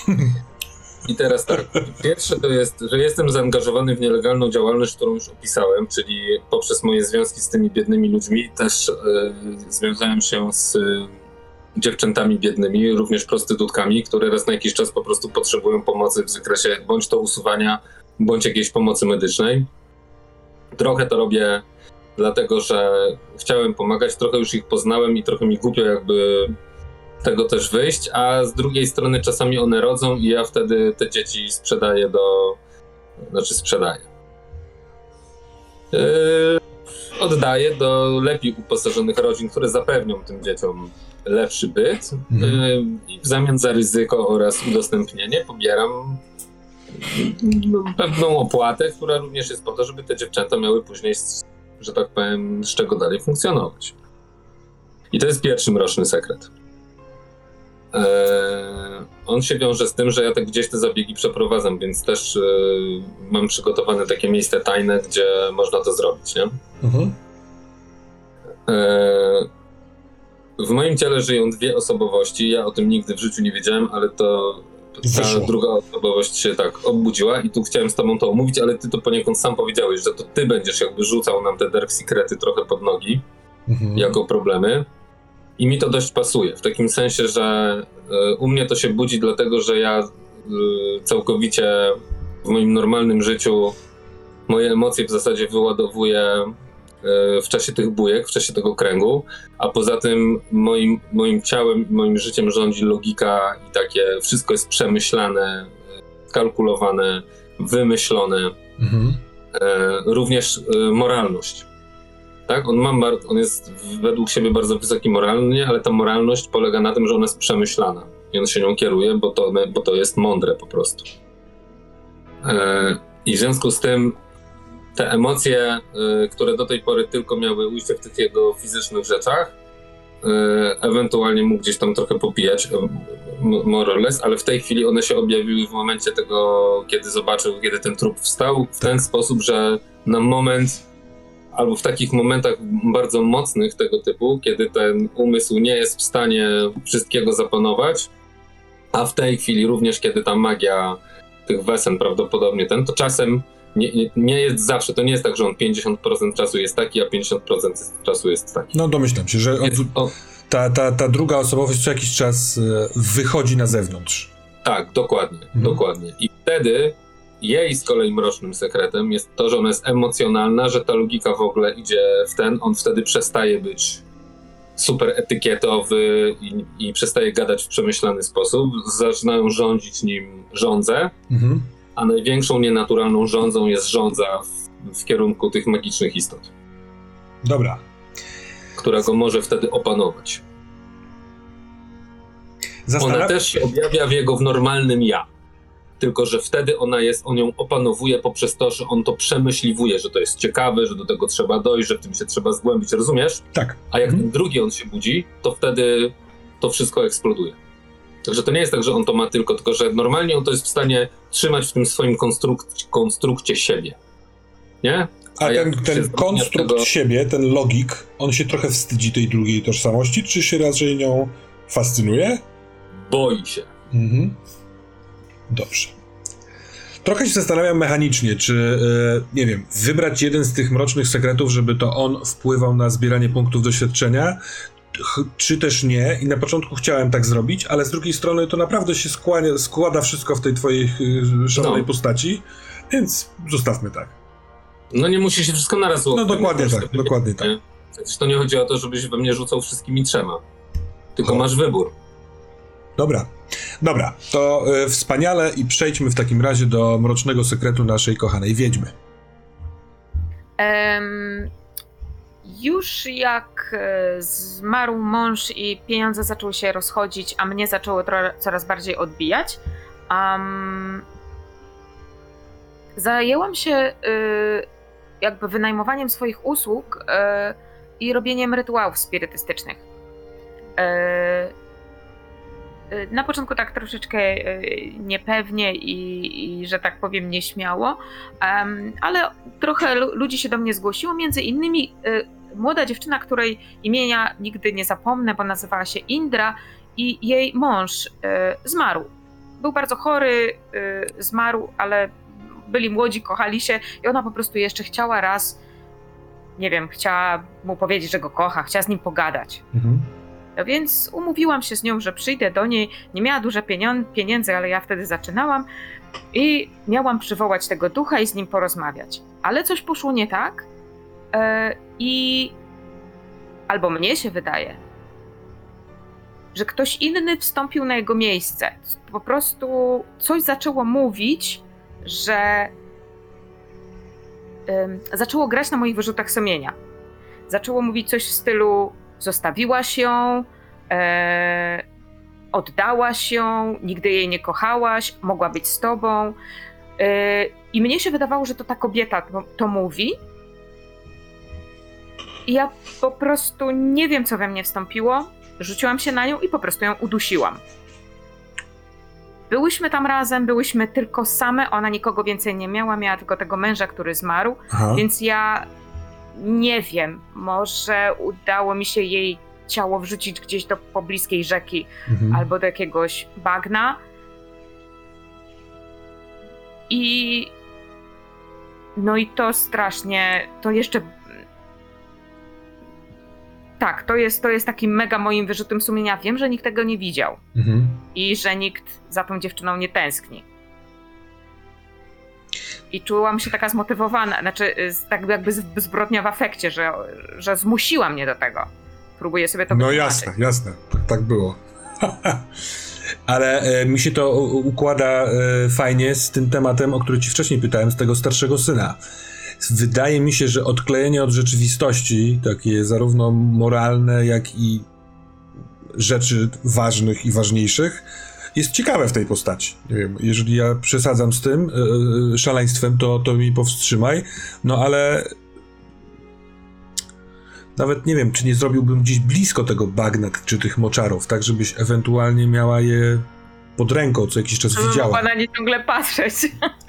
I teraz tak. Pierwsze to jest, że jestem zaangażowany w nielegalną działalność, którą już opisałem, czyli poprzez moje związki z tymi biednymi ludźmi też y, związałem się z y, dziewczętami biednymi, również prostytutkami, które raz na jakiś czas po prostu potrzebują pomocy w zakresie bądź to usuwania, bądź jakiejś pomocy medycznej. Trochę to robię dlatego, że chciałem pomagać, trochę już ich poznałem i trochę mi głupio jakby tego też wyjść, a z drugiej strony czasami one rodzą i ja wtedy te dzieci sprzedaję do... znaczy sprzedaję. Yy, oddaję do lepiej uposażonych rodzin, które zapewnią tym dzieciom lepszy byt Mhm. yy, i w zamian za ryzyko oraz udostępnienie pobieram no, pewną opłatę, która również jest po to, żeby te dziewczęta miały później, że tak powiem, z czego dalej funkcjonować. I to jest pierwszy mroczny sekret. Eee, on się wiąże z tym, że ja tak gdzieś te zabiegi przeprowadzam, więc też e, mam przygotowane takie miejsce tajne, gdzie można to zrobić, nie? Mhm. Eee, w moim ciele żyją dwie osobowości. Ja o tym nigdy w życiu nie wiedziałem, ale to ta Wyszło. druga osobowość się tak obudziła i tu chciałem z tobą to omówić, ale ty to poniekąd sam powiedziałeś, że to ty będziesz jakby rzucał nam te dark secrety trochę pod nogi Mhm. jako problemy. I mi to dość pasuje, w takim sensie, że e, u mnie to się budzi dlatego, że ja e, całkowicie w moim normalnym życiu moje emocje w zasadzie wyładowuję w czasie tych bujek, w czasie tego kręgu, a poza tym moim, moim ciałem moim życiem rządzi logika i takie wszystko jest przemyślane, e, skalkulowane, wymyślone Mhm. e, również e, moralność. Tak? On, ma, on jest według siebie bardzo wysoki moralnie, ale ta moralność polega na tym, że ona jest przemyślana i on się nią kieruje, bo to, bo to jest mądre po prostu. E, I w związku z tym te emocje, e, które do tej pory tylko miały ujście w tych jego fizycznych rzeczach, e, ewentualnie mógł gdzieś tam trochę popijać, m- more or less, ale w tej chwili one się objawiły w momencie tego, kiedy zobaczył, kiedy ten trup wstał, w ten sposób, że na moment, albo w takich momentach bardzo mocnych tego typu, kiedy ten umysł nie jest w stanie wszystkiego zapanować, a w tej chwili również, kiedy ta magia tych wesen prawdopodobnie ten, to czasem nie, nie, nie jest zawsze, to nie jest tak, że on 50% czasu jest taki, a 50% czasu jest taki. No domyślam się, że od, Jest, o, ta, ta, ta druga osobowość co jakiś czas e, wychodzi na zewnątrz. Tak, dokładnie, dokładnie. I wtedy jej z kolei mrocznym sekretem jest to, że ona jest emocjonalna, że ta logika w ogóle idzie w ten, on wtedy przestaje być super etykietowy i, i przestaje gadać w przemyślany sposób. Zaczynają rządzić nim żądze, Mhm. A największą nienaturalną rządzą jest rządza w, w kierunku tych magicznych istot, Dobra. która go może wtedy opanować. Ona Zastanawia... też się objawia w jego w normalnym ja. Tylko, że wtedy ona jest, on ją opanowuje poprzez to, że on to przemyśliwuje, że to jest ciekawe, że do tego trzeba dojść, że w tym się trzeba zgłębić, rozumiesz? Tak. A jak Mhm. ten drugi on się budzi, to wtedy to wszystko eksploduje. Także to nie jest tak, że on to ma tylko, tylko że normalnie on to jest w stanie trzymać w tym swoim konstruk- konstrukcie siebie. Nie? A A ten, ten konstrukt tego- siebie, ten logik, on się trochę wstydzi tej drugiej tożsamości, czy się raczej nią fascynuje? Boi się. Mhm. Dobrze. Trochę się zastanawiam mechanicznie, czy, e, nie wiem, wybrać jeden z tych mrocznych sekretów, żeby to on wpływał na zbieranie punktów doświadczenia, czy też nie. I na początku chciałem tak zrobić, ale z drugiej strony to naprawdę się skłania, składa wszystko w tej twojej y, szalonej No. postaci, więc zostawmy tak. No nie musi się wszystko naraz złożyć. No dokładnie tak, dokładnie tak. Przecież to nie chodzi o to, żebyś we mnie rzucał wszystkimi trzema. Tylko masz wybór. Dobra, dobra, to e, wspaniale i przejdźmy w takim razie do mrocznego sekretu naszej kochanej wiedźmy. Em, już jak e, zmarł mąż i pieniądze zaczęły się rozchodzić, a mnie zaczęło tro- coraz bardziej odbijać, am, zajęłam się y, jakby wynajmowaniem swoich usług y, i robieniem rytuałów spirytystycznych. Na początku tak troszeczkę niepewnie i, i, że tak powiem, nieśmiało, em, ale trochę lu- ludzi się do mnie zgłosiło, między innymi młoda dziewczyna, której imienia nigdy nie zapomnę, bo nazywała się Indra i jej mąż y, zmarł. Był bardzo chory, y, zmarł, ale byli młodzi, kochali się i ona po prostu jeszcze chciała raz, nie wiem, chciała mu powiedzieć, że go kocha, chciała z nim pogadać. Mhm. No Więc umówiłam się z nią, że przyjdę do niej. Nie miała dużo pieniędzy, ale ja wtedy zaczynałam i miałam przywołać tego ducha i z nim porozmawiać. Ale coś poszło nie tak e, i albo mnie się wydaje, że ktoś inny wstąpił na jego miejsce. Po prostu coś zaczęło mówić, że zaczęło grać na moich wyrzutach sumienia. Zaczęło mówić coś w stylu zostawiłaś ją, e, oddałaś ją, nigdy jej nie kochałaś, mogła być z tobą. E, I mnie się wydawało, że to ta kobieta to, to mówi. Ja po prostu nie wiem, co we mnie wstąpiło. Rzuciłam się na nią i po prostu ją udusiłam. Byłyśmy tam razem, byłyśmy tylko same, ona nikogo więcej nie miała, miała tylko tego męża, który zmarł. Aha. Więc ja nie wiem, może udało mi się jej ciało wrzucić gdzieś do pobliskiej rzeki Mhm. albo do jakiegoś bagna. I no i to strasznie, to jeszcze tak, to jest, to jest takim mega moim wyrzutem sumienia. Wiem, że nikt tego nie widział Mhm. i że nikt za tą dziewczyną nie tęskni. I czułam się taka zmotywowana, znaczy tak jakby zbrodnia w afekcie, że, że zmusiła mnie do tego. Próbuję sobie to No jasne, jasne, tak, tak było. Ale e, mi się to układa e, fajnie z tym tematem, o który ci wcześniej pytałem, z tego starszego syna. Wydaje mi się, że odklejenie od rzeczywistości, takie zarówno moralne, jak i rzeczy ważnych i ważniejszych, jest ciekawe w tej postaci. Nie wiem, jeżeli ja przesadzam z tym e, szaleństwem, to, to mi powstrzymaj. No ale nawet nie wiem, czy nie zrobiłbym gdzieś blisko tego bagna, czy tych moczarów, tak żebyś ewentualnie miała je pod ręką, co jakiś czas Żebym widziała. mogła na nie ciągle patrzeć.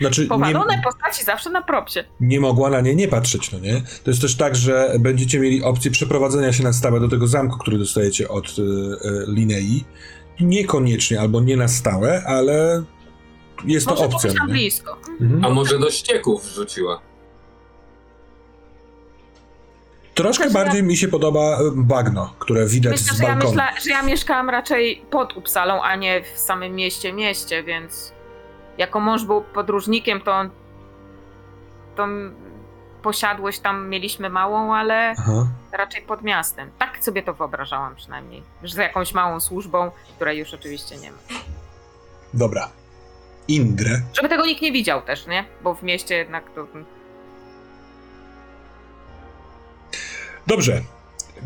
Znaczy, nie, Powalone postaci zawsze na propsie. nie mogła na nie nie patrzeć, no nie? To jest też tak, że będziecie mieli opcję przeprowadzenia się na stałe do tego zamku, który dostajecie od y, y, Linei. Niekoniecznie, albo nie na stałe, ale jest to Może opcja. to no tam nie? blisko. Mhm. A może do ścieków wrzuciła? Troszkę Myślę, bardziej mi się podoba e, bagno, które widać Myślę, z że ja, balkonu. myśla, że ja mieszkałam raczej pod Upsalą, a nie w samym mieście, mieście, więc jako mąż był podróżnikiem, to tą posiadłość tam mieliśmy małą, ale Aha. raczej pod miastem. Tak sobie to wyobrażałam przynajmniej, z jakąś małą służbą, której już oczywiście nie ma. Dobra. Indre. Żeby tego nikt nie widział też, nie? Bo w mieście jednak to... Dobrze.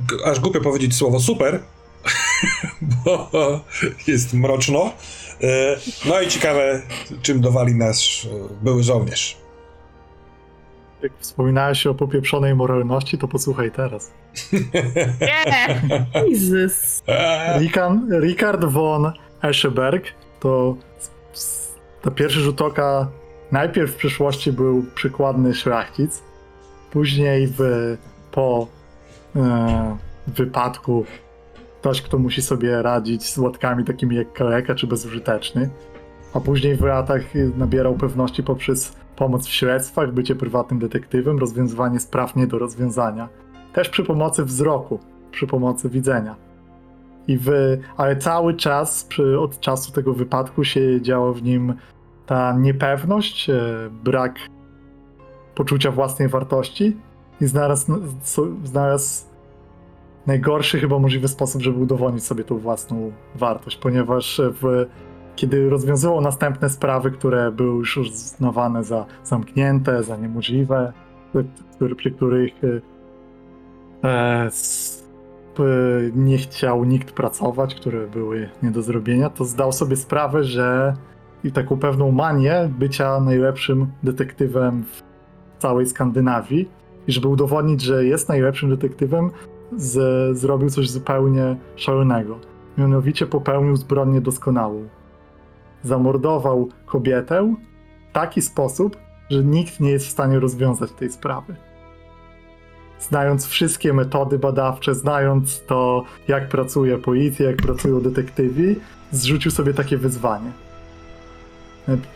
G- Aż głupio powiedzieć słowo super, bo jest mroczno. E, No i ciekawe, czym dowali nasz e, były żołnierz. Jak wspominałeś o popieprzonej moralności, to posłuchaj teraz. Nie! Jezus. Rikan, Richard von Escheberg to na pierwszy rzut oka najpierw w przeszłości był przykładny szlachcic, później w, po e, wypadku ktoś, kto musi sobie radzić z łotkami takimi jak kaleka czy bezużyteczny, a później w latach nabierał pewności poprzez pomoc w śledztwach, bycie prywatnym detektywem, rozwiązywanie spraw nie do rozwiązania. Też przy pomocy wzroku, przy pomocy widzenia. I w, ale cały czas, przy, od czasu tego wypadku, się działa w nim ta niepewność, e, brak poczucia własnej wartości i znalazł, so- znalazł najgorszy chyba możliwy sposób, żeby udowodnić sobie tą własną wartość, ponieważ w, kiedy rozwiązywał następne sprawy, które były już uznawane za zamknięte, za niemożliwe, który, przy których e, e, nie chciał nikt pracować, które były nie do zrobienia, to zdał sobie sprawę, że i taką pewną manię bycia najlepszym detektywem w całej Skandynawii i żeby udowodnić, że jest najlepszym detektywem, z, zrobił coś zupełnie szalonego. Mianowicie popełnił zbrodnię doskonałą. Zamordował kobietę w taki sposób, że nikt nie jest w stanie rozwiązać tej sprawy znając wszystkie metody badawcze, znając to, jak pracuje policja, jak pracują detektywi, zrzucił sobie takie wyzwanie.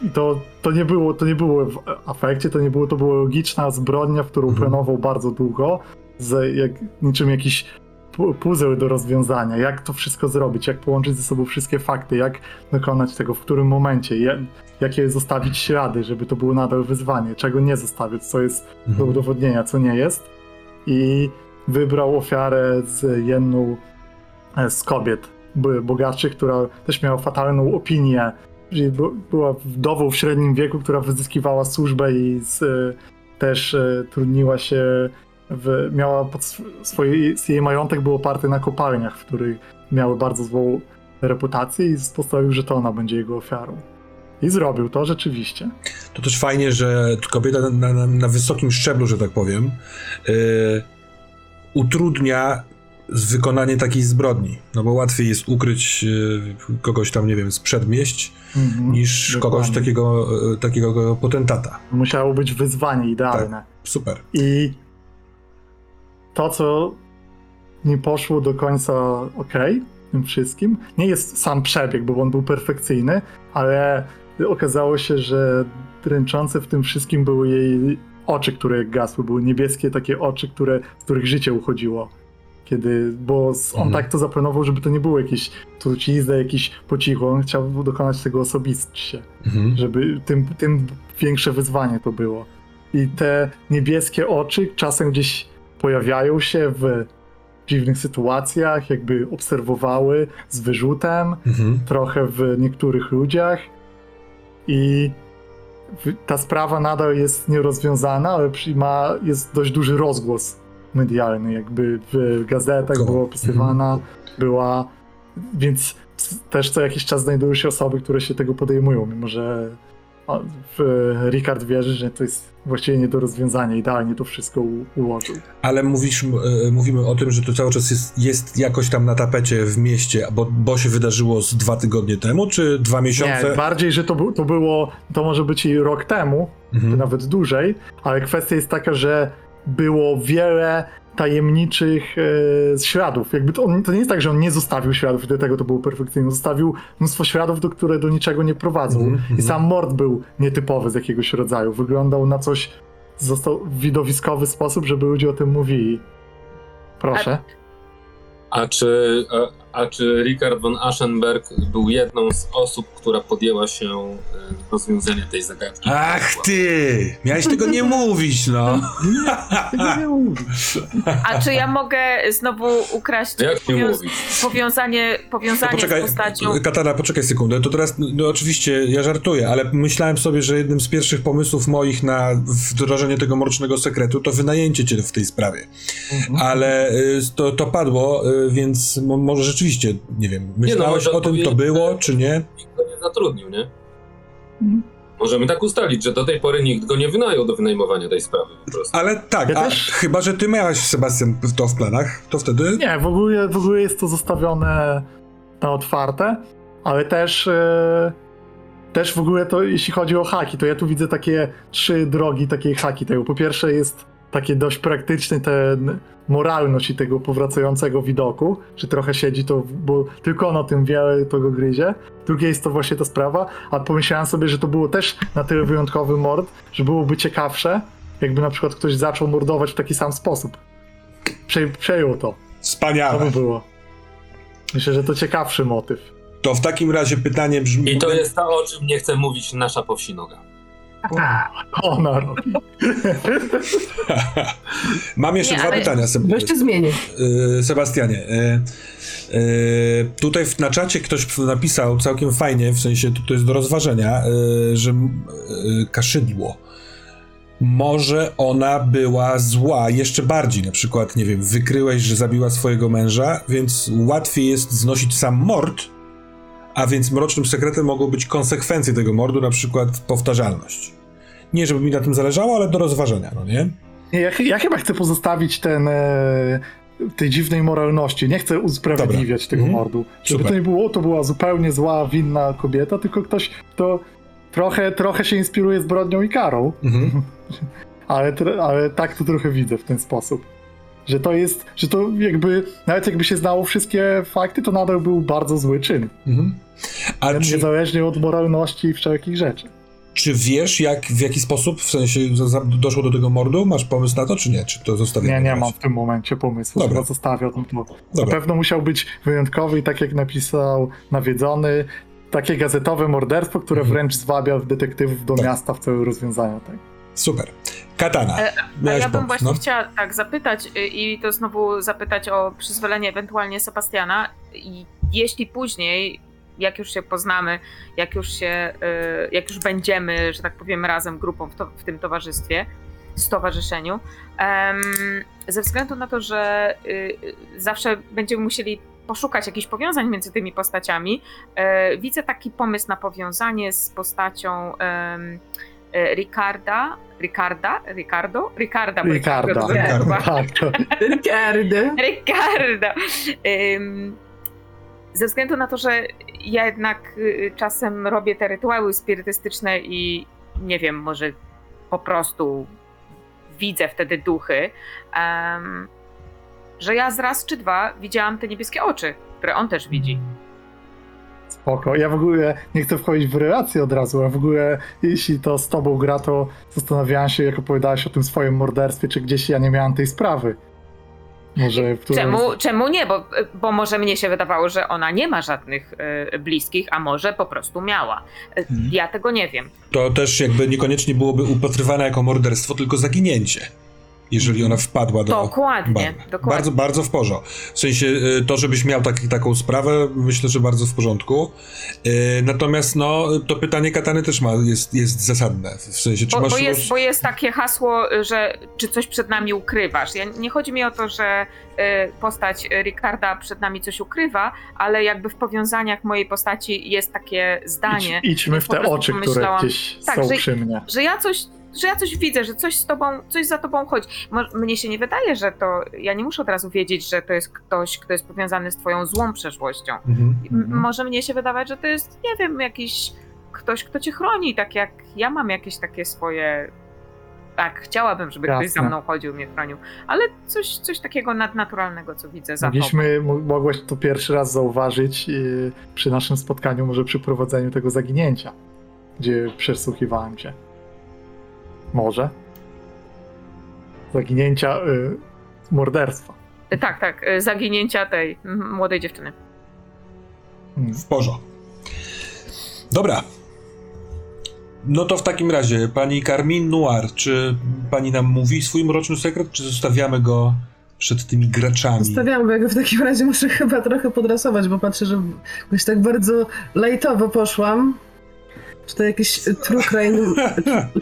I to, to, nie było, to nie było w afekcie, to nie było, to była logiczna zbrodnia, w którą Mhm. planował bardzo długo, z jak, niczym jakiś pu- puzzle do rozwiązania, jak to wszystko zrobić, jak połączyć ze sobą wszystkie fakty, jak dokonać tego, w którym momencie, je, jakie zostawić ślady, żeby to było nadal wyzwanie, czego nie zostawić, co jest do Mhm. udowodnienia, co nie jest. I wybrał ofiarę z jedną e, z kobiet bogatszych, która też miała fatalną opinię. Była wdową w średnim wieku, która wyzyskiwała służbę i z, e, też e, trudniła się. W, miała pod jej majątek był oparty na kopalniach, w których miały bardzo złą reputację i postanowił, że to ona będzie jego ofiarą. I zrobił to rzeczywiście. To też fajnie, że kobieta na, na, na wysokim szczeblu, że tak powiem, yy, utrudnia wykonanie takiej zbrodni. No bo łatwiej jest ukryć yy, kogoś tam, nie wiem, z przedmieść, Mhm. niż Dokładnie. kogoś takiego, yy, takiego potentata. Musiało być wyzwanie idealne. Super. I to, co nie poszło do końca ok tym wszystkim, nie jest sam przebieg, bo on był perfekcyjny, ale okazało się, że dręczące w tym wszystkim były jej oczy, które gasły. Były niebieskie takie oczy, które, z których życie uchodziło. Kiedy, bo on Mhm. tak to zaplanował, żeby to nie było jakieś trucizny, jakiś po cichu. On chciał dokonać tego osobiście Mhm. żeby tym, tym większe wyzwanie to było. I te niebieskie oczy czasem gdzieś pojawiają się w dziwnych sytuacjach, jakby obserwowały z wyrzutem, Mhm. trochę w niektórych ludziach. I ta sprawa nadal jest nierozwiązana, ale ma, jest dość duży rozgłos medialny, jakby w gazetach była opisywana, była, więc też co jakiś czas znajdują się osoby, które się tego podejmują, mimo że Ricard wierzy, że to jest właściwie nie do rozwiązania, idealnie to wszystko ułożył. Ale mówisz, e, mówimy o tym, że to cały czas jest, jest jakoś tam na tapecie w mieście, bo, bo się wydarzyło z dwa tygodnie temu, czy dwa miesiące? Nie, bardziej, że to, to było, to może być i rok temu, Mhm. nawet dłużej, ale kwestia jest taka, że było wiele tajemniczych e, śladów. Jakby to, on, to nie jest tak, że on nie zostawił śladów i do tego to było perfekcyjne. Zostawił mnóstwo śladów, do które do niczego nie prowadzą. Mhm, I mhm. sam mord był nietypowy z jakiegoś rodzaju. Wyglądał na coś, został w widowiskowy sposób, żeby ludzie o tym mówili. Proszę. A czy, a, czy Richard von Aschenberg był jedną z osób, która podjęła się e, rozwiązania tej zagadki? Ach ty! Miałeś tego nie mówić, no. A czy ja mogę znowu ukraść powią- mówić? powiązanie, No powiązanie poczekaj, z postacią? Katana, poczekaj sekundę. To teraz, no oczywiście, ja żartuję, ale myślałem sobie, że jednym z pierwszych pomysłów moich na wdrożenie tego mrocznego sekretu to wynajęcie cię w tej sprawie. Mhm. Ale y, to, to padło, y, więc mo- może rzeczywiście, nie wiem, myślałeś może o tym, to było, czy nie? Nikt go nie zatrudnił, nie? Mhm. Możemy tak ustalić, że do tej pory nikt go nie wynajął do wynajmowania tej sprawy po prostu. Ale tak, Ja a też- chyba, że ty miałeś, Sebastian, to w planach, to wtedy... Nie, w ogóle, w ogóle jest to zostawione na otwarte, ale też, e, też w ogóle to, jeśli chodzi o haki, to ja tu widzę takie trzy drogi takiej haki tego. Po pierwsze jest takie dość praktyczny ten moralność i tego powracającego widoku, że trochę siedzi to, bo tylko on o tym wie, to go gryzie. Drugie jest to właśnie ta sprawa, a pomyślałem sobie, że to było też na tyle wyjątkowy mord, że byłoby ciekawsze, jakby na przykład ktoś zaczął mordować w taki sam sposób. Prze- przejął to. To Wspaniałe. by było. Myślę, że to ciekawszy motyw. To w takim razie pytanie brzmi... I to jest to, o czym nie chce mówić nasza powsinoga. Ona robi. Mam jeszcze Nie, dwa ale- pytania, Seb- Weźcie zmienię. y, Sebastianie. y, y, tutaj w, na czacie ktoś napisał całkiem fajnie, w sensie to, to jest do rozważenia, y, że y, kaszydło. Może ona była zła jeszcze bardziej, na przykład, nie wiem, wykryłeś, że zabiła swojego męża, więc łatwiej jest znosić sam mord, a więc mrocznym sekretem mogą być konsekwencje tego mordu, na przykład powtarzalność. Nie, żeby mi na tym zależało, ale do rozważenia, no nie? Ja, ja chyba chcę pozostawić ten. E, tej dziwnej moralności. Nie chcę usprawiedliwiać tego Mhm. mordu. Żeby Super. to nie było, to była zupełnie zła, winna kobieta, tylko ktoś, kto trochę, trochę się inspiruje zbrodnią i karą. Mhm. Ale, ale tak to trochę widzę w ten sposób. Że to jest, że to jakby, nawet jakby się znało wszystkie fakty, to nadal był bardzo zły czyn. Mhm. A czy, Niezależnie od moralności i wszelkich rzeczy. czy wiesz, jak, w jaki sposób, w sensie, doszło do tego mordu? Masz pomysł na to, czy nie? Czy to zostawiamy? Nie, nie razie? mam w tym momencie pomysłu, Dobra. chyba zostawię to. Na pewno musiał być wyjątkowy i tak jak napisał nawiedzony, takie gazetowe morderstwo, które Mhm. wręcz zwabia detektywów do Tak. miasta w celu rozwiązania tego. Super. Katana. E, A ja bym pomysł, właśnie no? chciała tak zapytać y, i to znowu zapytać o przyzwolenie ewentualnie Sebastiana. I jeśli później, jak już się poznamy, jak już się, y, jak już będziemy, że tak powiem, razem grupą w, to, w tym towarzystwie, stowarzyszeniu, ze względu na to, że y, zawsze będziemy musieli poszukać jakichś powiązań między tymi postaciami, e, widzę taki pomysł na powiązanie z postacią Ricarda, Ricarda, Ricardo, Ricarda, Ricarda. Ricardo Tak, to, Ricardy. Ricardo. Ym, Ze względu na to, że ja jednak y, czasem robię te rytuały spirytystyczne i nie wiem, może po prostu widzę wtedy duchy, że ja z raz czy dwa widziałam te niebieskie oczy, które on też widzi. Spoko. Ja w ogóle nie chcę wchodzić w relację od razu, a w ogóle jeśli to z tobą gra, to zastanawiałem się, jak opowiadałeś o tym swoim morderstwie, czy gdzieś ja nie miałem tej sprawy. Może w którymś- Czemu, czemu nie? Bo, bo może mnie się wydawało, że ona nie ma żadnych y, bliskich, a może po prostu miała. Y, Mhm. Ja tego nie wiem. To też jakby niekoniecznie byłoby upatrywane jako morderstwo, tylko zaginięcie. Jeżeli ona wpadła do... Dokładnie, bagna. dokładnie. Bardzo, bardzo w porządku. W sensie y, to, żebyś miał taki, taką sprawę, myślę, że bardzo w porządku. Y, Natomiast no, to pytanie Katany też ma, jest, jest zasadne. W sensie, czy Bo, masz... bo, jest, bo jest takie hasło, że czy coś przed nami ukrywasz. Ja, nie chodzi mi o to, że y, postać Ricarda przed nami coś ukrywa, ale jakby w powiązaniach mojej postaci jest takie zdanie, Idź, idźmy w te oczy, które gdzieś Tak, są że- przy mnie. że ja coś. Że ja coś widzę, że coś z tobą, coś za tobą chodzi. Mnie się nie wydaje, że to. Ja nie muszę od razu wiedzieć, że to jest ktoś, kto jest powiązany z twoją złą przeszłością. Mhm. Mhm. Może mnie się wydawać, że to jest, nie wiem, jakiś ktoś, kto cię chroni, tak jak ja mam jakieś takie swoje. Tak, chciałabym, żeby ktoś za Jasne. mną chodził, mnie chronił, ale coś, coś takiego nadnaturalnego, co widzę za tobą. Mogliśmy, mo- mogłeś to pierwszy raz zauważyć yy, przy naszym spotkaniu, może przy prowadzeniu tego zaginięcia, gdzie przesłuchiwałem cię. Może. Zaginięcia, yy, morderstwa. E, Tak, tak, e, zaginięcia tej młodej dziewczyny. Hmm. W porządku. Dobra. No to w takim razie, pani Carmin Noir, czy pani nam mówi swój mroczny sekret, czy zostawiamy go przed tymi graczami? Zostawiam, bo ja go w takim razie muszę chyba trochę podrasować, bo patrzę, że jakoś tak bardzo lajtowo poszłam. Czy to jakiś true crime,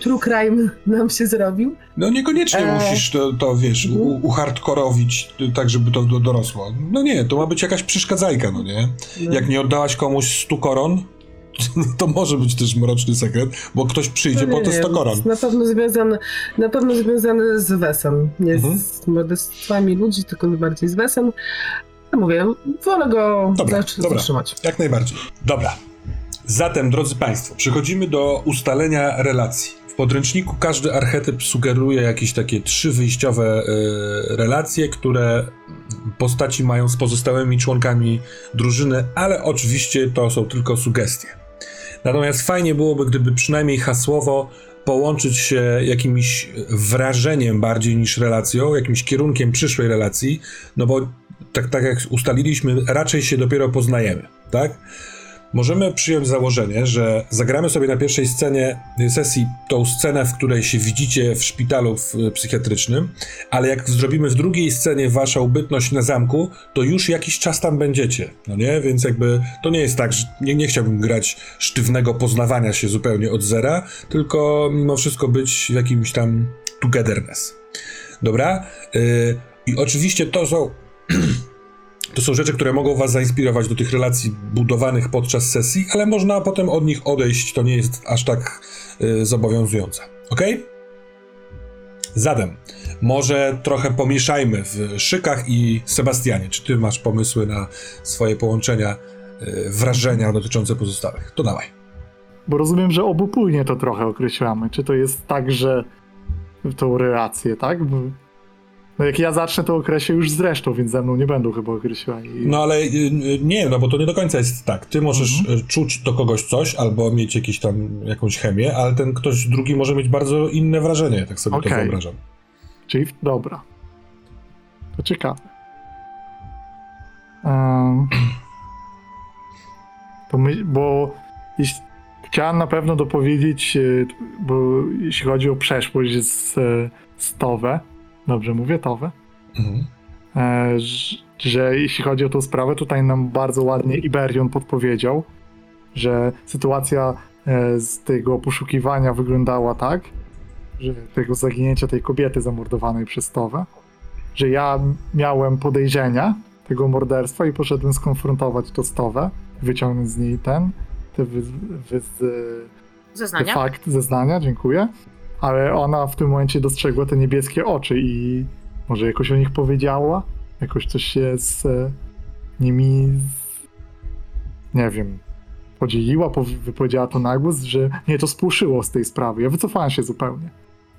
true crime nam się zrobił? No niekoniecznie Eee. musisz to, to wiesz, u, uhardkorowić tak, żeby to do, dorosło. No nie, to ma być jakaś przeszkadzajka, no nie? No. Jak nie oddałaś komuś 100 koron, to może być też mroczny sekret, bo ktoś przyjdzie No po te 100 wiem, koron. Na pewno związany, na pewno związany z Wesem. Nie Mhm. z morderstwami ludzi, tylko bardziej z Wesem. Ja mówię, wolę go Dobra, zatr- dobra. zatrzymać. Jak najbardziej. Dobra. Zatem, drodzy Państwo, przechodzimy do ustalenia relacji. W podręczniku każdy archetyp sugeruje jakieś takie trzy wyjściowe y, relacje, które postaci mają z pozostałymi członkami drużyny, ale oczywiście to są tylko sugestie. Natomiast fajnie byłoby, gdyby przynajmniej hasłowo połączyć się jakimś wrażeniem bardziej niż relacją, jakimś kierunkiem przyszłej relacji, no bo tak, tak jak ustaliliśmy, raczej się dopiero poznajemy, tak? Możemy przyjąć założenie, że zagramy sobie na pierwszej scenie sesji tą scenę, w której się widzicie w szpitalu w, psychiatrycznym, ale jak zrobimy w drugiej scenie waszą bytność na zamku, to już jakiś czas tam będziecie, no nie? Więc jakby to nie jest tak, że nie, nie chciałbym grać sztywnego poznawania się zupełnie od zera, tylko mimo wszystko być w jakimś tam togetherness. Dobra? Yy, I oczywiście to są to są rzeczy, które mogą was zainspirować do tych relacji budowanych podczas sesji, ale można potem od nich odejść, to nie jest aż tak y, zobowiązujące. Ok? Zatem, może trochę pomieszajmy w Szykach i Sebastianie. Czy ty masz pomysły na swoje połączenia, y, wrażenia dotyczące pozostałych? To dawaj. Bo rozumiem, że obopólnie to trochę określamy. Czy to jest tak, że tą relację, tak? No jak ja zacznę, to określę już zresztą, więc ze mną nie będą chyba określali. No ale y, y, nie, no bo to nie do końca jest tak. Ty możesz y, czuć do kogoś coś albo mieć jakieś tam jakąś chemię, ale ten ktoś drugi może mieć bardzo inne wrażenie, tak sobie to Okej. wyobrażam. Czyli, dobra. To ciekawe. Em, to my, bo jeśli, chciałem na pewno dopowiedzieć, bo jeśli chodzi o przeszłość z, z Towe, dobrze mówię, Towe, Mhm. e, ż- że jeśli chodzi o tą sprawę, tutaj nam bardzo ładnie Iberion podpowiedział, że sytuacja e, z tego poszukiwania wyglądała tak, że tego zaginięcia tej kobiety zamordowanej przez Towę, że ja miałem podejrzenia tego morderstwa i poszedłem skonfrontować to z Towę, wyciągnąć z niej ten, te wy, wy, te Zeznania? fakt, zeznania, dziękuję, ale ona w tym momencie dostrzegła te niebieskie oczy i może jakoś o nich powiedziała, jakoś coś się z e, nimi, z, nie wiem, podzieliła, powi- wypowiedziała to na głos, że mnie to spłoszyło z tej sprawy. Ja wycofałem się zupełnie.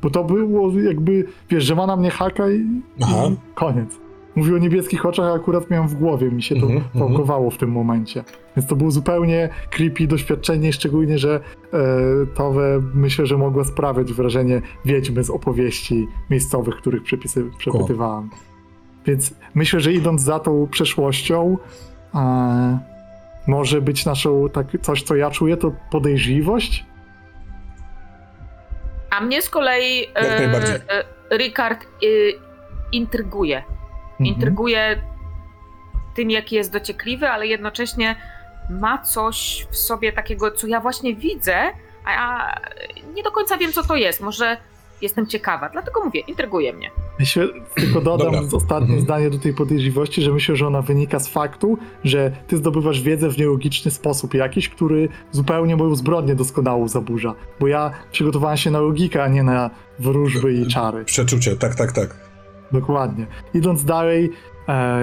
Bo to było jakby, wiesz, że ma na mnie haka i, Aha. i koniec. Mówił o niebieskich oczach, a akurat miałem w głowie, mi się to Mhm, mhm. pałkowało w tym momencie. Więc to było zupełnie creepy doświadczenie, szczególnie, że e, Towe myślę, że mogło sprawiać wrażenie wiedźmy z opowieści miejscowych, których przepisy, przepytywałem. Więc myślę, że idąc za tą przeszłością, e, może być naszą, tak, coś co ja czuję, to podejrzliwość. A mnie z kolei najbardziej. e, Ricard e, intryguje. Mhm. Intryguje tym, jaki jest dociekliwy, ale jednocześnie ma coś w sobie takiego, co ja właśnie widzę, a ja nie do końca wiem, co to jest. Może jestem ciekawa, dlatego mówię, intryguje mnie. Myślę, tylko dodam Dobra. ostatnie Mhm. zdanie do tej podejrzliwości, że myślę, że ona wynika z faktu, że ty zdobywasz wiedzę w nielogiczny sposób jakiś, który zupełnie moją zbrodnię doskonałą zaburza. Bo ja przygotowałem się na logikę, a nie na wróżby i czary. Przeczucie, tak, tak, tak. Dokładnie. Idąc dalej, e,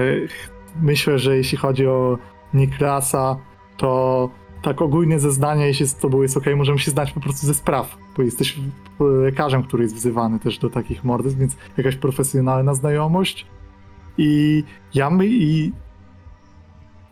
myślę, że jeśli chodzi o Niklasa, to tak ogólnie zeznania, jeśli z tobą jest ok, możemy się znać po prostu ze spraw, bo jesteś lekarzem, który jest wzywany też do takich morderstw, więc jakaś profesjonalna znajomość. I ja my i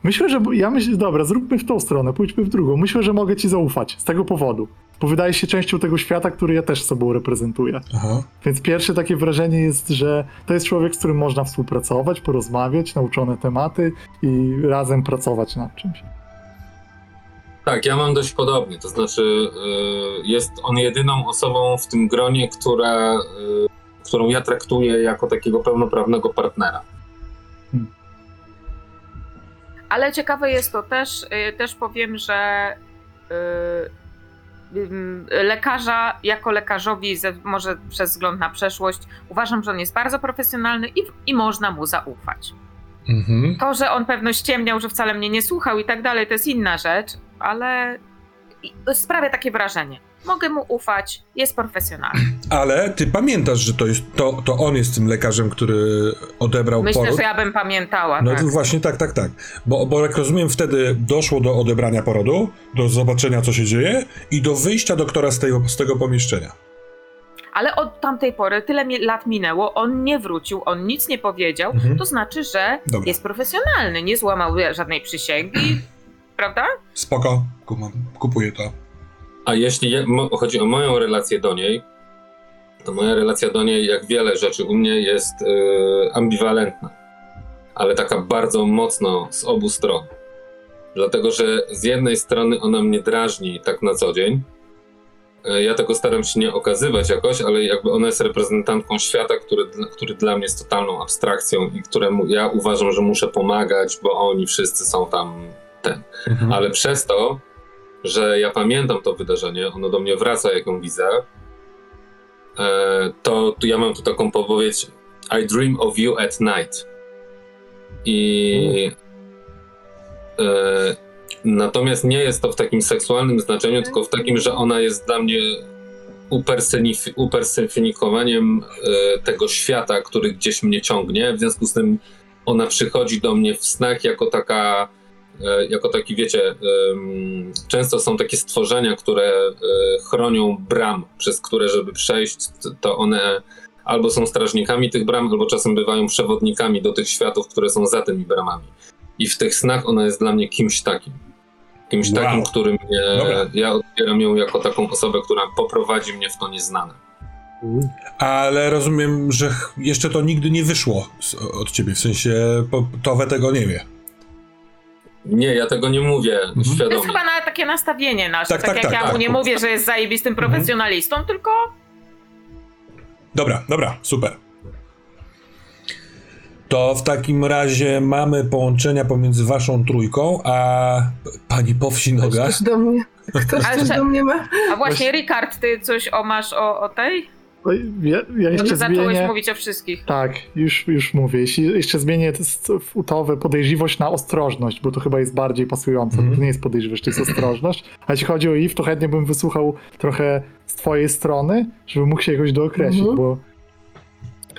myślę, że ja myślę, dobra, zróbmy w tą stronę, pójdźmy w drugą. Myślę, że mogę ci zaufać z tego powodu. Bo wydaje się częścią tego świata, który ja też sobą reprezentuję. Aha. Więc pierwsze takie wrażenie jest, że to jest człowiek, z którym można współpracować, porozmawiać, nauczone tematy i razem pracować nad czymś. Tak, ja mam dość podobnie. To znaczy, y, jest on jedyną osobą w tym gronie, która, y, którą ja traktuję jako takiego pełnoprawnego partnera. Ale ciekawe jest to też, y, też powiem, że lekarza jako lekarzowi, może przez wzgląd na przeszłość, uważam, że on jest bardzo profesjonalny i, i można mu zaufać. Mhm. To, że on pewno ściemniał, że wcale mnie nie słuchał i tak dalej, to jest inna rzecz, ale sprawia takie wrażenie. Mogę mu ufać, jest profesjonalny. Ale ty pamiętasz, że to, jest, to, to on jest tym lekarzem, który odebrał Myślę, poród? że ja bym pamiętała. No tak. właśnie tak, tak, tak. Bo, bo jak rozumiem, wtedy doszło do odebrania porodu, do zobaczenia, co się dzieje i do wyjścia doktora z, tego z tego pomieszczenia. Ale od tamtej pory tyle lat minęło, on nie wrócił, on nic nie powiedział, Mhm. to znaczy, że Dobra. jest profesjonalny, nie złamał żadnej przysięgi, prawda? Spoko, kumam, kupuję to. A jeśli je, mo, chodzi o moją relację do niej, to moja relacja do niej, jak wiele rzeczy u mnie, jest y, ambiwalentna. Ale taka bardzo mocno z obu stron. Dlatego, że z jednej strony ona mnie drażni tak na co dzień. Y, Ja tego staram się nie okazywać jakoś, ale jakby ona jest reprezentantką świata, który, dla- który dla mnie jest totalną abstrakcją i któremu ja uważam, że muszę pomagać, bo oni wszyscy są tam ten. Mhm. Ale przez to, że ja pamiętam to wydarzenie, ono do mnie wraca, jak ją widzę, e, to ja mam tu taką podpowiedź I dream of you at night. I e, natomiast nie jest to w takim seksualnym znaczeniu, tylko w takim, że ona jest dla mnie upersonif- e, tego świata, który gdzieś mnie ciągnie. W związku z tym ona przychodzi do mnie w snach jako taka jako taki, wiecie, często są takie stworzenia, które e, chronią bram, przez które, żeby przejść, to one albo są strażnikami tych bram, albo czasem bywają przewodnikami do tych światów, które są za tymi bramami. I w tych snach ona jest dla mnie kimś takim. Kimś Wow. takim, który mnie, Dobra. ja odbieram ją jako taką osobę, która poprowadzi mnie w to nieznane. Ale rozumiem, że jeszcze to nigdy nie wyszło z, od ciebie, w sensie po, Towe tego nie wie. Nie, ja tego nie mówię Mhm. To świadomie. jest chyba na takie nastawienie nasze, Tak, tak, tak, jak tak, ja tak. mu nie mówię, że jest zajebistym profesjonalistą, tylko Dobra, dobra, super. To w takim razie mamy połączenia pomiędzy waszą trójką, a p- pani po wsi noga. Ktoś do mnie, ktoś Ale coś że- do mnie ma? A właśnie, Rikard, ty coś o masz o, o tej? No Ja, ja jeszcze Że zacząłeś zmienię. mówić o wszystkich. Tak, już, już mówię. Jeśli jeszcze zmienię utowe podejrzliwość na ostrożność, bo to chyba jest bardziej pasujące. Mhm. To nie jest podejrzliwość, to jest ostrożność. A jeśli chodzi o Eve, to chętnie bym wysłuchał trochę z twojej strony, żeby mógł się jakoś dookreślić, Mhm. bo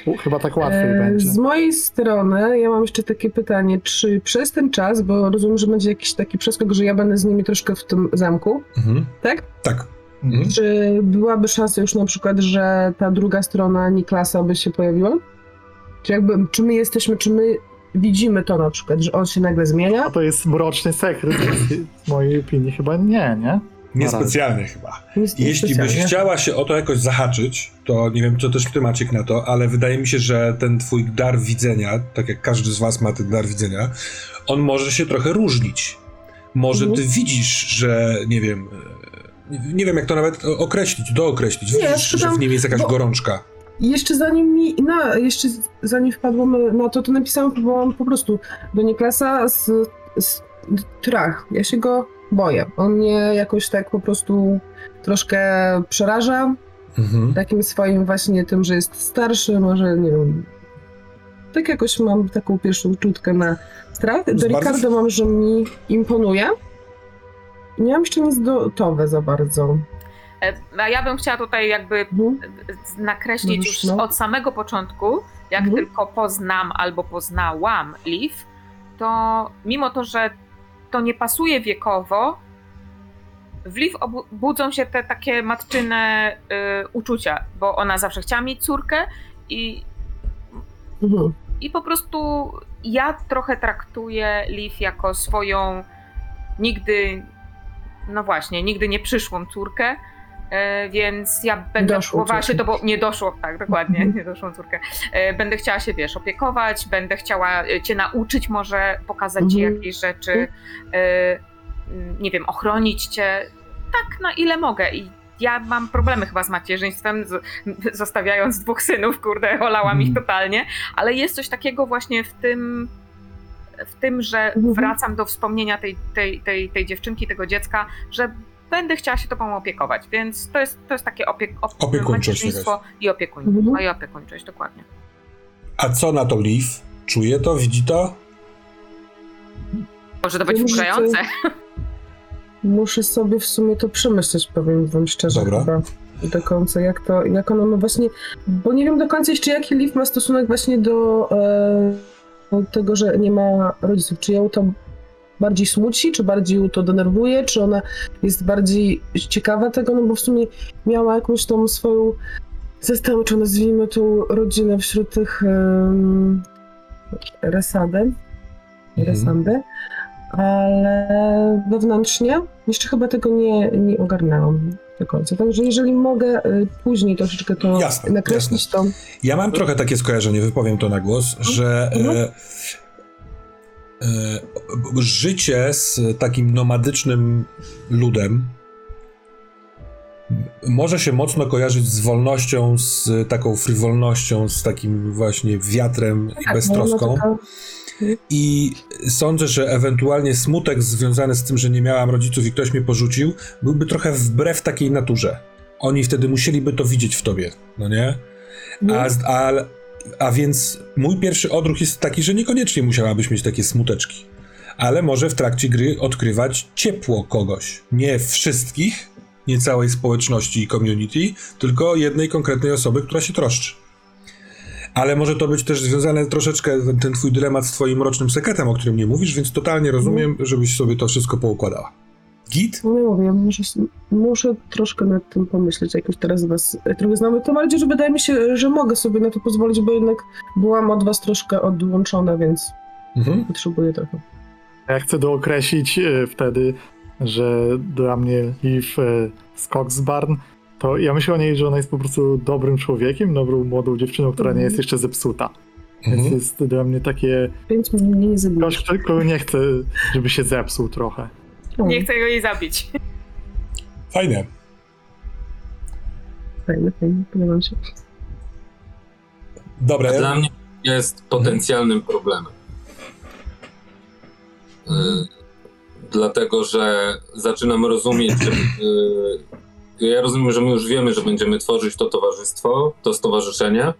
bo chyba tak łatwiej E, będzie. Z mojej strony ja mam jeszcze takie pytanie, czy przez ten czas, bo rozumiem, że będzie jakiś taki przeskok, że ja będę z nimi troszkę w tym zamku, Mhm. tak? Tak. Mhm. Czy byłaby szansa już na przykład, że ta druga strona Niklasa by się pojawiła? Czy jakby, czy my jesteśmy, czy my widzimy to na przykład, że on się nagle zmienia? A to jest mroczny sekret, w mojej opinii chyba nie, nie? Niespecjalnie chyba. Jest Jeśli byś niespecjalnie. chciała się o to jakoś zahaczyć, to nie wiem, co też ty Maciek na to, ale wydaje mi się, że ten twój dar widzenia, tak jak każdy z was ma ten dar widzenia, on może się trochę różnić. Może Mhm. ty widzisz, że nie wiem, nie wiem jak to nawet określić, dookreślić. Nie, Widzisz, że w nim jest jakaś bo- gorączka. Jeszcze zanim mi, na, jeszcze zanim wpadłam na to, to napisałam, próbowałam po prostu do Niklasa z, z trach. Ja się go boję. On mnie jakoś tak po prostu troszkę przeraża. Mhm. Takim swoim właśnie tym, że jest starszy, może nie wiem. Tak jakoś mam taką pierwszą czutkę na strach. Do bardzo- Ricardo mam, że mi imponuje. Nie mam jeszcze nic do Towe za bardzo. E, A ja bym chciała tutaj jakby Mhm. nakreślić już no. od samego początku, jak Mhm. tylko poznam albo poznałam Liv, to mimo to, że to nie pasuje wiekowo, w Liv budzą się te takie matczyne y, uczucia, bo ona zawsze chciała mieć córkę i, Mhm. i po prostu ja trochę traktuję Liv jako swoją nigdy, no właśnie, nigdy nie przyszłą córkę, E, Więc ja będę Doszłą próbowała się córkę. tobą. Nie doszło, tak, dokładnie, Mhm. nie doszłą córkę. E, Będę chciała się, wiesz, opiekować, będę chciała e, cię nauczyć, może pokazać ci Mhm. jakieś rzeczy, e, m, nie wiem, ochronić cię tak, na ile mogę. I ja mam problemy chyba z macierzyństwem, z, zostawiając dwóch synów, kurde, olałam ich Mhm. totalnie, ale jest coś takiego właśnie w tym, w tym, że Mhm. wracam do wspomnienia tej, tej, tej, tej dziewczynki, tego dziecka, że będę chciała się tobą opiekować, więc to jest, to jest takie opiek, op, Opiekuńczość i opiekuń, Mhm. no i opiekuńczość, dokładnie. A co na to Liv? Czuje to? Widzi to? Może to być wkurzające. Muszę sobie w sumie to przemyśleć, powiem wam szczerze Dobra. chyba do końca, jak to, jak ono ma właśnie, bo nie wiem do końca jeszcze jaki Liv ma stosunek właśnie do e, tego, że nie ma rodziców. Czy ją to bardziej smuci, czy bardziej ją to denerwuje, czy ona jest bardziej ciekawa tego, no bo w sumie miała jakąś tą swoją zastępczą, nazwijmy tą rodzinę wśród tych um, resady, Mhm. Ale wewnętrznie jeszcze chyba tego nie, nie ogarnęłam do końca. Także jeżeli mogę y, później troszeczkę to Jasne, nakreślić, to Ja mam trochę takie skojarzenie, wypowiem to na głos, że Mhm. e, e, życie z takim nomadycznym ludem może się mocno kojarzyć z wolnością, z taką frywolnością, z takim właśnie wiatrem i tak, beztroską. no, taka- I sądzę, że ewentualnie smutek związany z tym, że nie miałam rodziców i ktoś mnie porzucił, byłby trochę wbrew takiej naturze. Oni wtedy musieliby to widzieć w tobie, no nie? A, a, a więc mój pierwszy odruch jest taki, że niekoniecznie musiałabyś mieć takie smuteczki. Ale może w trakcie gry odkrywać ciepło kogoś. Nie wszystkich, nie całej społeczności i community, tylko jednej konkretnej osoby, która się troszczy. Ale może to być też związane troszeczkę, ten, ten twój dylemat z twoim mrocznym sekretem, o którym nie mówisz, więc totalnie rozumiem, żebyś sobie to wszystko poukładała. Git? No mówię, muszę, muszę troszkę nad tym pomyśleć, jak już teraz was trochę znamy, tym bardziej, że wydaje mi się, że mogę sobie na to pozwolić, bo jednak byłam od was troszkę odłączona, więc Mhm. potrzebuję trochę. Ja chcę dookreślić e, wtedy, że dla mnie Liv e, z Coxbarn, to ja myślę o niej, że ona jest po prostu dobrym człowiekiem, dobrą młodą dziewczyną, która nie jest jeszcze zepsuta. Więc Mhm. jest dla mnie takie Więc mnie nie ktoś, kogo nie chcę, żeby się zepsuł trochę. Nie chcę go jej zabić. Fajne. Fajne, fajne, podoba się. Dobra, ja, dla mnie jest potencjalnym problemem. Y, dlatego, że zaczynam rozumieć, że. y, ja rozumiem, że my już wiemy, że będziemy tworzyć to towarzystwo, to stowarzyszenie.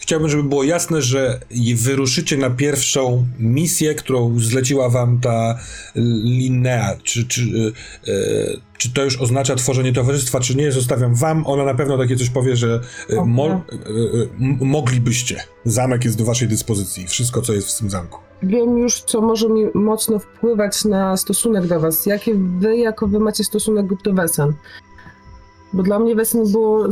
Chciałbym, żeby było jasne, że i wyruszycie na pierwszą misję, którą zleciła wam ta Linnea. Czy, czy, e, czy to już oznacza tworzenie towarzystwa, czy nie? Zostawiam wam. Ona na pewno takie coś powie, że e, mo, m- moglibyście. Zamek jest do waszej dyspozycji. Wszystko, co jest w tym zamku. Wiem już, co może mi mocno wpływać na stosunek do was. Jakie wy, jako wy macie stosunek do Wesen? Bo dla mnie Wesen było,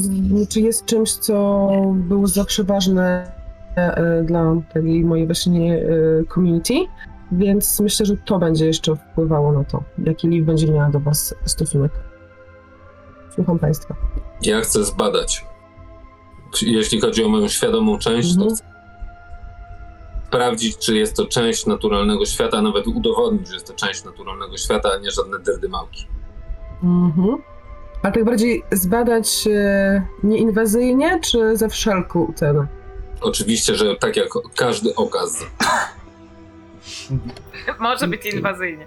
czy jest czymś, co było zawsze ważne e, dla tej mojej właśnie e, community, więc myślę, że to będzie jeszcze wpływało na to, jaki Liv będzie miała do was stosunek. Słucham państwa. Ja chcę zbadać. Jeśli chodzi o moją świadomą część, to Mhm. chcę sprawdzić, czy jest to część naturalnego świata, a nawet udowodnić, że jest to część naturalnego świata, a nie żadne derdymałki. Mhm. A tak bardziej zbadać e, nieinwazyjnie, czy ze wszelką cenę? Oczywiście, że tak jak każdy okaz. Może być inwazyjnie.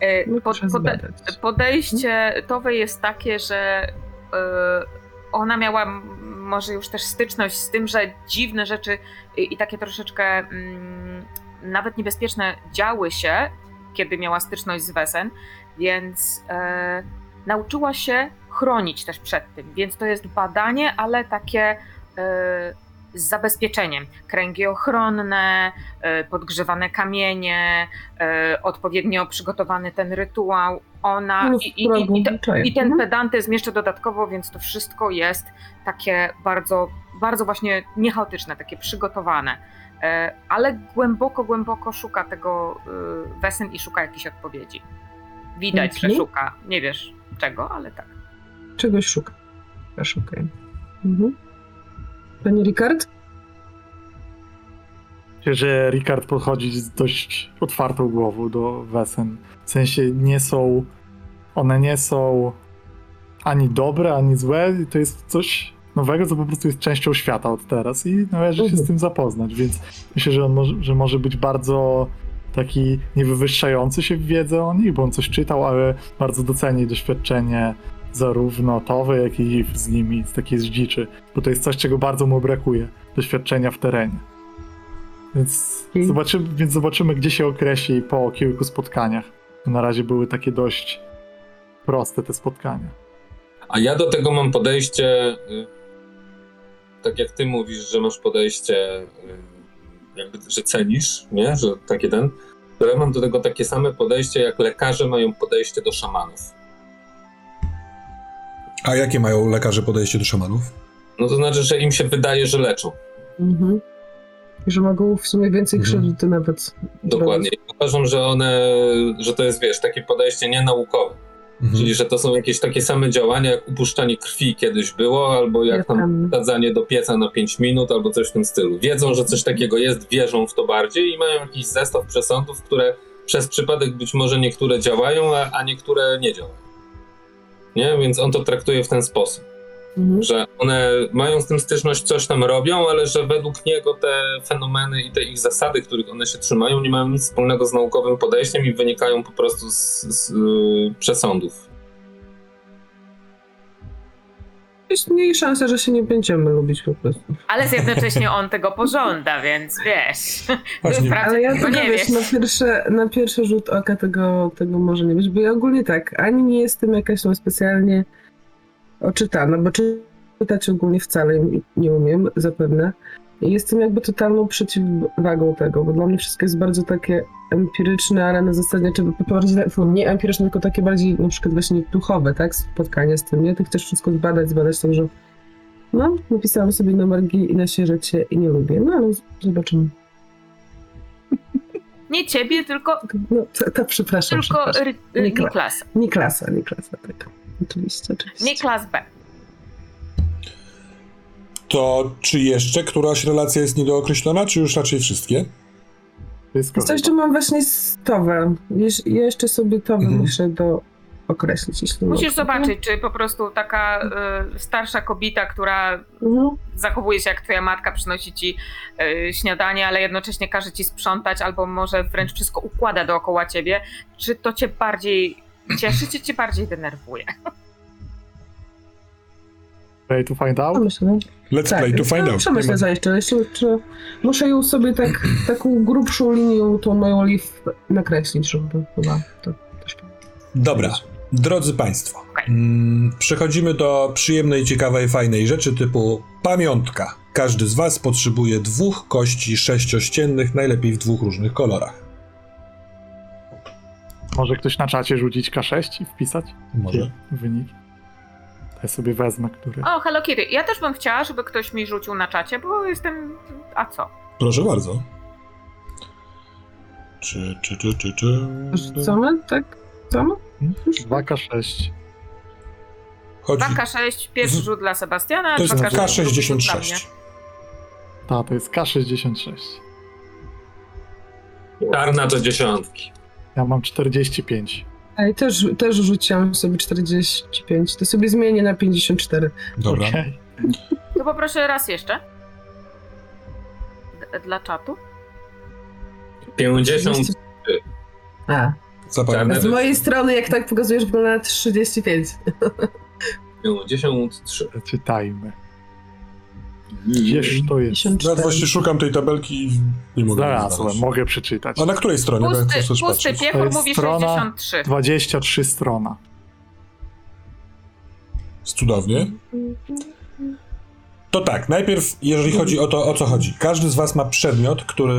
E, pod- pode- podejście Towe jest takie, że e, ona miała może już też styczność z tym, że dziwne rzeczy i, i takie troszeczkę mm, nawet niebezpieczne działy się, kiedy miała styczność z Wesen, więc nauczyła się chronić też przed tym. Więc to jest badanie, ale takie e, z zabezpieczeniem. Kręgi ochronne, e, podgrzewane kamienie, e, odpowiednio przygotowany ten rytuał. Ona i, i, i, i, ten Mhm. pedantyzm jeszcze dodatkowo, więc to wszystko jest takie bardzo, bardzo właśnie niechaotyczne, takie przygotowane. Ale głęboko, głęboko szuka tego Wesen i szuka jakichś odpowiedzi. Widać, że Mhm. szuka. Nie wiesz czego, ale tak. czegoś szukam. Też okej. Mhm. Panie Ricard? Myślę, że Ricard podchodzi z dość otwartą głową do Wesen. W sensie nie są. One nie są ani dobre, ani złe. I To jest coś nowego, co po prostu jest częścią świata od teraz i należy się Mhm. z tym zapoznać. Więc myślę, że on może, że może być bardzo taki niewywyższający się w wiedzę o nich, bo on coś czytał, ale bardzo doceni doświadczenie zarówno Towe, jak i z nimi, z takiej z dziczy, bo to jest coś, czego bardzo mu brakuje, doświadczenia w terenie. Więc, I- zobaczymy, więc zobaczymy, gdzie się określi po kilku spotkaniach. Na razie były takie dość proste te spotkania. A ja do tego mam podejście, y, tak jak ty mówisz, że masz podejście, y, jakby, że cenisz, nie? Że takie ten. To ja mam do tego takie same podejście, jak lekarze mają podejście do szamanów. A jakie mają lekarze podejście do szamanów? No to znaczy, że im się wydaje, że leczą. Mhm. I Że mogą w sumie więcej Mhm. krzywdy nawet. Dokładnie. Uważam, że one, że to jest, wiesz, takie podejście nienaukowe. Mhm. Czyli, że to są jakieś takie same działania, jak upuszczanie krwi kiedyś było, albo jak tam wsadzanie do pieca na 5 minut, albo coś w tym stylu. Wiedzą, że coś takiego jest, wierzą w to bardziej i mają jakiś zestaw przesądów, które przez przypadek być może niektóre działają, a, a niektóre nie działają. Nie? Więc on to traktuje w ten sposób, Mhm. że one mają z tym styczność, coś tam robią, ale że według niego te fenomeny i te ich zasady, których one się trzymają, nie mają nic wspólnego z naukowym podejściem i wynikają po prostu z, z y, przesądów. Jest mniej szansa, że się nie będziemy lubić po prostu. Ale jednocześnie on tego pożąda, więc wiesz. Właśnie. Ale ja tego tego nie wiesz, wiesz. na, pierwsze, na pierwszy rzut oka tego, tego może nie być, bo ja ogólnie tak, ani nie jestem jakaś tam specjalnie oczytana, bo czytać ogólnie wcale nie umiem, zapewne. Jestem jakby totalną przeciwwagą tego, bo dla mnie wszystko jest bardzo takie empiryczne, ale na zasadzie, czy bardziej, nie empiryczne, tylko takie bardziej na przykład właśnie duchowe, tak, spotkanie z tym, nie? Ty chcesz wszystko zbadać, zbadać, także no, napisałam sobie na margi i na sierżecie i nie lubię, no ale zobaczymy. Nie ciebie, tylko, No, to, to przepraszam. tylko przepraszam. Niklasa. Nie klasa, nie klasa, tak. Oczywiście, oczywiście. Niklas B. To czy jeszcze któraś relacja jest niedookreślona, czy już raczej wszystkie? Wszystko. Coś, jeszcze mam właśnie z Towem. Jeż- Ja jeszcze sobie Towę Mhm. muszę do określić, jeśli Musisz zobaczyć, czy po prostu taka y, starsza kobieta, która Mhm. zachowuje się jak twoja matka, przynosi ci y, śniadanie, ale jednocześnie każe ci sprzątać, albo może wręcz wszystko układa dookoła ciebie, czy to cię bardziej cieszy, czy cię bardziej denerwuje? Play to find out? Przemyślę. Let's play to find no, out. Przemyślę za jeszcze. Jeśli, czy muszę ją sobie tak, taką grubszą linią, tą moją liv nakreślić, żeby chyba to też Dobra, drodzy Państwo, mm, przechodzimy do przyjemnej, ciekawej, fajnej rzeczy typu pamiątka. Każdy z Was potrzebuje dwóch kości sześciościennych, najlepiej w dwóch różnych kolorach. Może ktoś na czacie rzucić K6 i wpisać Może. wynik? Ja sobie wezmę, który. O, Hello Kitty, ja też bym chciała, żeby ktoś mi rzucił na czacie, bo jestem... A co? Proszę bardzo. Czy, czy, czy, czy, czy. Rzucamy, tak? Rzucamy? 2K6. Chodzi. 2K6, pierwszy rzut dla Sebastiana, To jest 2K6 dla mnie. K66. Ta, to jest K66. Czarna do dziesiątki. Ja mam 45. Ej, też, też rzuciłam sobie 45. To sobie zmienię na 54. Dobra. Okej. To poproszę raz jeszcze. D- dla czatu. 50. A, z mojej strony, jak tak pokazujesz, wygląda na 35. 53. Czytajmy. Gdzież to jest? 54. Ja właśnie szukam tej tabelki i nie mogę Znalazłem, znaleźć. mogę przeczytać. A na której stronie? Bo ja Pusty, też pusty patrzeć. To piechur jest mówi strona- 63. 23 strona. Cudownie. To tak, najpierw, jeżeli chodzi o to, o co chodzi. Każdy z Was ma przedmiot, który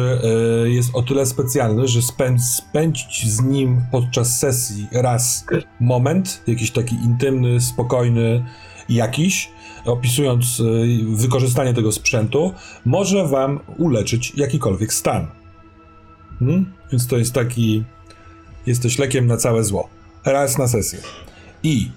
e, jest o tyle specjalny, że spędź, spędzić z nim podczas sesji raz moment, jakiś taki intymny, spokojny, jakiś, opisując e, wykorzystanie tego sprzętu, może Wam uleczyć jakikolwiek stan. Hmm? Więc to jest taki. Jesteś lekiem na całe zło. Raz na sesję. I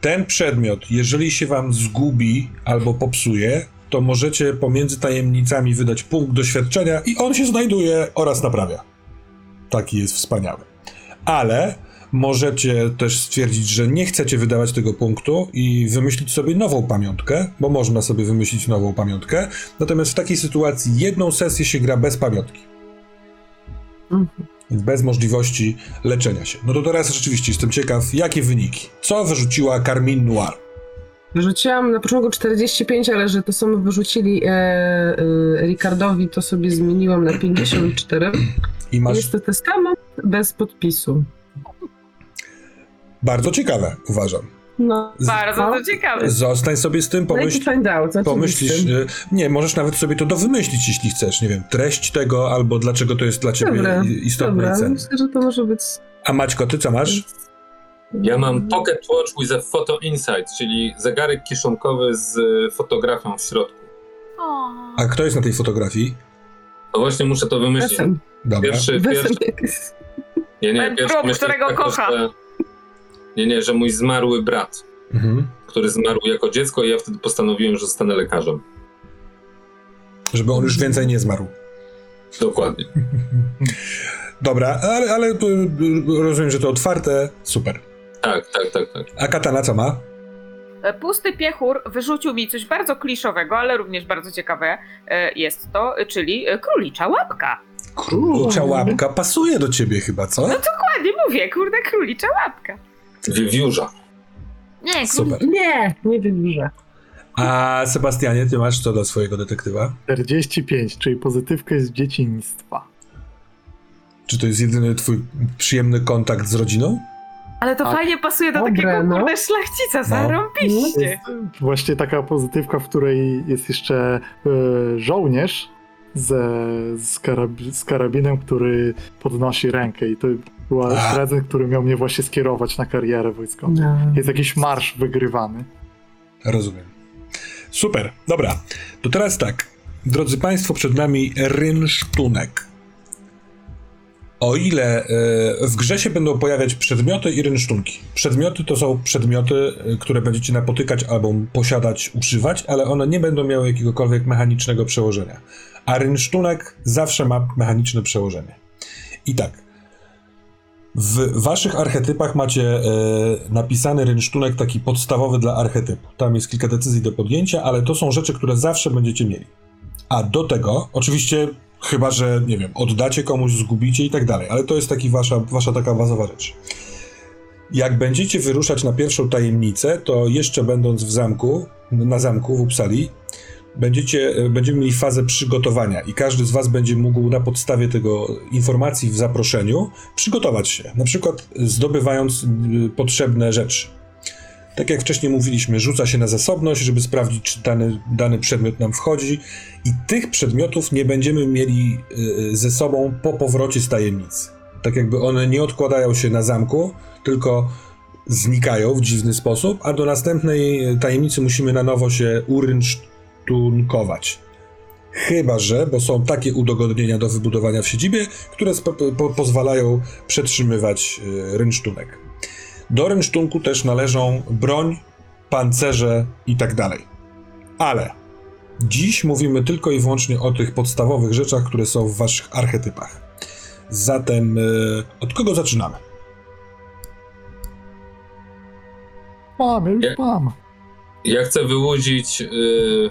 ten przedmiot, jeżeli się wam zgubi albo popsuje, to możecie pomiędzy tajemnicami wydać punkt doświadczenia i on się znajduje oraz naprawia. Taki jest wspaniały. Ale możecie też stwierdzić, że nie chcecie wydawać tego punktu i wymyślić sobie nową pamiątkę, bo można sobie wymyślić nową pamiątkę. Natomiast w takiej sytuacji jedną sesję się gra bez pamiątki. Mhm. Więc bez możliwości leczenia się. No to teraz rzeczywiście jestem ciekaw, jakie wyniki. Co wyrzuciła Carmine Noir? Wyrzuciłam na początku 45, ale że to samo wyrzucili e, e, Ricardowi, to sobie zmieniłam na 54. I masz Jest to testament bez podpisu. Bardzo ciekawe, uważam. No, Z- Bardzo to ciekawe. Zostań sobie z tym, Pomyśl... pomyśl, out. pomyślisz. y, Nie, możesz nawet sobie to dowymyślić, jeśli chcesz. Nie wiem, treść tego, albo dlaczego to jest dla ciebie Dobra, istotne Dobra, i cenne. myślę, że to może być... A Maćko, ty co masz? Ja mam Pocket Watch with a Photo Insight, czyli zegarek kieszonkowy z y, fotografią w środku. O. A kto jest na tej fotografii? No właśnie muszę to wymyślić. Wesem. Dobra. Pierwszy, Wesem pierwszy, nie, nie, Ten pierwszy grób, myśl którego taka, kocha. Że, nie, nie, że mój zmarły brat, Mhm. który zmarł jako dziecko i ja wtedy postanowiłem, że zostanę lekarzem. Żeby on już więcej nie zmarł. Dokładnie. Dobra, ale, ale y, rozumiem, że to otwarte. Super. Tak, tak, tak, tak. A katana co ma? E, Pusty piechur wyrzucił mi coś bardzo kliszowego, ale również bardzo ciekawe e, jest to, czyli królicza łapka. Królicza łapka pasuje do ciebie chyba, co? No Dokładnie mówię, kurde, królicza łapka. Wiewiórza. Nie, Super. Nie, nie wierzę. A Sebastianie, ty masz co do swojego detektywa? 45, czyli pozytywkę z dzieciństwa. Czy to jest jedyny twój przyjemny kontakt z rodziną? Ale to Tak. fajnie pasuje do Dobre, takiego no. kurde szlachcica, zarąbiście. Jest właśnie taka pozytywka, w której jest jeszcze e, żołnierz ze, z, karab- z karabinem, który podnosi rękę i to była A. prezent, który miał mnie właśnie skierować na karierę wojskową. No. Jest jakiś marsz wygrywany. Rozumiem. Super, dobra. To teraz tak. Drodzy Państwo, przed nami rynsztunek. O ile e, w grze się będą pojawiać przedmioty i rynsztunki. Przedmioty to są przedmioty, e, które będziecie napotykać albo posiadać, używać, ale one nie będą miały jakiegokolwiek mechanicznego przełożenia. A rynsztunek zawsze ma mechaniczne przełożenie. I tak. W waszych archetypach macie e, napisany rynsztunek taki podstawowy dla archetypu. Tam jest kilka decyzji do podjęcia, ale to są rzeczy, które zawsze będziecie mieli. A do tego, oczywiście, chyba że, nie wiem, oddacie komuś, zgubicie i tak dalej, ale to jest taki wasza, wasza taka bazowa rzecz. Jak będziecie wyruszać na pierwszą tajemnicę, to jeszcze będąc w zamku, na zamku w Uppsali, będziecie, e, będziemy mieli fazę przygotowania i każdy z was będzie mógł na podstawie tego informacji w zaproszeniu przygotować się, na przykład zdobywając y, potrzebne rzeczy. Tak jak wcześniej mówiliśmy, rzuca się na zasobność, żeby sprawdzić, czy dany, dany przedmiot nam wchodzi, i tych przedmiotów nie będziemy mieli y, ze sobą po powrocie z tajemnicy. Tak jakby one nie odkładają się na zamku, tylko znikają w dziwny sposób, a do następnej tajemnicy musimy na nowo się urynsztunkować. Chyba, że, bo są takie udogodnienia do wybudowania w siedzibie, które po, pozwalają przetrzymywać y, rynsztunek. Do rynsztunku też należą broń, pancerze i tak dalej. Ale dziś mówimy tylko i wyłącznie o tych podstawowych rzeczach, które są w waszych archetypach. Zatem y, od kogo zaczynamy? Mam, już mam. Ja chcę wyłudzić y,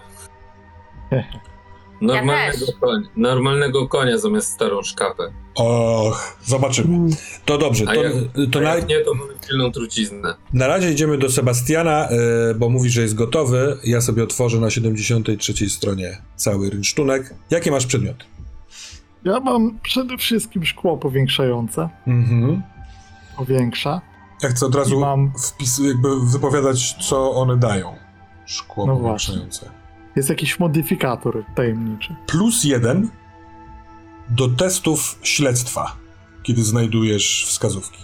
normalnego, też. konia, normalnego konia zamiast starą szkapę. Och, zobaczymy. Mm. To dobrze, A to, jak- to A na, jak nie, to mamy pilną truciznę. na razie idziemy do Sebastiana, y, bo mówi, że jest gotowy. Ja sobie otworzę na 73 stronie cały rynsztunek. Jakie masz przedmioty? Ja mam przede wszystkim szkło powiększające. Mhm. Powiększa. Ja chcę od razu I mam- wpis, jakby wypowiadać, co one dają. Szkło No powiększające. Jest jakiś modyfikator tajemniczy. Plus jeden do testów śledztwa, kiedy znajdujesz wskazówki.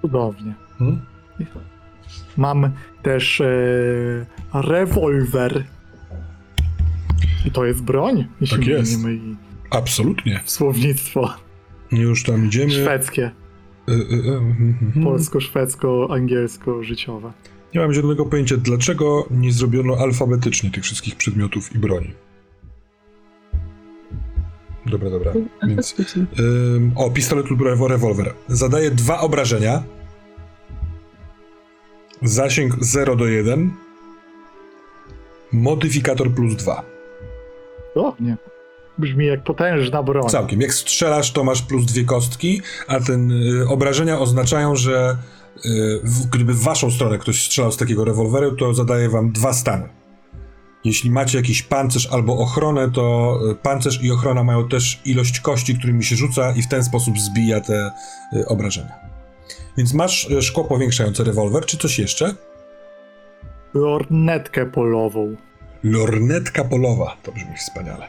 Cudownie. Hmm? Mam też e, rewolwer. I to jest broń, jeśli Tak jest. i Absolutnie. słownictwo Już tam idziemy. szwedzkie. Y, y, y, polsko-szwedzko-angielsko-życiowe. Nie mam żadnego pojęcia, dlaczego nie zrobiono alfabetycznie tych wszystkich przedmiotów i broni. Dobra, dobra. Więc, ym, o, pistolet lub rewo- rewolwer. Zadaje dwa obrażenia. Zasięg 0 do 1. Modyfikator plus 2. O, nie. Brzmi jak potężna broń. Całkiem. Jak strzelasz, to masz plus dwie kostki, a ten y, obrażenia oznaczają, że gdyby w waszą stronę ktoś strzelał z takiego rewolweru, to zadaje wam dwa stany. Jeśli macie jakiś pancerz albo ochronę, to y, pancerz i ochrona mają też ilość kości, którymi się rzuca i w ten sposób zbija te y, obrażenia. Więc masz y, szkło powiększające rewolwer, czy coś jeszcze? Lornetkę polową. Lornetka polowa. To brzmi wspaniale.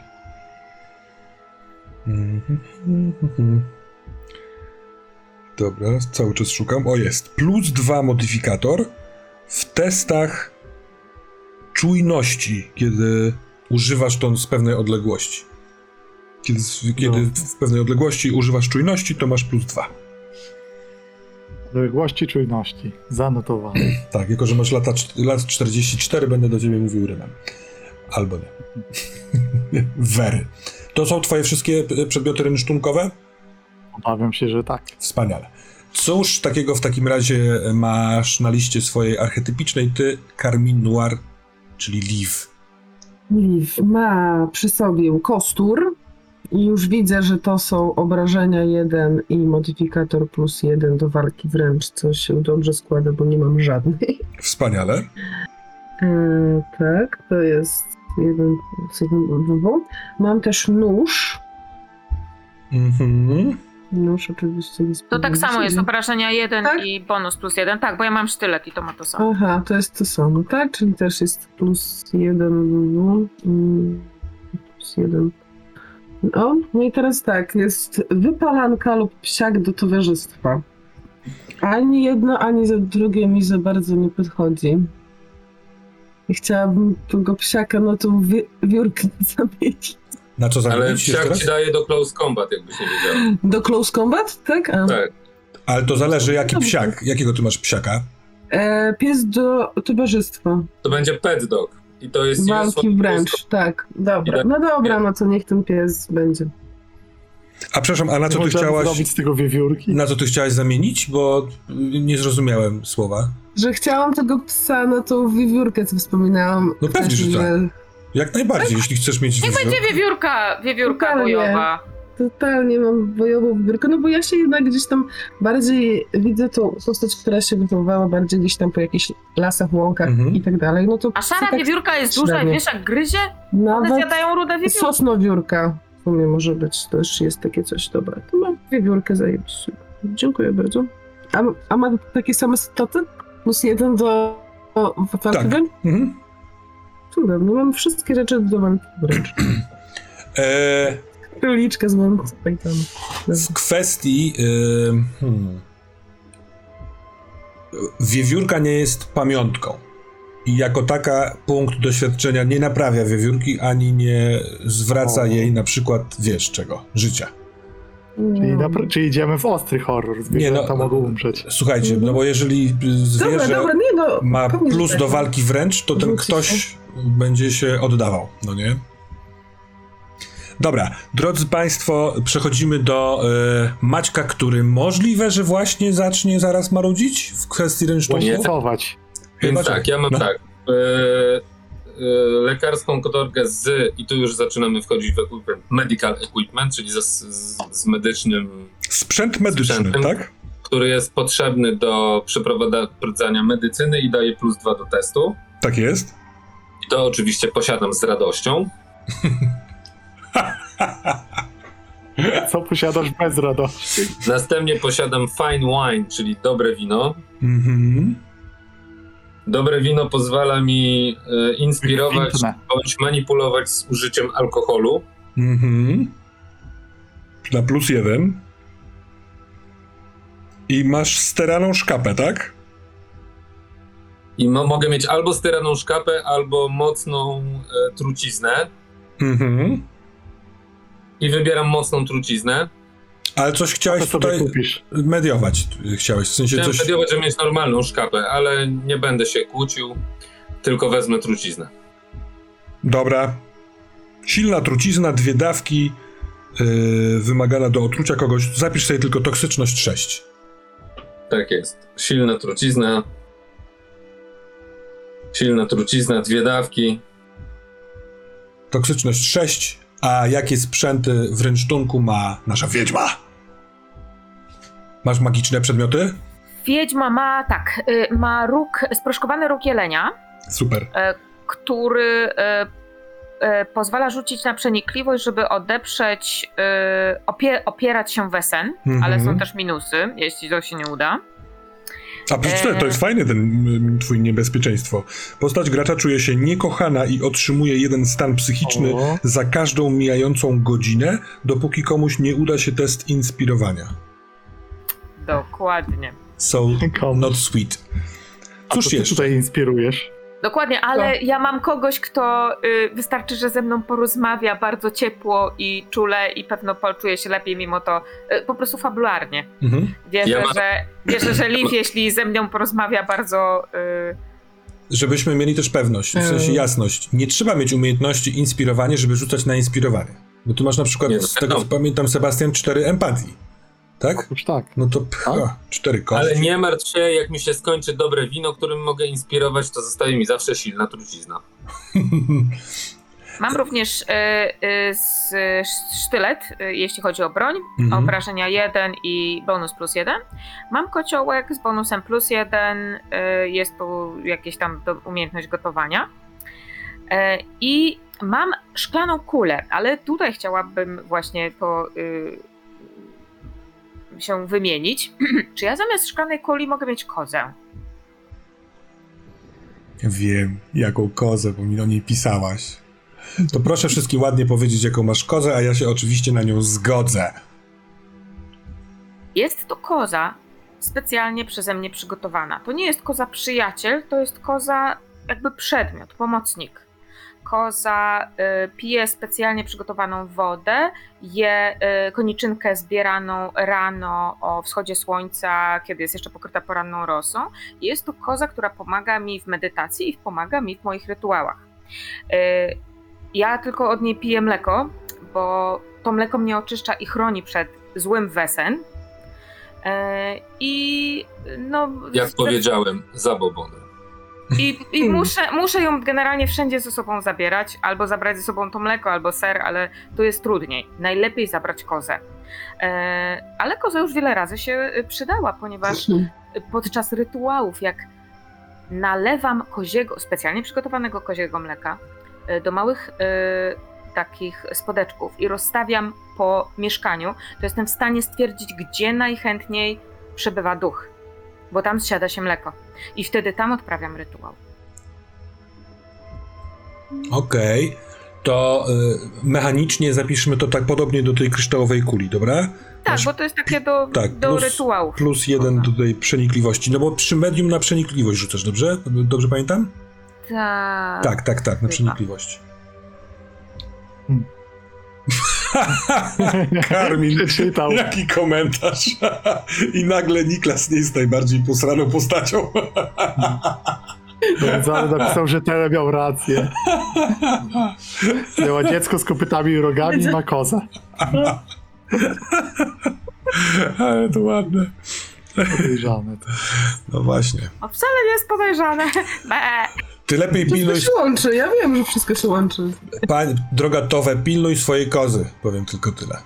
Mhm. Dobra, cały czas szukam. O, jest. Plus dwa modyfikator w testach czujności, kiedy używasz to z pewnej odległości. Kiedy, kiedy w pewnej odległości używasz czujności, to masz plus dwa. Odległości czujności. Zanotowane. Tak, jako że masz lata, lat 44, będę do ciebie mówił rymem. Albo nie. Wery. To są twoje wszystkie przedmioty rynsztunkowe? Obawiam się, że tak. Wspaniale. Cóż takiego w takim razie masz na liście swojej archetypicznej ty, Carmin Noir, czyli Liv? Liv ma przy sobie kostur i już widzę, że to są obrażenia 1 i modyfikator plus 1 do walki wręcz, co się dobrze składa, bo nie mam żadnej. Wspaniale. E, tak, to jest jeden z jednym. Mam też nóż. Mhm. Nóż oczywiście jest To tak samo jest, obrażenia 1 Tak? i bonus plus 1. Tak, bo ja mam sztylet i to ma to samo. Aha, to jest to samo, tak? Czyli też jest plus jeden. No, mm, plus jeden. O, no i teraz tak, jest wypalanka lub psiak do towarzystwa. Ani jedno, ani za drugie mi za bardzo nie podchodzi. I chciałabym tego psiaka na tą wi- wiórkę zamienić. Na co Ale zamienić psiak raz? ci daje do close combat, jakbyś nie wiedział. Do close combat, tak? A. Tak. Ale to zależy jaki Dobrze. psiak. Jakiego ty masz psiaka? E, pies do towarzystwa. To będzie pet dog. I to jest Walki wręcz, tak. Dobra. No dobra, no to niech ten pies będzie. A przepraszam, a na co ty Możemy chciałaś... zrobić z tego wiewiórki? Na co ty chciałaś zamienić? Bo nie zrozumiałem słowa. Że chciałam tego psa na tą wiewiórkę, co wspominałam. No pewnie, że wcześniej, Jak najbardziej, jeśli chcesz mieć... Niech wizję- będzie wiewiórka, wiewiórka Totalnie. bojowa. Totalnie mam bojową wiewiórkę, no bo ja się jednak gdzieś tam bardziej widzę tą postać, która się wychowywała bardziej gdzieś tam po jakichś lasach, łąkach Mhm. i tak dalej. No to A szara tak wiewiórka jest duża i średnio. wiesz jak gryzie? One Nawet zjadają rude wiewiórki. sosnowiórka w sumie może być, też jest takie coś, dobra. To mam wiewiórkę zajebiście. Dziękuję bardzo. A, a ma takie same staty? Plus jeden do, do walki Tak. wręcz? Mhm. Cudownie, mam wszystkie rzeczy do walki wręcz. Eee, Króliczkę z Pythonu. w kwestii... ym, hmm. Wiewiórka nie jest pamiątką. I jako taka punkt doświadczenia nie naprawia wiewiórki, ani nie zwraca O. jej na przykład, wiesz czego, życia. Czyli, napra- czyli idziemy w ostry horror. Zwierzęta no, mogą umrzeć. Słuchajcie, no bo jeżeli y, Dobra, zwierzę dobra, nie no. ma plus tak. do walki wręcz, to ten ktoś będzie się oddawał, no nie? Dobra, drodzy Państwo, przechodzimy do e, Maćka, który możliwe, że właśnie zacznie zaraz marudzić w kwestii rynsztunku. Łaniecować. Więc tak, ja mam No. tak. E, e, lekarską kotorkę z, i tu już zaczynamy wchodzić w equipment, medical equipment, czyli z, z, z medycznym, Sprzęt medyczny, Sprzętem. tak? który jest potrzebny do przeprowadzania medycyny i daje plus dwa do testu. Tak jest. To oczywiście posiadam z radością. Co posiadasz bez radości? Następnie posiadam fine wine, czyli dobre wino. Mhm. Dobre wino pozwala mi e, inspirować Kwintne. bądź manipulować z użyciem alkoholu. Mhm. Na plus jeden. I masz steraną szkapę, tak? I mo- mogę mieć albo styraną szkapę, albo mocną e, truciznę. Mhm. I wybieram mocną truciznę. Ale coś chciałeś sobie tutaj kupisz. mediować, chciałeś, w sensie Chciałem coś... mediować, żeby mieć normalną szkapę, ale nie będę się kłócił, tylko wezmę truciznę. Dobra. Silna trucizna, dwie dawki, yy, wymagana do otrucia kogoś. Zapisz sobie tylko toksyczność 6. Tak jest. Silna trucizna. Silna trucizna, dwie dawki. Toksyczność 6, a jakie sprzęty w rynsztunku ma nasza wiedźma? Masz magiczne przedmioty? Wiedźma ma tak, y, ma róg, sproszkowany róg jelenia, Super. który y, y, pozwala rzucić na przenikliwość, żeby odeprzeć, y, opie, opierać się wesen, Mhm. ale są też minusy, jeśli to się nie uda. A przecież to, to jest fajny ten mm, twój niebezpieczeństwo. Postać gracza czuje się niekochana i otrzymuje jeden stan psychiczny O. za każdą mijającą godzinę, dopóki komuś nie uda się test inspirowania. Dokładnie. So, not sweet. A Cóż co ty jeszcze? tutaj inspirujesz? Dokładnie, ale ja mam kogoś, kto y, wystarczy, że ze mną porozmawia bardzo ciepło i czule i pewno poczuje się lepiej mimo to, y, po prostu fabularnie. Mhm. Wierzę, Ja mam- że, wierzę, że Liv, jeśli ze mną porozmawia bardzo... Y, Żebyśmy mieli też pewność, w sensie Eee. jasność. Nie trzeba mieć umiejętności inspirowanie, żeby rzucać na inspirowanie. Bo tu masz na przykład, Nie, no z tego pamiętam, Sebastian, cztery empatii. Tak? Otóż tak. No to pcha, cztery kości. Ale nie martw się, jak mi się skończy dobre wino, którym mogę inspirować, to zostaje mi zawsze silna trucizna. Mam również y, y, z, sztylet, y, jeśli chodzi o broń, Mhm. obrażenia 1 i bonus plus 1. Mam kociołek z bonusem plus 1, y, jest tu jakieś tam do, umiejętność gotowania. Y, I mam szklaną kulę, ale tutaj chciałabym właśnie to y, się wymienić. Czy ja zamiast szklanej kuli mogę mieć kozę? Wiem, jaką kozę, bo mi o niej pisałaś. To proszę wszystkim ładnie powiedzieć, jaką masz kozę, a ja się oczywiście na nią zgodzę. Jest to koza specjalnie przeze mnie przygotowana. To nie jest koza przyjaciel, to jest koza jakby przedmiot, pomocnik. Koza y, pije specjalnie przygotowaną wodę, je y, koniczynkę zbieraną rano o wschodzie słońca, kiedy jest jeszcze pokryta poranną rosą. Jest to koza, która pomaga mi w medytacji i pomaga mi w moich rytuałach. Y, ja tylko od niej piję mleko, bo to mleko mnie oczyszcza i chroni przed złym wesen, I no. Jak powiedziałem, zabobony. I, i muszę, muszę ją generalnie wszędzie ze sobą zabierać, albo zabrać ze sobą to mleko, albo ser, ale to jest trudniej. Najlepiej zabrać kozę. E, ale koza już wiele razy się y, przydała, ponieważ podczas rytuałów, jak nalewam koziego, specjalnie przygotowanego koziego mleka y, do małych y, takich spodeczków i rozstawiam po mieszkaniu, to jestem w stanie stwierdzić, gdzie najchętniej przebywa duch, bo tam zsiada się mleko. I wtedy tam odprawiam rytuał. Okej, to y, mechanicznie zapiszmy to tak podobnie do tej kryształowej kuli, dobra? Tak, Masz- bo to jest takie do, tak, do plus- rytuałów. Plus jeden do tej przenikliwości, no bo przy medium na przenikliwość rzucasz, dobrze? Dobrze pamiętam? Tak. Tak, tak, tak, na Chyba. przenikliwość. Hmm. Karmin, Przeczytał. jaki komentarz. I nagle Niklas nie jest najbardziej posraną postacią. Więc ale napisał, że Tele miał rację. Miała dziecko z kopytami i rogami i ma kozę. Ale to ładne. Podejrzane to. No właśnie. O, wcale nie jest podejrzane. Be. Ty lepiej Wszystko pilnuj, się łączy, ja wiem, że wszystko się łączy. pań, droga Towe, pilnuj swojej kozy. Powiem tylko tyle.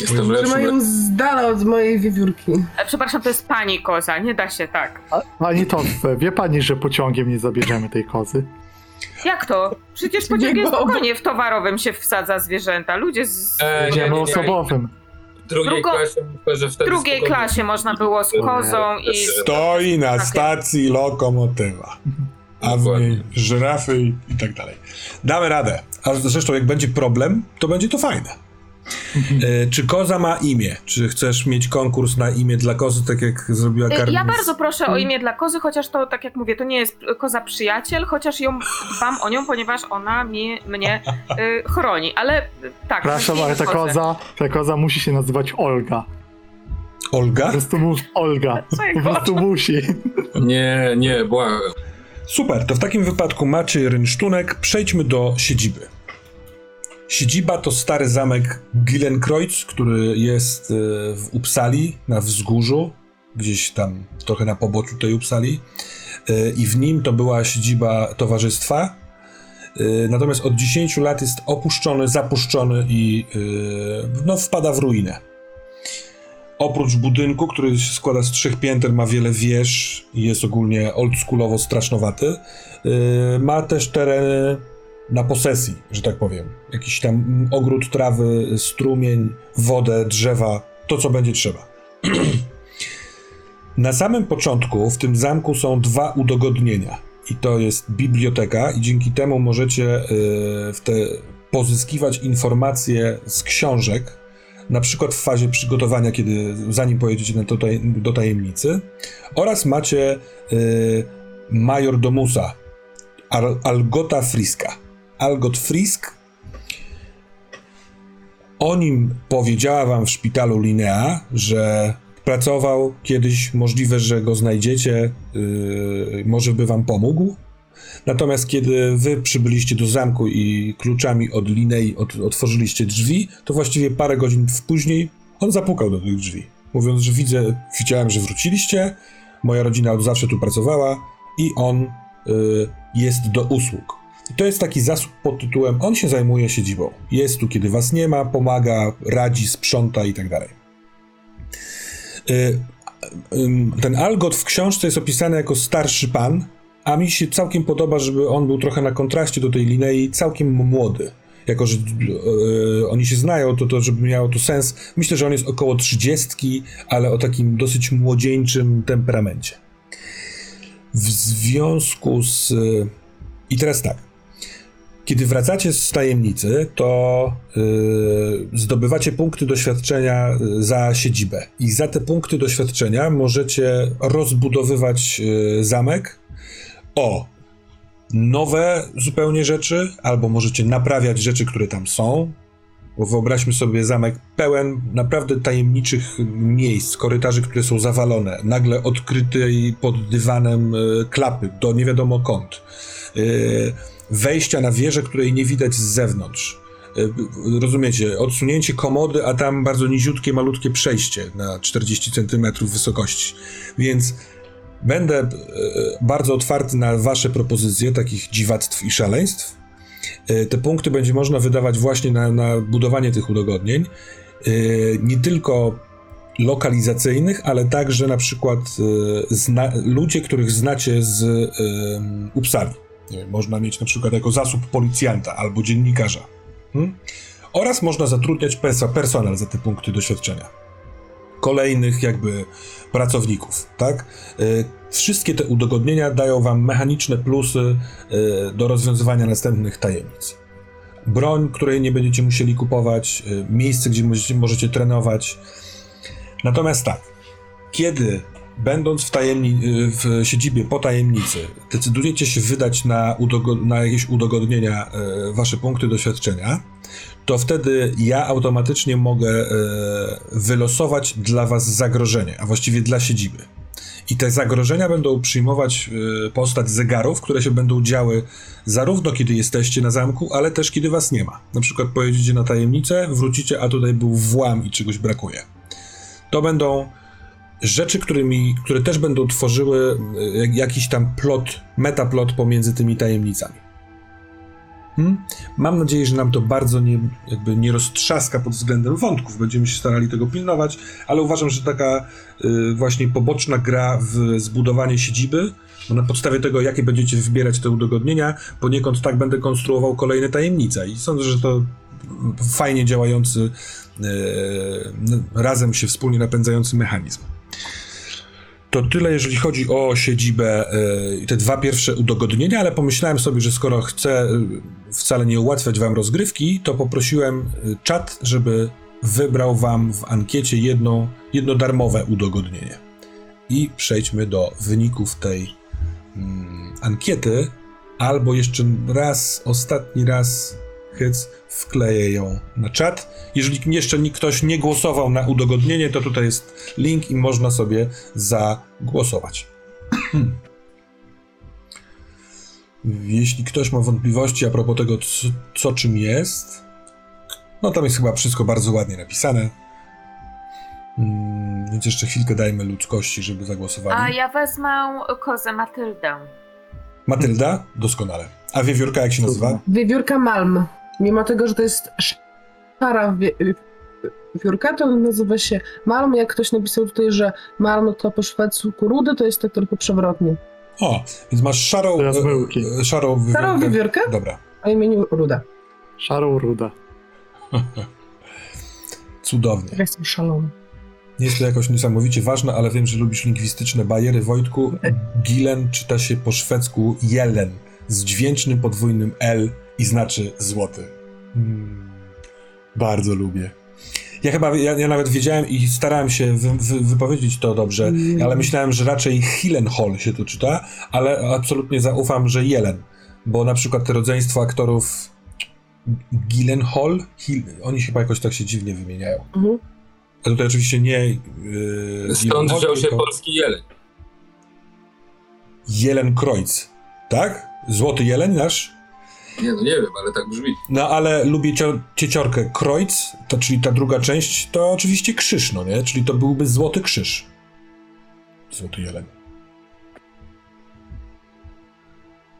Jestem Trzymaj lepszym. ją z dala od mojej wiewiórki. E, Przepraszam, to jest pani koza, nie da się tak. A, pani to wie pani, że pociągiem nie zabierzemy tej kozy? Jak to? Przecież pociągiem spokojnie w towarowym się wsadza zwierzęta. Ludzie z E, nie, nie. osobowym. W drugiej Drugo- klasie myślę, że w wtedy drugiej spokojnie- klasie można było z kozą i Stoi na stacji lokomotywa. A w niej żyrafy i, i tak dalej. Damy radę. A zresztą jak będzie problem, to będzie to fajne. E, czy koza ma imię? Czy chcesz mieć konkurs na imię dla kozy, tak jak zrobiła Karmin? Ja bardzo proszę o imię dla kozy, chociaż to, tak jak mówię, to nie jest koza przyjaciel, chociaż ją dbam o nią, ponieważ ona mnie, mnie y, chroni. Ale y, tak. Przepraszam, nazwijmy ale ta koza, ta koza musi się nazywać Olga. Po Olga? prostu mu, Olga. Po prostu musi. Nie, nie, błagam. Super, to w takim wypadku macie rynsztunek. Przejdźmy do siedziby. Siedziba to stary zamek Gillenkreuz, który jest e, w Uppsali, na wzgórzu, gdzieś tam trochę na poboczu tej Uppsali. E, I w nim to była siedziba towarzystwa. E, Natomiast od 10 lat jest opuszczony, zapuszczony i no, wpada w ruinę. Oprócz budynku, który się składa z trzech pięter, ma wiele wież i jest ogólnie oldschoolowo strasznowaty, yy, ma też tereny na posesji, że tak powiem. Jakiś tam ogród trawy, strumień, wodę, drzewa, to co będzie trzeba. na samym początku w tym zamku są dwa udogodnienia. I to jest biblioteka, i dzięki temu możecie yy, w te, pozyskiwać informacje z książek, na przykład w fazie przygotowania, kiedy zanim pojedziecie na to, do tajemnicy, oraz macie y, major domusa Al, Algota Friska. Algot Frisk o nim powiedziała wam w szpitalu Linea, że pracował kiedyś, możliwe, że go znajdziecie, yy, może by wam pomógł. Natomiast kiedy wy przybyliście do zamku i kluczami od Linei od, otworzyliście drzwi, to właściwie parę godzin później on zapukał do tych drzwi, mówiąc, że widzę, widziałem, że wróciliście, moja rodzina od zawsze tu pracowała i on y, jest do usług. I to jest taki zasób pod tytułem on się zajmuje siedzibą. Jest tu, kiedy was nie ma, pomaga, radzi, sprząta i tak dalej. Y, ym, Ten Algot w książce jest opisany jako starszy pan, a mi się całkiem podoba, żeby on był trochę na kontraście do tej Linei, całkiem młody. Jako, że e, oni się znają, to, to żeby miało to sens. Myślę, że on jest około trzydziestki, ale o takim dosyć młodzieńczym temperamencie. W związku z... e, I teraz tak. Kiedy wracacie z tajemnicy, to yy, zdobywacie punkty doświadczenia za siedzibę. I za te punkty doświadczenia możecie rozbudowywać yy, zamek o nowe zupełnie rzeczy, albo możecie naprawiać rzeczy, które tam są. Bo wyobraźmy sobie zamek pełen naprawdę tajemniczych miejsc, korytarzy, które są zawalone, nagle odkrytej pod dywanem y, klapy do nie wiadomo kąt. Y, wejścia na wieżę, której nie widać z zewnątrz. Y, Rozumiecie, odsunięcie komody, a tam bardzo niziutkie, malutkie przejście na 40 cm wysokości. Więc będę e, bardzo otwarty na Wasze propozycje takich dziwactw i szaleństw. E, Te punkty będzie można wydawać właśnie na, na budowanie tych udogodnień. E, Nie tylko lokalizacyjnych, ale także na przykład zna, ludzie, których znacie z wiem, można mieć na przykład jako zasób policjanta albo dziennikarza. Hmm? Oraz można zatrudniać perso- personel za te punkty doświadczenia. Kolejnych jakby pracowników, tak? Y, Wszystkie te udogodnienia dają wam mechaniczne plusy y, do rozwiązywania następnych tajemnic. Broń, której nie będziecie musieli kupować, y, miejsce, gdzie możecie, trenować. Natomiast tak, kiedy będąc w, tajemni- w siedzibie po tajemnicy, decydujecie się wydać na, udogo- na jakieś udogodnienia wasze punkty doświadczenia, to wtedy ja automatycznie mogę e, wylosować dla was zagrożenie, a właściwie dla siedziby. I te zagrożenia będą przyjmować e, postać zegarów, które się będą działy zarówno kiedy jesteście na zamku, ale też kiedy was nie ma. Na przykład pojedziecie na tajemnicę, wrócicie, a tutaj był włam i czegoś brakuje. To będą rzeczy, którymi, które też będą tworzyły e, jakiś tam plot, metaplot pomiędzy tymi tajemnicami. Hmm? Mam nadzieję, że nam to bardzo nie, jakby nie roztrzaska pod względem wątków. Będziemy się starali tego pilnować, ale uważam, że taka y, właśnie poboczna gra w zbudowanie siedziby, bo na podstawie tego, jakie będziecie wybierać te udogodnienia, poniekąd tak będę konstruował kolejne tajemnice. I sądzę, że to fajnie działający, y, razem się wspólnie napędzający mechanizm. To tyle, jeżeli chodzi o siedzibę e, i te dwa pierwsze udogodnienia, ale pomyślałem sobie, że skoro chcę e, wcale nie ułatwiać wam rozgrywki, to poprosiłem e, czat, żeby wybrał wam w ankiecie jedno, jedno darmowe udogodnienie. I przejdźmy do wyników tej mm, ankiety, albo jeszcze raz, ostatni raz, hyc, wkleję ją na czat. Jeżeli jeszcze nikt- ktoś nie głosował na udogodnienie, to tutaj jest link i można sobie zagłosować. Jeśli ktoś ma wątpliwości a propos tego, co, co czym jest, no tam jest chyba wszystko bardzo ładnie napisane. Mm, więc jeszcze chwilkę dajmy ludzkości, żeby zagłosowali. A ja wezmę kozę Matyldę. Matylda? Doskonale. A wiewiórka jak się nazywa? Wiewiórka Malm. Mimo tego, że to jest szara wie- wiewiórka, to nazywa się Malm. Jak ktoś napisał tutaj, że Malm to po szwedzku rudy, to jest tak tylko przewrotnie. O, więc masz szarą, e, e, szarą wiewiórkę. Szarą wiewiórkę Dobra. o imieniu Ruda. Szarą ruda. Cudownie. Ja jestem szalony. Nie jest to jakoś niesamowicie ważne, ale wiem, że lubisz lingwistyczne bariery. Wojtku, Gilen czyta się po szwedzku jelen z dźwięcznym podwójnym L i znaczy złoty. Mm, bardzo lubię. Ja chyba, ja, ja nawet wiedziałem i starałem się wy, wy, wypowiedzieć to dobrze, Mm. ale myślałem, że raczej Hilenhol się tu czyta, ale absolutnie zaufam, że Jelen, bo na przykład te rodzeństwo aktorów Gilenhol, Hil, oni chyba jakoś tak się dziwnie wymieniają. Mhm. A tutaj oczywiście nie. Yy, Stąd wziął się tylko polski jeleń. Jelen Kreutz, tak? Złoty jeleń nasz? Nie no nie wiem, ale tak brzmi. No ale lubię cio- cieciorkę Kreutz, to czyli ta druga część, to oczywiście krzyż, no nie? Czyli to byłby złoty krzyż. Złoty jeleń.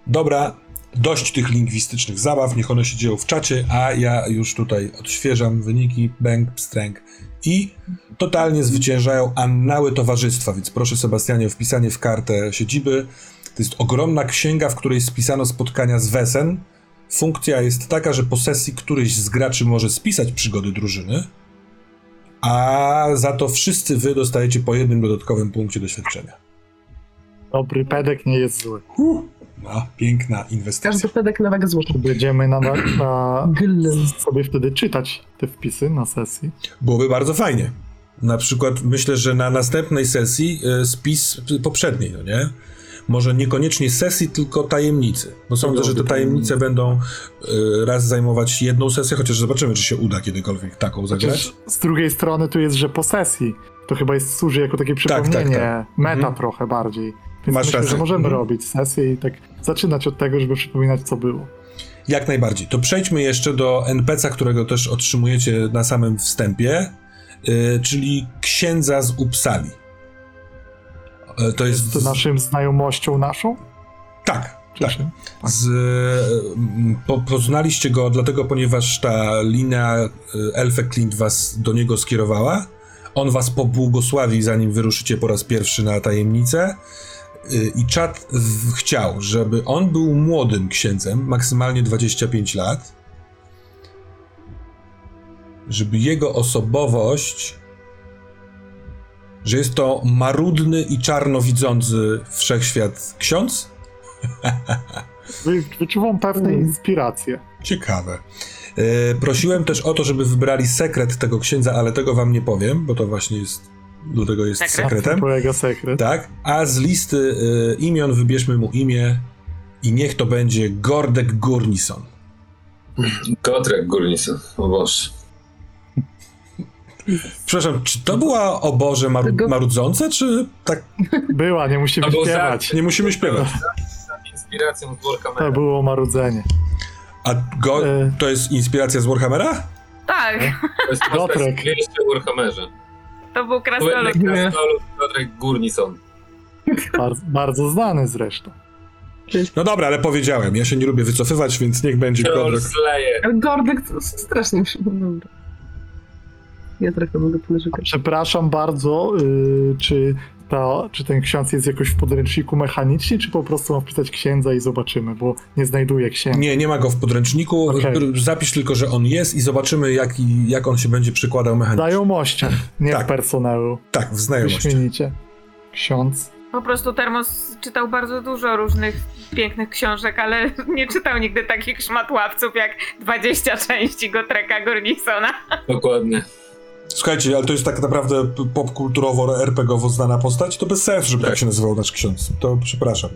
Dobra, dość tych lingwistycznych zabaw, niech one się dzieją w czacie, a ja już tutaj odświeżam wyniki, bęk, pstręk i totalnie zwyciężają annały towarzystwa, więc proszę Sebastianie o wpisanie w kartę siedziby. To jest ogromna księga, w której spisano spotkania z Wesen. Funkcja jest taka, że po sesji któryś z graczy może spisać przygody drużyny, a za to wszyscy wy dostajecie po jednym dodatkowym punkcie doświadczenia. Dobry pedek nie jest zły. Huh. No, piękna inwestycja. Każdy pedek na wagę złota. Będziemy na, na, na sobie wtedy czytać te wpisy na sesji. Byłoby bardzo fajnie. Na przykład myślę, że na następnej sesji y, spis poprzedniej, no nie? Może niekoniecznie sesji, tylko tajemnicy. Bo sądzę, że te tajemnice będą y, raz zajmować jedną sesję, chociaż zobaczymy, czy się uda kiedykolwiek taką zagrać. Chociaż z drugiej strony tu jest, że po sesji to chyba jest służy jako takie przypomnienie, tak. meta Mhm. trochę bardziej. Więc Masz myślę, rację. że możemy Mhm. robić sesję i tak zaczynać od tego, żeby przypominać, co było. Jak najbardziej. To przejdźmy jeszcze do NPC-a, którego też otrzymujecie na samym wstępie, y, czyli księdza z Upsali. Y, to jest. Z naszym znajomością naszą? Tak, tak. się- Z, mm, po, poznaliście go dlatego, ponieważ ta linia y, Elfe Clint was do niego skierowała. On was pobłogosławi, zanim wyruszycie po raz pierwszy na tajemnicę. Y, I czat chciał, żeby on był młodym księdzem, maksymalnie 25 lat. Żeby jego osobowość, że jest to marudny i czarnowidzący wszechświat ksiądz, Wy, wyczuwam pewne Mm. inspiracje. Ciekawe. E, prosiłem też o to, żeby wybrali sekret tego księdza, ale tego wam nie powiem, bo to właśnie jest. Do tego jest Sekret. Sekretem. polega sekret. Tak. A z listy e, imion wybierzmy mu imię i niech to będzie Gordek Gurnison. Gotrek Gurnison, o Boże. Przepraszam, czy to była o Boże Tego- marudzące, czy tak Była, nie musimy Albo śpiewać. nie musimy śpiewać? Inspiracją z Warhammera. To było marudzenie. A go, E. to jest inspiracja z Warhammera? Tak, To jest jeszcze w Warhammerze. to był krasnolud. krasnolud Gotrek Gurnison. Bardzo, bardzo znany zresztą. No dobra, ale powiedziałem, ja się nie lubię wycofywać, więc niech będzie Troll Gordek. Strasznie mi się dobra. Ja trochę mogę ponarzekać. Przepraszam bardzo, y, czy, ta, czy ten ksiądz jest jakoś w podręczniku mechanicznie, czy po prostu mam wpisać księdza i zobaczymy, bo nie znajduję księdza. Nie, nie ma go w podręczniku. Okej. Zapisz tylko, że on jest i zobaczymy, jak, jak on się będzie przykładał mechanicznie. W znajomościach, nie Tak. w personelu. Tak, w znajomości. Wyśmienicie. ksiądz. Po prostu Termos czytał bardzo dużo różnych pięknych książek, ale nie czytał nigdy takich szmatławców jak 20 części Gotreka Gornisona. Dokładnie. Słuchajcie, ale to jest tak naprawdę p- popkulturowo, RPGowo znana postać, to bez sensu, żeby tak, Tak. się nazywał nasz ksiądz. To przepraszam.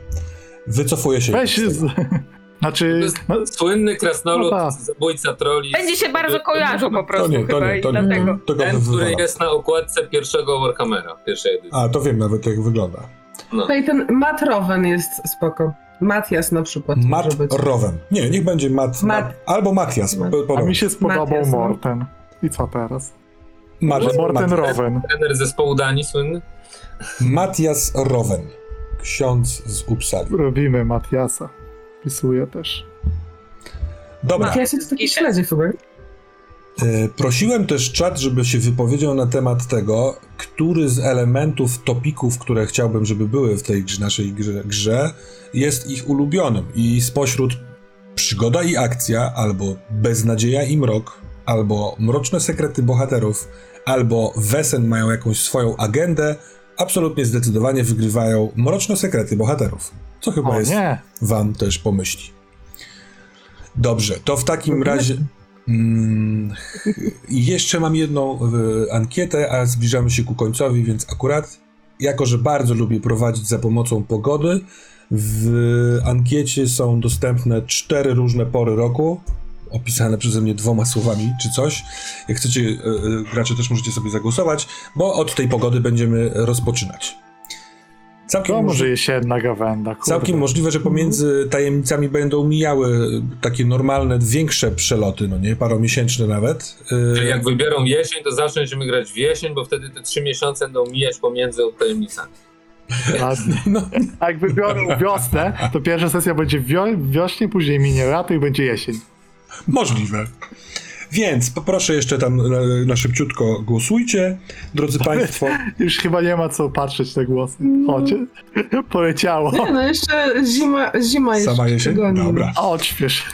Wycofuję się. Weź, z znaczy, To jest no, Słynny krasnolud, No tak. zabójca troli. Będzie się bardzo kojarzył po To prostu nie, to nie, i to nie. dlatego. Tego Ten, który jest na okładce pierwszego Warhammera, pierwszej edycji. A, to wiem nawet jak wygląda. No. Tutaj ten Matt Rowen jest spoko. Matias na przykład Matt może być. Rowen. Nie, niech będzie Matt. Matt. Albo Matias. Matt. po- a mi się spodobał Matias, no. Morten. I co teraz? Matt, Morten Matt, Rowen. Trener zespołu Danii słynny? Matias Rowen. Ksiądz z Uppsali. Robimy Matiasa. Pisuję też. Dobra. Matias to taki śledzie chyba. E, Prosiłem też czat, żeby się wypowiedział na temat tego, który z elementów, topików, które chciałbym, żeby były w tej grze, naszej grze, grze, jest ich ulubionym. I spośród przygoda i akcja, albo beznadzieja i mrok, albo mroczne sekrety bohaterów, albo wesen mają jakąś swoją agendę, absolutnie zdecydowanie wygrywają mroczne sekrety bohaterów. Co chyba O jest nie! wam też pomyśli. Dobrze, to w takim razie. Mm, jeszcze mam jedną y, ankietę, a zbliżamy się ku końcowi, więc akurat, jako że bardzo lubię prowadzić za pomocą pogody, w ankiecie są dostępne cztery różne pory roku, opisane przeze mnie dwoma słowami czy coś. Jak chcecie, y, y, gracze też możecie sobie zagłosować, bo od tej pogody będziemy rozpoczynać. Całkiem To może gawenda. Kurde. Całkiem możliwe, że pomiędzy tajemnicami będą mijały takie normalne, większe przeloty, no nie, paromiesięczne nawet. Yy, Czyli jak wybiorą jesień, to zawsze będziemy grać w jesień, bo wtedy te trzy miesiące będą mijać pomiędzy tajemnicami. Ładnie. no, A jak wybiorą wiosnę, to pierwsza sesja będzie w wio- wiośnie, później minie lato i będzie jesień. Możliwe. Więc poproszę jeszcze tam na, na szybciutko głosujcie, drodzy Państwo. Już chyba nie ma co patrzeć na głosy. Chodź. Poleciało. Nie, no jeszcze zima, zima jeszcze Sama jesień? Dobra. Odśwież.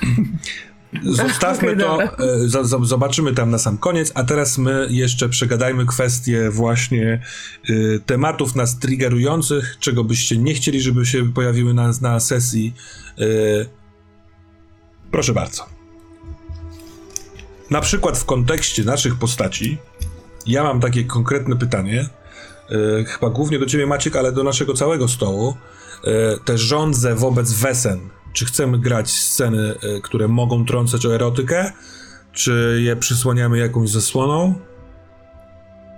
Zostawmy to, e, zobaczymy tam na sam koniec, a teraz my jeszcze przegadajmy kwestię właśnie y, tematów nas triggerujących, czego byście nie chcieli, żeby się pojawiły na, na sesji. Y, proszę bardzo. Na przykład w kontekście naszych postaci, ja mam takie konkretne pytanie, y, chyba głównie do ciebie Maciek, ale do naszego całego stołu. Y, te żądze wobec Wesen, czy chcemy grać sceny, y, które mogą trącać o erotykę, czy je przysłaniamy jakąś zasłoną?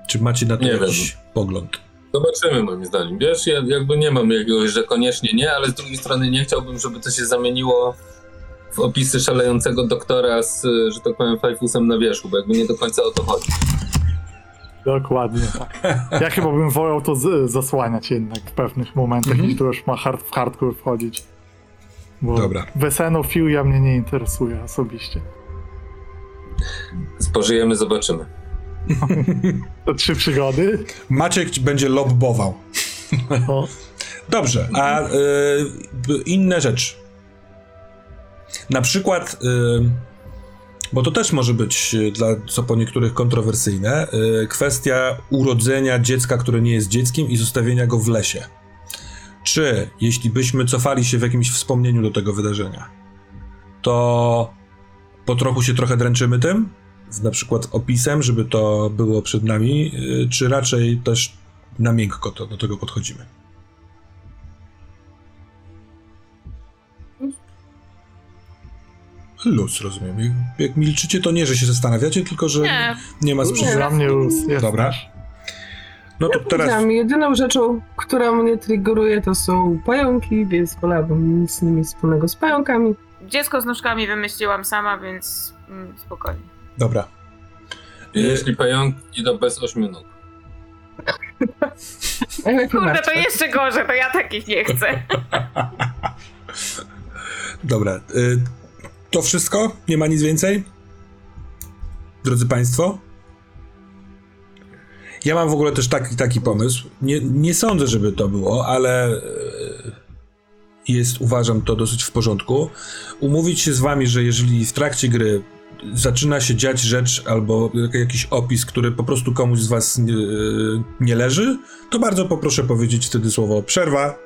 Czy macie na to Nie jakiś pogląd? Zobaczymy moim zdaniem. Wiesz, ja jakby nie mam jakiegoś, że koniecznie nie, ale z drugiej strony nie chciałbym, żeby to się zamieniło w opisy szalejącego doktora z, że tak powiem, fajfusem na wierzchu, bo jakby nie do końca o to chodzi. Dokładnie tak. Ja chyba bym wolał to z- zasłaniać jednak w pewnych momentach, Mhm. niż to już ma hard, w hardcore wchodzić. Bo Dobra. Wesenofilia mnie nie interesuje osobiście. Spożyjemy, zobaczymy. To trzy przygody. Maciek ci będzie lobbował. Dobrze, a y, inne rzeczy. Na przykład, y, bo to też może być y, dla co po niektórych kontrowersyjne, y, kwestia urodzenia dziecka, które nie jest dzieckiem i zostawienia go w lesie. Czy jeśli byśmy cofali się w jakimś wspomnieniu do tego wydarzenia, to po trochu się trochę dręczymy tym? Na przykład opisem, żeby to było przed nami, czy raczej też na miękko to, do tego podchodzimy? Luz, rozumiem. Jak, jak milczycie, to nie, że się zastanawiacie, tylko że nie, Nie, ma Nie. sprzeciwu. dla mnie luz jest. Dobra. No to teraz. Powiedziałam, jedyną rzeczą, która mnie triggeruje, to są pająki, więc wolałabym nic nie mieć wspólnego z pająkami. dziecko z nóżkami wymyśliłam sama, więc mm, spokojnie. Dobra. I Jeśli pająki, to bez ośmiu nóg. Kurde, to jeszcze gorzej, to ja takich nie chcę. Dobra. Y, to wszystko? Nie ma nic więcej? Drodzy Państwo? Ja mam w ogóle też taki, taki pomysł. Nie, nie sądzę, żeby to było, ale y, jest, uważam, to dosyć w porządku. Umówić się z Wami, że jeżeli w trakcie gry zaczyna się dziać rzecz albo jak- jakiś opis, który po prostu komuś z was nie, nie leży, to bardzo poproszę powiedzieć wtedy słowo przerwa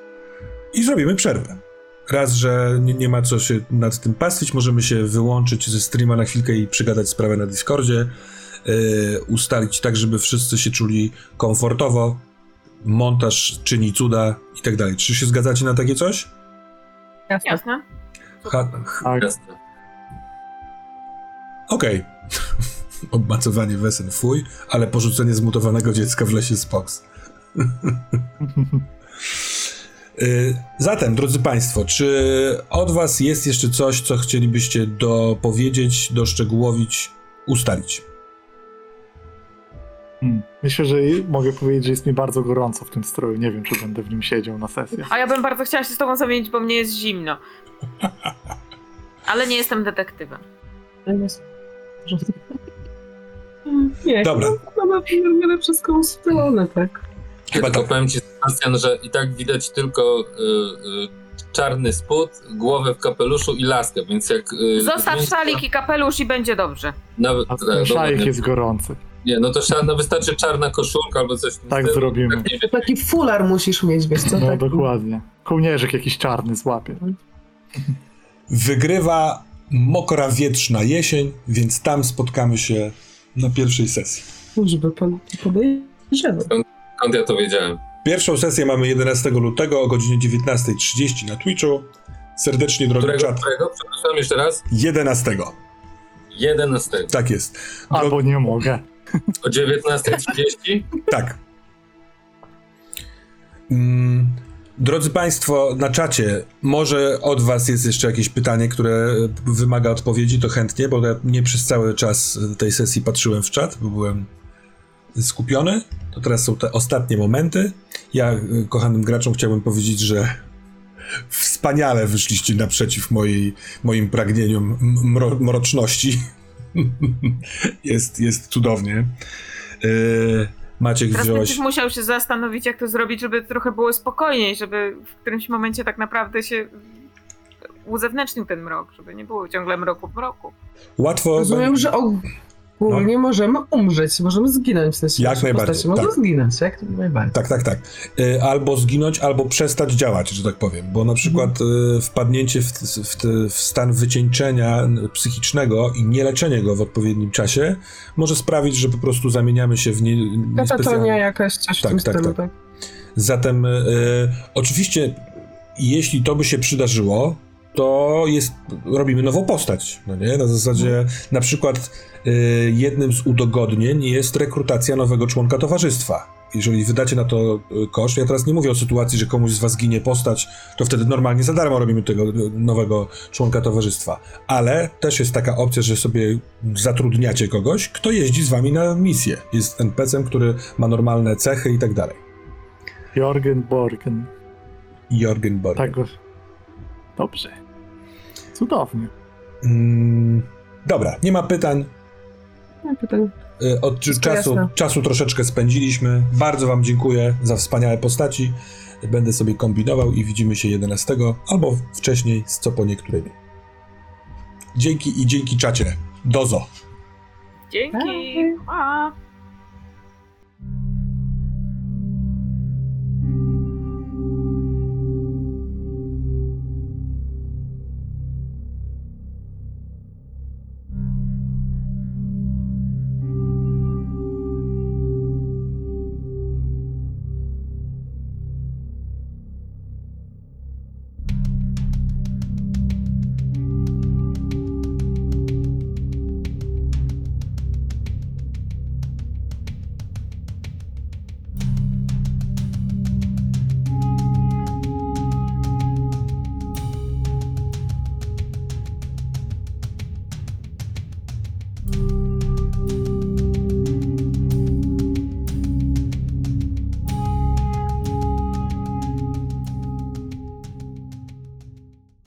i zrobimy przerwę. Raz, że nie, nie ma co się nad tym pastwić, możemy się wyłączyć ze streama na chwilkę i przygadać sprawę na Discordzie, yy, ustalić tak, żeby wszyscy się czuli komfortowo, montaż czyni cuda i tak dalej. Czy się zgadzacie na takie coś? Jasne. Jasne? Ha, Tak, Jasne. Okej. Obmacowanie wesen fuj, ale porzucenie zmutowanego dziecka w lesie spoks. Y, Zatem, drodzy Państwo, czy od Was jest jeszcze coś, co chcielibyście dopowiedzieć, doszczegółowić, ustalić? Hmm. Myślę, że mogę powiedzieć, że jest mi bardzo gorąco w tym stroju. Nie wiem, czy będę w nim siedział na sesję. A ja bym bardzo chciała się z tobą zamienić, bo mnie jest zimno. Ale nie jestem detektywem. Nie, Dobra. No, mamy mamy wszystko ustalone, tak? Chyba Tylko tak. powiem ci, Sebastian, że i tak widać tylko y, y, czarny spód, głowę w kapeluszu i laskę, więc jak... Y, Zostaw szalik i kapelusz i będzie dobrze. Nawet, A tak, ten szalik dobra, jest gorący. Nie, no to trzeba, no wystarczy czarna koszulka albo coś Tak stylu. zrobimy. Tak, nie Taki fular musisz mieć, wiesz co? No taki. dokładnie. Kołnierzyk jakiś czarny złapie. Wygrywa mokra, wietrzna jesień, więc tam spotkamy się na pierwszej sesji. Żeby pan podejrzewał. Skąd ja to wiedziałem. Pierwszą sesję mamy 11 lutego o godzinie 19.30 na Twitchu. Serdecznie, drogi Którego, czat. którego? Przepraszam jeszcze raz. 11. 11. Tak jest. Dro- Albo nie mogę. O 19.30? Tak. Mm, drodzy Państwo, na czacie, może od Was jest jeszcze jakieś pytanie, które wymaga odpowiedzi, to chętnie, bo ja nie przez cały czas tej sesji patrzyłem w czat, bo byłem skupiony. To teraz są te ostatnie momenty. Ja, e, kochanym graczom, chciałbym powiedzieć, że wspaniale wyszliście naprzeciw mojej, moim pragnieniom mro, mroczności. jest, jest cudownie. Yy, Maciek Teraz wziąłeś... będziesz musiał się zastanowić, jak to zrobić, żeby trochę było spokojniej, żeby w którymś momencie tak naprawdę się uzewnętrznił ten mrok, żeby nie było ciągle mroku w mroku. Łatwo. Rozumiem, że ogólnie możemy umrzeć, możemy zginąć. W sensie Jak najbardziej, Mogą tak. zginąć, jak najbardziej. Tak, tak, tak. Y, Albo zginąć, albo przestać działać, że tak powiem. Bo na przykład y, wpadnięcie w, w, w stan wycieńczenia psychicznego i nieleczenie go w odpowiednim czasie może sprawić, że po prostu zamieniamy się w nie, Katatonia niespecjalnie. jakaś, coś Tak, w tym tak, stylu, tak. tak? Zatem y, oczywiście, jeśli to by się przydarzyło, to jest, robimy nową postać, no nie? Na zasadzie, na przykład y, jednym z udogodnień jest rekrutacja nowego członka towarzystwa. Jeżeli wydacie na to y, koszt, ja teraz nie mówię o sytuacji, że komuś z was ginie postać, to wtedy normalnie za darmo robimy tego y, nowego członka towarzystwa. Ale też jest taka opcja, że sobie zatrudniacie kogoś, kto jeździ z wami na misję. Jest NPC-em, który ma normalne cechy i tak dalej. Jorgen Borgen. Jorgen Borg. Tak. Dobrze. Cudownie. Mm, dobra, nie ma pytań. No, pytań. Y, Od Wszystko czasu, jasne. czasu troszeczkę spędziliśmy. Bardzo Wam dziękuję za wspaniałe postaci. Będę sobie kombinował i widzimy się 11 albo wcześniej, z co po niektórymi. Dzięki i dzięki czacie. Dozo. Dzięki! Pa!